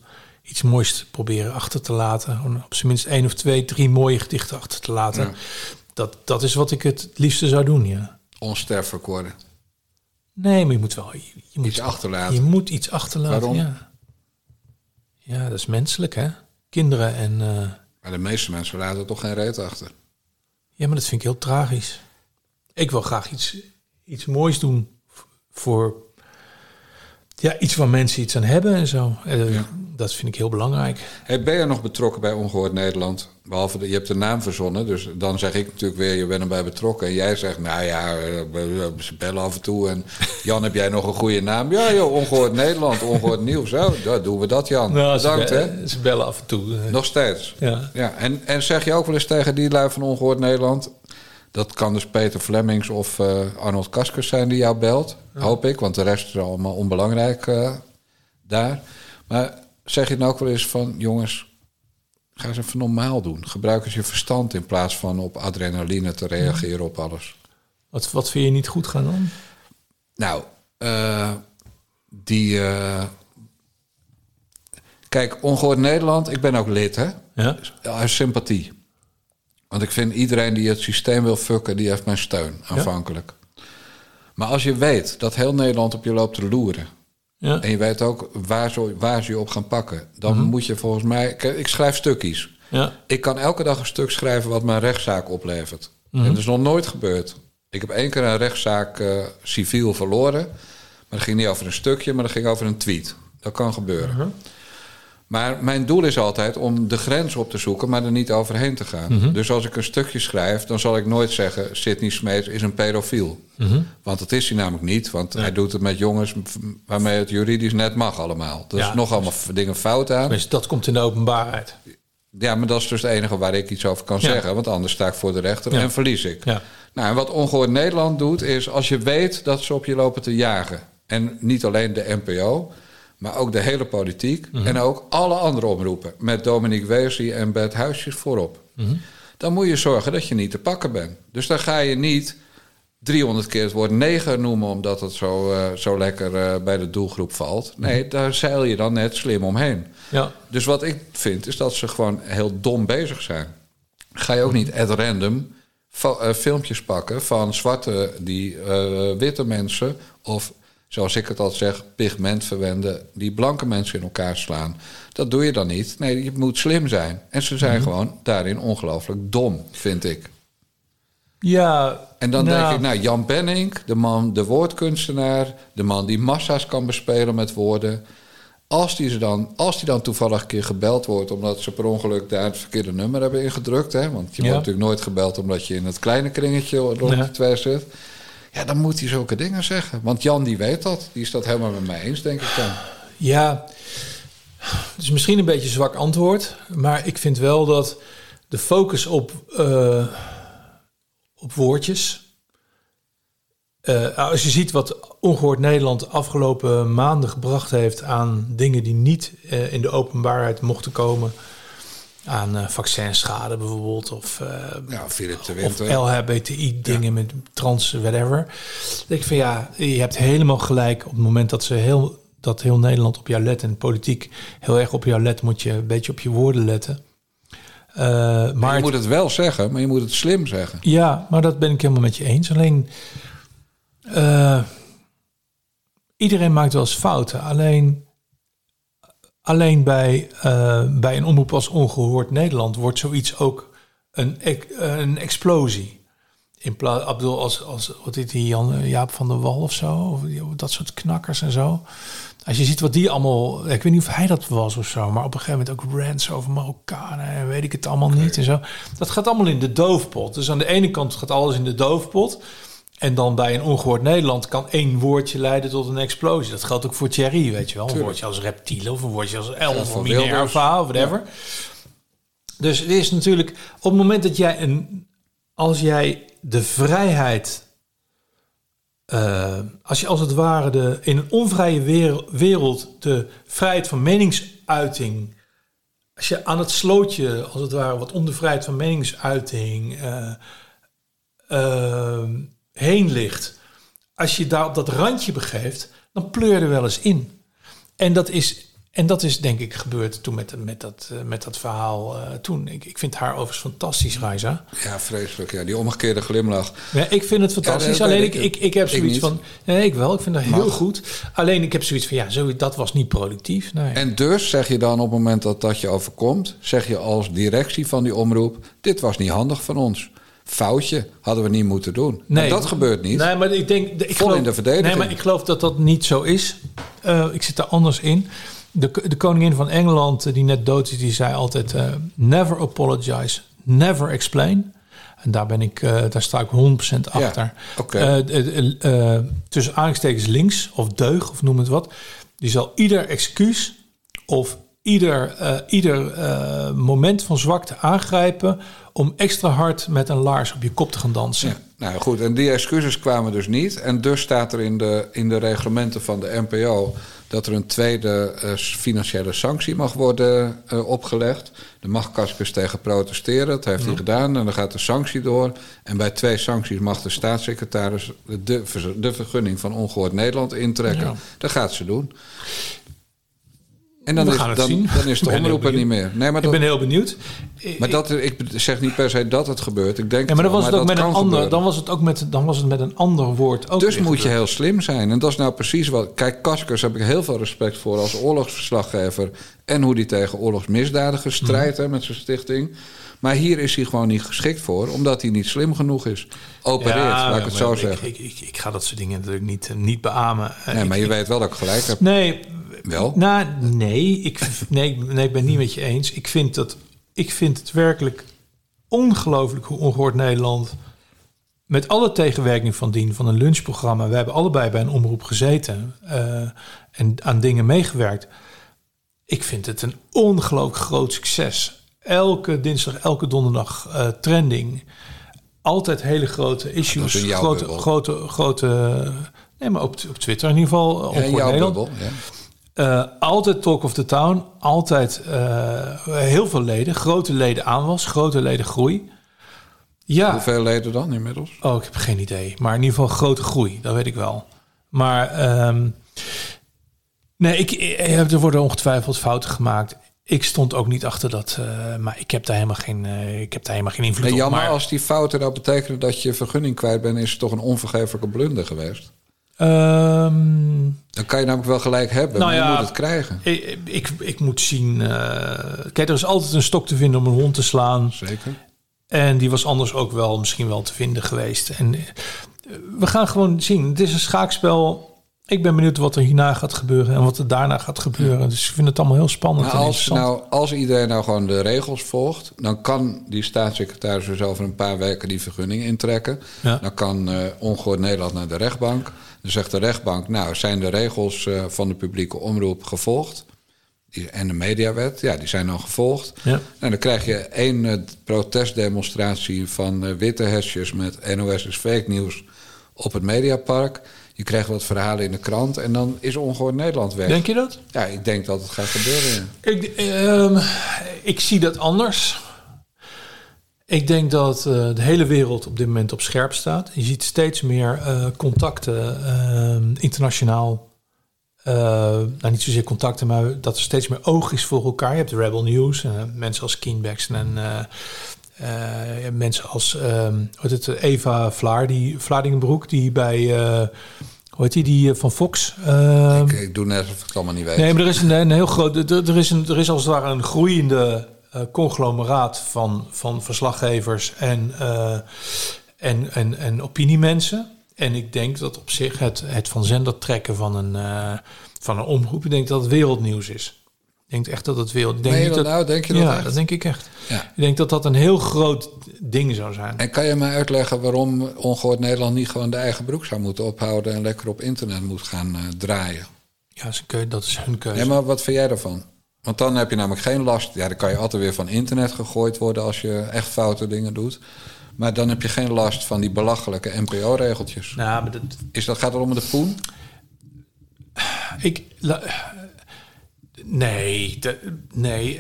iets moois proberen achter te laten. Op zijn minst één of twee, drie mooie gedichten achter te laten. Ja. Dat, dat is wat ik het liefste zou doen, ja. Onsterfelijk worden. Nee, maar je moet wel... Je, je moet, Iets achterlaten. Je moet iets achterlaten, Waarom? ja. Ja, dat is menselijk, hè? Kinderen en... eh, Maar de meeste mensen laten toch geen reet achter. Ja, maar dat vind ik heel tragisch. Ik wil graag iets, iets moois doen voor ja, iets waar mensen iets aan hebben en zo. Eh, Ja. Dat vind ik heel belangrijk. Hey, ben je nog betrokken bij Ongehoord Nederland? Behalve, de, je hebt de naam verzonnen, dus dan zeg ik natuurlijk weer, je bent erbij betrokken. En jij zegt, nou ja, eh, ze bellen af en toe. En Jan, heb jij nog een goede naam? Ja joh, Ongehoord Nederland, Ongehoord Nieuws. Zo, dan doen we dat Jan. Nou, Bedankt hè. ze bellen af en toe. eh. Nog steeds. Ja. Ja, en, en zeg je ook wel eens tegen die lui van Ongehoord Nederland... dat kan dus Peter Flemings of eh, Arnold Kaskers zijn die jou belt, hoop ik. Want de rest is allemaal onbelangrijk daar. Maar zeg je dan ook wel eens van... jongens, ga eens even normaal doen. Gebruik eens je verstand in plaats van op adrenaline te reageren op alles. Wat, wat vind je niet goed gaan dan? Nou, eh, die... eh, Kijk, Ongehoord Nederland, ik ben ook lid, hè? Ja? Uit sympathie. Want ik vind iedereen die het systeem wil fucken, die heeft mijn steun aanvankelijk. Maar als je weet dat heel Nederland op je loopt te loeren. Ja? En je weet ook waar ze, waar ze je op gaan pakken. Dan moet je volgens mij. Ik schrijf stukjes. Ja? Ik kan elke dag een stuk schrijven wat mijn rechtszaak oplevert. En dat is nog nooit gebeurd. Ik heb één keer een rechtszaak eh, civiel verloren. Maar dat ging niet over een stukje, maar dat ging over een tweet. Dat kan gebeuren. Maar mijn doel is altijd om de grens op te zoeken, maar er niet overheen te gaan. Dus als ik een stukje schrijf, dan zal ik nooit zeggen... Sidney Smeets is een pedofiel. Want dat is hij namelijk niet. Want hij doet het met jongens waarmee het juridisch net mag allemaal. Er is nog allemaal dingen fout aan. Dus dat komt in de openbaarheid. Ja, maar dat is dus het enige waar ik iets over kan Ja. zeggen. Want anders sta ik voor de rechter en verlies ik. Nou, en wat Ongehoord Nederland doet, is als je weet dat ze op je lopen te jagen. En niet alleen de NPO, maar ook de hele politiek. Mhm. En ook alle andere omroepen. Met Dominique Weesie en Bert Huisjes voorop. Mhm. Dan moet je zorgen dat je niet te pakken bent. Dus dan ga je niet 300 keer het woord neger noemen... omdat het zo, eh, zo lekker eh, bij de doelgroep valt. Nee, Mhm. daar zeil je dan net slim omheen. Ja. Dus wat ik vind, is dat ze gewoon heel dom bezig zijn. Ga je ook niet at random eh, filmpjes pakken van zwarte die witte mensen... of zoals ik het al zeg, pigment verwenden... die blanke mensen in elkaar slaan. Dat doe je dan niet. Nee, je moet slim zijn. En ze zijn gewoon daarin ongelooflijk dom, vind ik. Ja. En dan nou, denk ik, nou, Jan Benning, de man, de woordkunstenaar... de man die massa's kan bespelen met woorden... Als die, ze dan, als die dan toevallig een keer gebeld wordt... omdat ze per ongeluk daar het verkeerde nummer hebben ingedrukt... Hè, want je Ja. wordt natuurlijk nooit gebeld... omdat je in het kleine kringetje rond Ja. de twee zit... ja, dan moet hij zulke dingen zeggen. Want Jan die weet dat. Die is dat helemaal met mij eens, denk ik dan. Ja, het is misschien een beetje een zwak antwoord, maar ik vind wel dat de focus op, eh, op woordjes. eh, als je ziet wat Ongehoord Nederland de afgelopen maanden gebracht heeft aan dingen die niet eh, in de openbaarheid mochten komen. Aan eh vaccinschade bijvoorbeeld, of, eh, Ja, Philip de of. LHBTI-dingen met trans, whatever. Ik van ja, je hebt helemaal gelijk. Op het moment dat ze heel, dat heel Nederland op jou let en politiek heel erg op jou let, moet je een beetje op je woorden letten. Eh, maar maar je moet het wel zeggen, maar je moet het slim zeggen. ja, maar dat ben ik helemaal met je eens. Alleen, iedereen maakt wel eens fouten. Alleen, alleen bij, eh, bij een omroep als Ongehoord Nederland wordt zoiets ook een, een explosie. In plaats, ik bedoel, als, als wat dit die Jan, Jaap van der Wal of zo, of dat soort knakkers en zo. Als je ziet wat die allemaal... Ik weet niet of hij dat was of zo... maar op een gegeven moment ook rants over Marokkanen... en weet ik het allemaal niet en zo. Dat gaat allemaal in de doofpot. Dus aan de ene kant gaat alles in de doofpot... En dan bij een ongehoord Nederland kan één woordje leiden tot een explosie. Dat geldt ook voor Thierry, weet je wel. Een woordje als reptiele of een woordje als elf of Minerva of whatever. Dus het is natuurlijk op het moment dat jij een, als jij de vrijheid, eh, als je als het ware de, in een onvrije wereld, de vrijheid van meningsuiting, als je aan het slootje als het ware wat om de vrijheid van meningsuiting eh, eh, heen ligt, als je daar op dat randje begeeft, dan pleur je er wel eens in. En dat is, en dat is denk ik gebeurd toen met, met, dat, eh, met dat verhaal eh, toen. Ik, ik vind haar overigens fantastisch, Raisa. Ja, vreselijk. Ja, die omgekeerde glimlach. Ik vind het fantastisch. Alleen ik, ik. ik, heb zoiets van... Nee, ik wel. Ik vind dat heel Mag. goed. Alleen ik heb zoiets van... Ja, zo, dat was niet productief. Nee. En dus zeg je dan op het moment dat dat je overkomt, zeg je als directie van die omroep: dit was niet handig van ons. Foutje, hadden we niet moeten doen. Maar dat gebeurt niet. Nee, maar ik denk... Ik Vol geloof, in de verdediging. Nee, maar ik geloof dat dat niet zo is. Eh, ik zit daar anders in. De, de koningin van Engeland, eh, die net dood is, die zei altijd... eh, never apologize, never explain. En daar ben ik, daar sta ik 100% achter. eh, eh, tussen aanstekens links, of deug, of noem het wat. Die zal ieder excuus of ieder, eh, ieder eh, moment van zwakte aangrijpen... om extra hard met een laars op je kop te gaan dansen. Ja, nou goed, en die excuses kwamen dus niet. En dus staat er in de, in de reglementen van de NPO dat er een tweede eh, financiële sanctie mag worden opgelegd. Daar mag Kaskus tegen protesteren. Dat heeft hij gedaan. En dan gaat de sanctie door. En bij twee sancties mag de staatssecretaris de, de vergunning van Ongehoord Nederland intrekken. Ja. Dat gaat ze doen. En dan We is, dan, zien. dan is de Ik ben heel omroep er niet meer. Nee, maar ik ben heel benieuwd. maar dat, ik zeg niet per se dat het gebeurt. Ik denk Ja, maar dan was wel, het ook met een ander. gebeuren. Dan was het ook met, dan was het met een ander woord ook. Dus moet je heel slim zijn. En dat is nou precies wat. Kijk, Kaskers heb ik heel veel respect voor als oorlogsverslaggever. En hoe die tegen oorlogsmisdadigers strijdt hè, met zijn stichting. Maar hier is hij gewoon niet geschikt voor, omdat hij niet slim genoeg is. Opereert, laat ik het zo zeggen. Ik, ik, ik ga dat soort dingen natuurlijk niet, eh, niet beamen. Nee, maar je weet wel dat ik gelijk heb. Nee, Wel? Nou, nee, ik, nee, nee, ik ben het niet met je eens. Ik vind, dat, ik vind het werkelijk ongelooflijk hoe ongehoord Nederland... met alle tegenwerking van dien, van een lunchprogramma... we hebben allebei bij een omroep gezeten eh, en aan dingen meegewerkt. Ik vind het een ongelooflijk groot succes. Elke dinsdag, elke donderdag eh, trending. Altijd hele grote issues. grote, grote, grote... Nee, maar op, op Twitter in ieder geval. Ja, jouw Nederland. bubbel. Ja. Eh, altijd Talk of the Town. Altijd eh, heel veel leden. Grote leden aanwas. Grote leden groei. Ja. Hoeveel leden dan inmiddels? Oh, ik heb geen idee. Maar in ieder geval grote groei. Dat weet ik wel. Maar ehm, nee, ik, eh, er worden ongetwijfeld fouten gemaakt. Ik stond ook niet achter dat. maar ik heb daar helemaal geen, ik heb daar helemaal geen invloed Nee, op. jammer, Maar, als die fouten nou betekenen dat je vergunning kwijt bent, is het toch een onvergeeflijke blunder geweest. Ehm, Dan kan je namelijk wel gelijk hebben, Nou maar je ja, moet het krijgen. ik, ik, ik moet zien. eh, kijk, er is altijd een stok te vinden om een hond te slaan. Zeker. En die was anders ook wel misschien wel te vinden geweest. En eh, we gaan gewoon zien. Het is een schaakspel. Ik ben benieuwd wat er hierna gaat gebeuren en wat er daarna gaat gebeuren. Dus ik vind het allemaal heel spannend Maar en als, nou, als iedereen nou gewoon de regels volgt, dan kan die staatssecretaris dus over een paar weken die vergunning intrekken. Ja. Dan kan eh ongehoord Nederland naar de rechtbank. Dan zegt de rechtbank, nou zijn de regels eh, van de publieke omroep gevolgd? Die, en de mediawet, ja, die zijn dan gevolgd. Ja. En dan krijg je één eh, protestdemonstratie van eh, witte hesjes met NOS is fake nieuws op het Mediapark. Je krijgt wat verhalen in de krant en dan is ongehoord Nederland weg. Denk je dat? Ja, ik denk dat het gaat gebeuren. Ik, ehm, ik zie dat anders. Ik denk dat eh, de hele wereld op dit moment op scherp staat. Je ziet steeds meer eh, contacten ehm, internationaal. Eh, nou, niet zozeer contacten, maar dat er steeds meer oog is voor elkaar. Je hebt de Rebel News, eh, mensen als Keenbacks en eh, eh, mensen als hoe heet het, Eva Vlaar, die Vlaardingenbroek, die bij eh, hoe heet die, die eh, van Fox. ehm, Ik, ik doe net alsof ik het allemaal niet weet. Nee, maar er is een, een heel groot. Er, er, is een, er is als het ware een groeiende eh, conglomeraat van, van verslaggevers en, eh, en, en, en opiniemensen. En ik denk dat op zich het, het van zender trekken van een, eh, van een omroep. Ik denk dat het wereldnieuws is. Ik denk echt dat het wereld... Denk niet dat nou? Denk je dat ja, echt? dat denk ik echt. Ja. Ik denk dat dat een heel groot ding zou zijn. En kan je mij uitleggen waarom Ongehoord Nederland niet gewoon de eigen broek zou moeten ophouden en lekker op internet moet gaan draaien? Ja, dat is, hun keuze. Nee, maar wat vind jij daarvan? Want dan heb je namelijk geen last. Ja, dan kan je altijd weer van internet gegooid worden als je echt foute dingen doet. Maar dan heb je geen last van die belachelijke NPO-regeltjes. Nou, maar dat, Is dat gaat het om de poen? Ik. la- nee, nee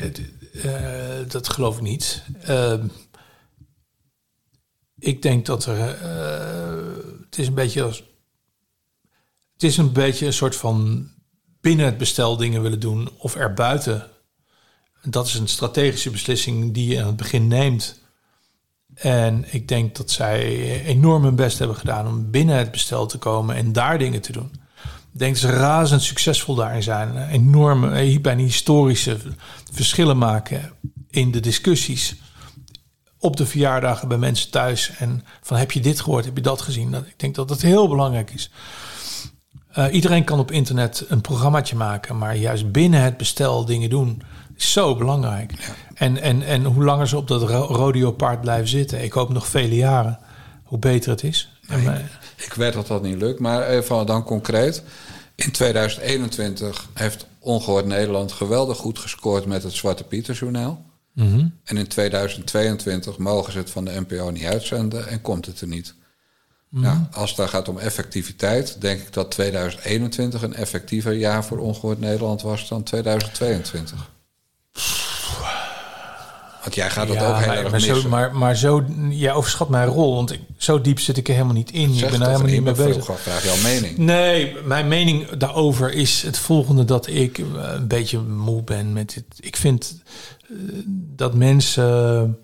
eh, dat geloof ik niet. Ehm, ik denk dat er. eh, het is een beetje als. Het is een beetje een soort van binnen het bestel dingen willen doen of erbuiten. Dat is een strategische beslissing die je aan het begin neemt. En ik denk dat zij enorm hun best hebben gedaan om binnen het bestel te komen en daar dingen te doen. Ik denk dat ze razend succesvol daarin zijn. Enorme, eh, bijna historische verschillen maken in de discussies. Op de verjaardagen bij mensen thuis. En van heb je dit gehoord, heb je dat gezien? Dat, ik denk dat dat heel belangrijk is. Eh, iedereen kan op internet een programmaatje maken, maar juist binnen het bestel dingen doen is zo belangrijk. En, en, en hoe langer ze op dat ro- rodeo-paard blijven zitten, ik hoop nog vele jaren, hoe beter het is. En, eh, Ik weet dat dat niet lukt, maar even dan concreet. In 2021 heeft Ongehoord Nederland geweldig goed gescoord met het Zwarte Pieterjournaal. mhm. En in 2022 mogen ze het van de NPO niet uitzenden en komt het er niet. Ja, als het daar gaat om effectiviteit, denk ik dat 2021 een effectiever jaar voor Ongehoord Nederland was dan 2022. Want jij gaat dat Ja, ook heel maar, erg maar, zo, maar, maar zo, jij overschat mijn rol, want ik, zo diep zit ik er helemaal niet in. Zeg ik ben dat er helemaal niet mee bezig. Gewoon vraag jouw mening. Nee, mijn mening daarover is het volgende: dat ik eh, een beetje moe ben met dit. Ik vind eh, dat mensen.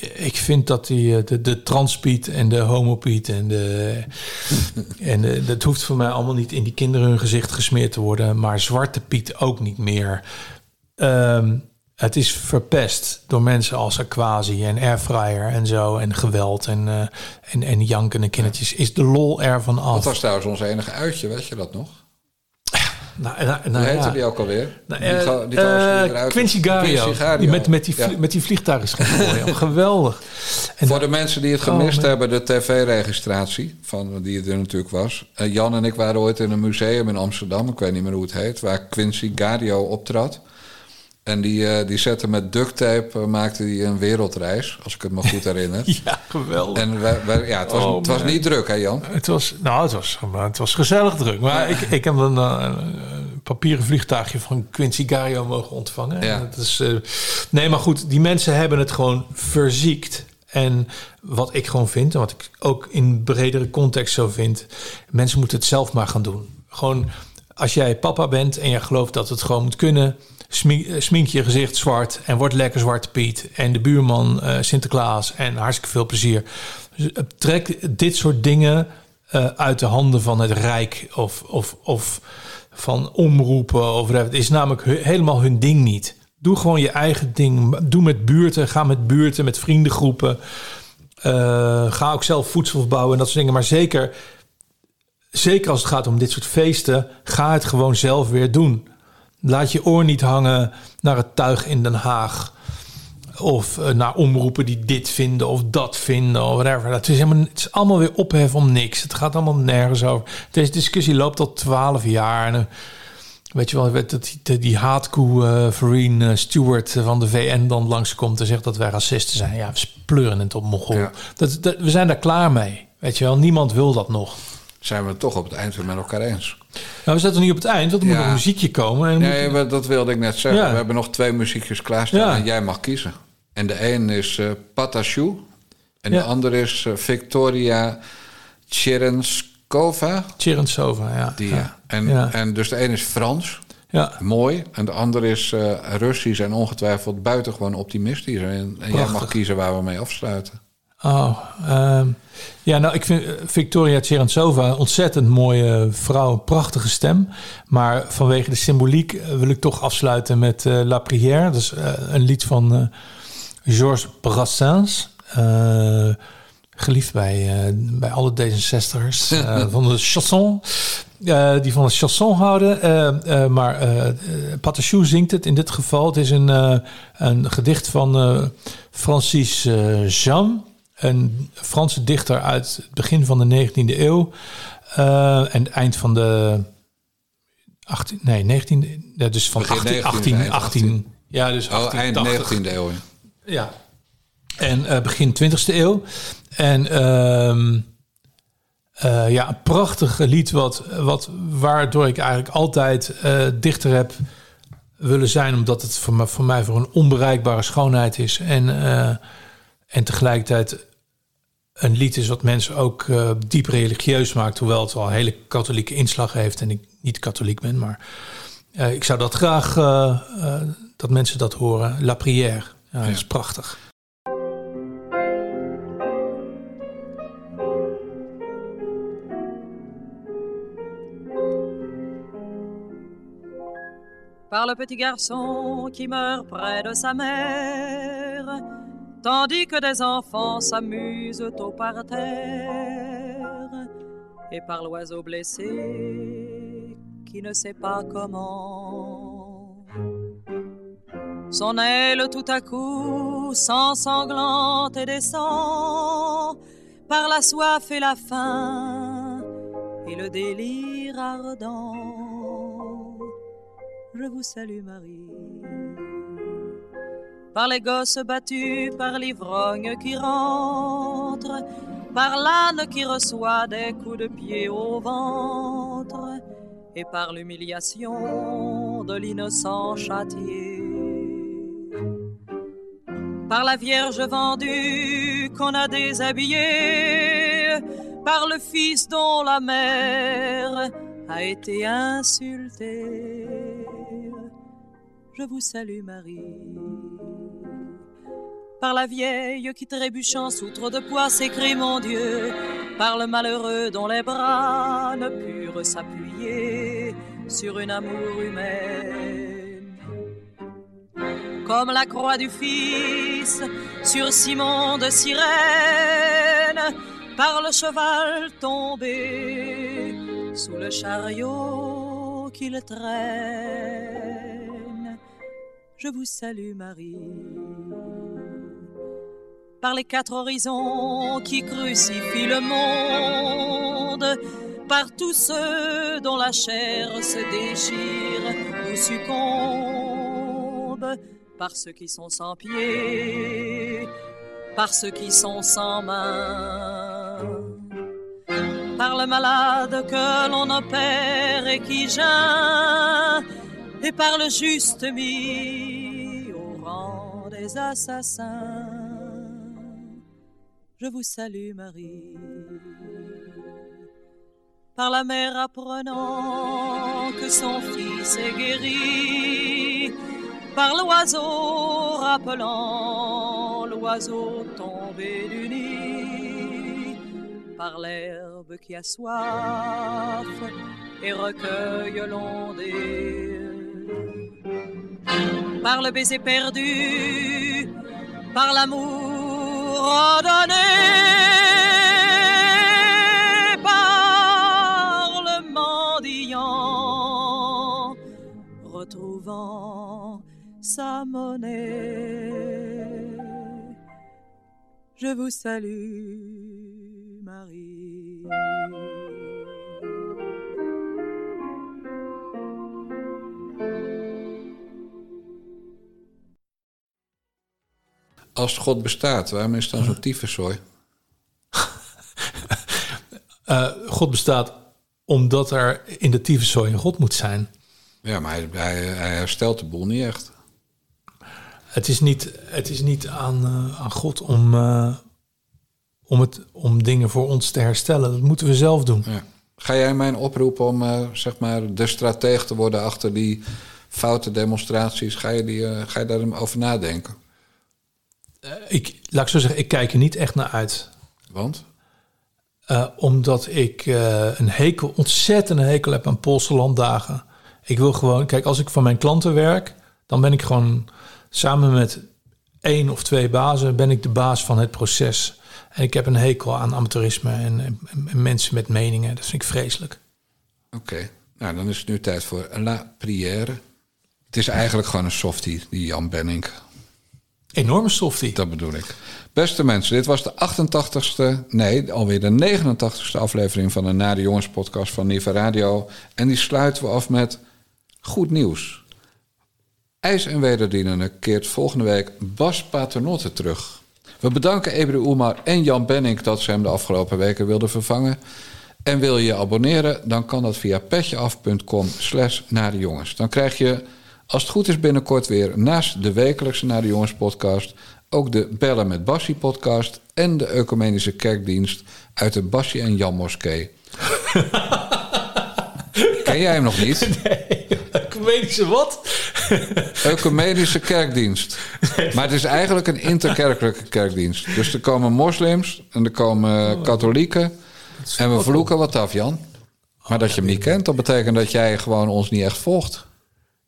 Ik vind dat die, eh, de, de transpiet en de homopiet en de. en de, dat hoeft voor mij allemaal niet in die kinderen hun gezicht gesmeerd te worden. Maar zwarte piet ook niet meer. Ehm, het is verpest door mensen als Aquasi en Airfryer en zo. En geweld en, eh, en, en jankende kindertjes. Is de lol ervan af? Dat was trouwens ons enige uitje, weet je dat nog? Nou, nou, Hoe nou, heette ja. die ook alweer? Nou, die die Quincy Gario. Quincy Gario. Die met, met, die, Ja. met die. Geweldig. En Voor de mensen die het gemist Oh, nee. hebben, de tv-registratie, van die er natuurlijk was. Eh, Jan en ik waren ooit in een museum in Amsterdam, ik weet niet meer hoe het heet, waar Quincy Gario optrad. En die, eh, die zette met duct tape, eh, maakte die een wereldreis, als ik het me goed herinner. ja, geweldig. En wij, wij- ja, het was, Oh, het was niet druk, hè Jan? Het was, nou, het was, het was gezellig druk. Maar ik, ik heb een, eh, een papieren vliegtuigje van Quincy Gario mogen ontvangen. Ja. Dat is, eh, nee, maar goed, die mensen hebben het gewoon verziekt. En wat ik gewoon vind, en wat ik ook in bredere context zo vind, mensen moeten het zelf maar gaan doen. Gewoon, als jij papa bent en je gelooft dat het gewoon moet kunnen, smink, eh, je gezicht zwart en word lekker zwarte Piet. En de buurman eh, Sinterklaas en hartstikke veel plezier. Dus, eh, trek dit soort dingen uit de handen van het Rijk of, of, of van omroepen. Of. Het is namelijk helemaal hun ding niet. Doe gewoon je eigen ding. Doe met buurten. Ga met buurten, met vriendengroepen. Ga ook zelf voedsel verbouwen en dat soort dingen. Maar zeker, zeker als het gaat om dit soort feesten, ga het gewoon zelf weer doen. Laat je oor niet hangen naar het tuig in Den Haag. Of eh, naar omroepen die dit vinden of dat vinden of whatever. Dat is, helemaal, het is allemaal weer ophef om niks. Het gaat allemaal nergens over. Deze discussie loopt al twaalf jaar. En, eh, weet je wel, dat die, die haatkoe eh Vereen Stewart van de VN dan langskomt en zegt dat wij racisten zijn. Ja, we pleuren het op. Ja. Dat, dat, we zijn daar klaar mee. Weet je wel, niemand wil dat nog. Zijn we het toch op het eind weer met elkaar eens? Nou, we zitten nu op het eind, want er moet nog een muziekje komen. En Nee, moet- dat wilde ik net zeggen. Ja. We hebben nog twee muziekjes klaarstaan en jij mag kiezen. En de een is eh Patachou en de andere is eh, Victoria Cherenskova. Tjerentsova, ja. Die, ja. En, en dus de een is Frans, ja. mooi. En de andere is eh, Russisch en ongetwijfeld buitengewoon optimistisch. En, en jij mag kiezen waar we mee afsluiten. Oh, ehm, ja, nou, ik vind eh, Victoria Tjerentsova een ontzettend mooie vrouw, een prachtige stem. Maar vanwege de symboliek eh, wil ik toch afsluiten met eh, La Prière. Dat is een lied van Georges Brassens. Geliefd bij, bij alle D66'ers eh, van de chanson. die van de chanson houden. Maar Patachou zingt het in dit geval. Het is een, een gedicht van Francis Jean. Een Franse dichter uit het begin van de 19e eeuw. eh, en het eind van de 18, nee, 19e, ja, dus van Begin 18, 19e, 18, eind 18, ja, dus Oh, eind 1880. 19e eeuw. ja. Ja. En eh, begin 20e eeuw. En eh, ja, een prachtig lied wat, wat, waardoor ik eigenlijk altijd dichter heb willen zijn. Omdat het voor, me, voor mij voor een onbereikbare schoonheid is. En, en tegelijkertijd een lied is wat mensen ook eh, diep religieus maakt. Hoewel het wel een hele katholieke inslag heeft. En ik niet katholiek ben, maar eh, ik zou dat graag eh, eh, dat mensen dat horen. La prière. Ja, dat is prachtig. par le petit garçon qui meurt près de sa mère, tandis que des enfants s'amusent au parterre, et par l'oiseau blessé qui ne sait pas comment. Son aile tout à coup s'ensanglante et descend par la soif et la faim et le délire ardent. Je vous salue Marie. Par les gosses battus, par l'ivrogne qui rentre, par l'âne qui reçoit des coups de pied au ventre, et par l'humiliation de l'innocent châtié. Par la Vierge vendue qu'on a déshabillée, par le Fils dont la mère a été insultée. Je vous salue Marie. Par la vieille qui trébuchant soutre de poids s'écrie mon Dieu, par le malheureux dont les bras ne purent s'appuyer sur une amour humaine. Comme la croix du Fils sur Simon de Cyrène, par le cheval tombé sous le chariot qu'il traîne. Je vous salue Marie. Par les quatre horizons qui crucifient le monde, par tous ceux dont la chair se déchire ou succombe, par ceux qui sont sans pieds, par ceux qui sont sans mains. Par le malade que l'on opère et qui geint, et par le juste mis au rang des assassins. Je vous salue Marie. Par la mère apprenant que son fils est guéri, par l'oiseau rappelant l'oiseau tombé du nid, par l'herbe qui a soif et recueille l'ondée, par le baiser perdu, par l'amour ordonné, par le mendiant retrouvant sa monnaie. Je vous salue, Marie. Als God bestaat, waarom is het dan zo'n tyfuszooi? Eh, God bestaat omdat er in de tyfuszooi een God moet zijn. Ja, maar hij, hij, hij herstelt de boel niet echt. Het is niet, het is niet aan, eh, aan God om, eh, om, het, om dingen voor ons te herstellen. Dat moeten we zelf doen. Ja. Ga jij mij oproepen om zeg maar de strateeg te worden achter die foute demonstraties? Ga je, die, ga je daarover nadenken? Ik, laat ik zo zeggen, ik kijk er niet echt naar uit. Want? Eh, omdat ik eh, een hekel, ontzettende hekel heb aan Poolse landdagen. Ik wil gewoon, kijk, als ik voor mijn klanten werk, dan ben ik gewoon samen met één of twee bazen, ben ik de baas van het proces. En ik heb een hekel aan amateurisme en, en- en mensen met meningen. Dat vind ik vreselijk. Oké, nou dan is het nu tijd voor La Prière. Het is eigenlijk gewoon een softie, die Jan Benning. Enorme softie. Dat bedoel ik. Beste mensen, dit was de 88ste, nee, alweer de 89ste aflevering van de Na de Jongens podcast van Niva Radio. En die sluiten we af met goed nieuws. IJs en Wederdienende keert volgende week Bas Paternotte terug. We bedanken Ebru Oemar en Jan Benning dat ze hem de afgelopen weken wilden vervangen. En wil je je abonneren, dan kan dat via petjeaf.com slash naar jongens. Dan krijg je, als het goed is binnenkort weer... naast de wekelijkse Naar de Jongens podcast... ook de Bellen met Bassie podcast... en de Ecumenische Kerkdienst uit de Bassie en Jan Moskee. Ken jij hem nog niet? Ecumenische wat? Ecumenische kerkdienst. Maar het is eigenlijk een interkerkelijke kerkdienst. Dus er komen moslims en er komen katholieken. En we vloeken wat af, Jan. Maar dat je hem niet kent, dat betekent dat jij gewoon ons niet echt volgt.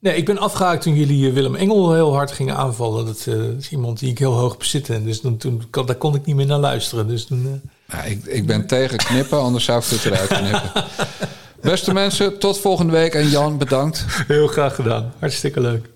Nee, ik ben afgehaakt toen jullie eh, Willem Engel heel hard gingen aanvallen. Dat eh, is iemand die ik heel hoog bezit. En dus toen, toen, kon- daar kon ik niet meer naar luisteren. Dus toen, Nou, ik, ik ben tegen knippen, anders zou ik het eruit knippen. Beste mensen, tot volgende week. En Jan, bedankt. heel graag gedaan. Hartstikke leuk.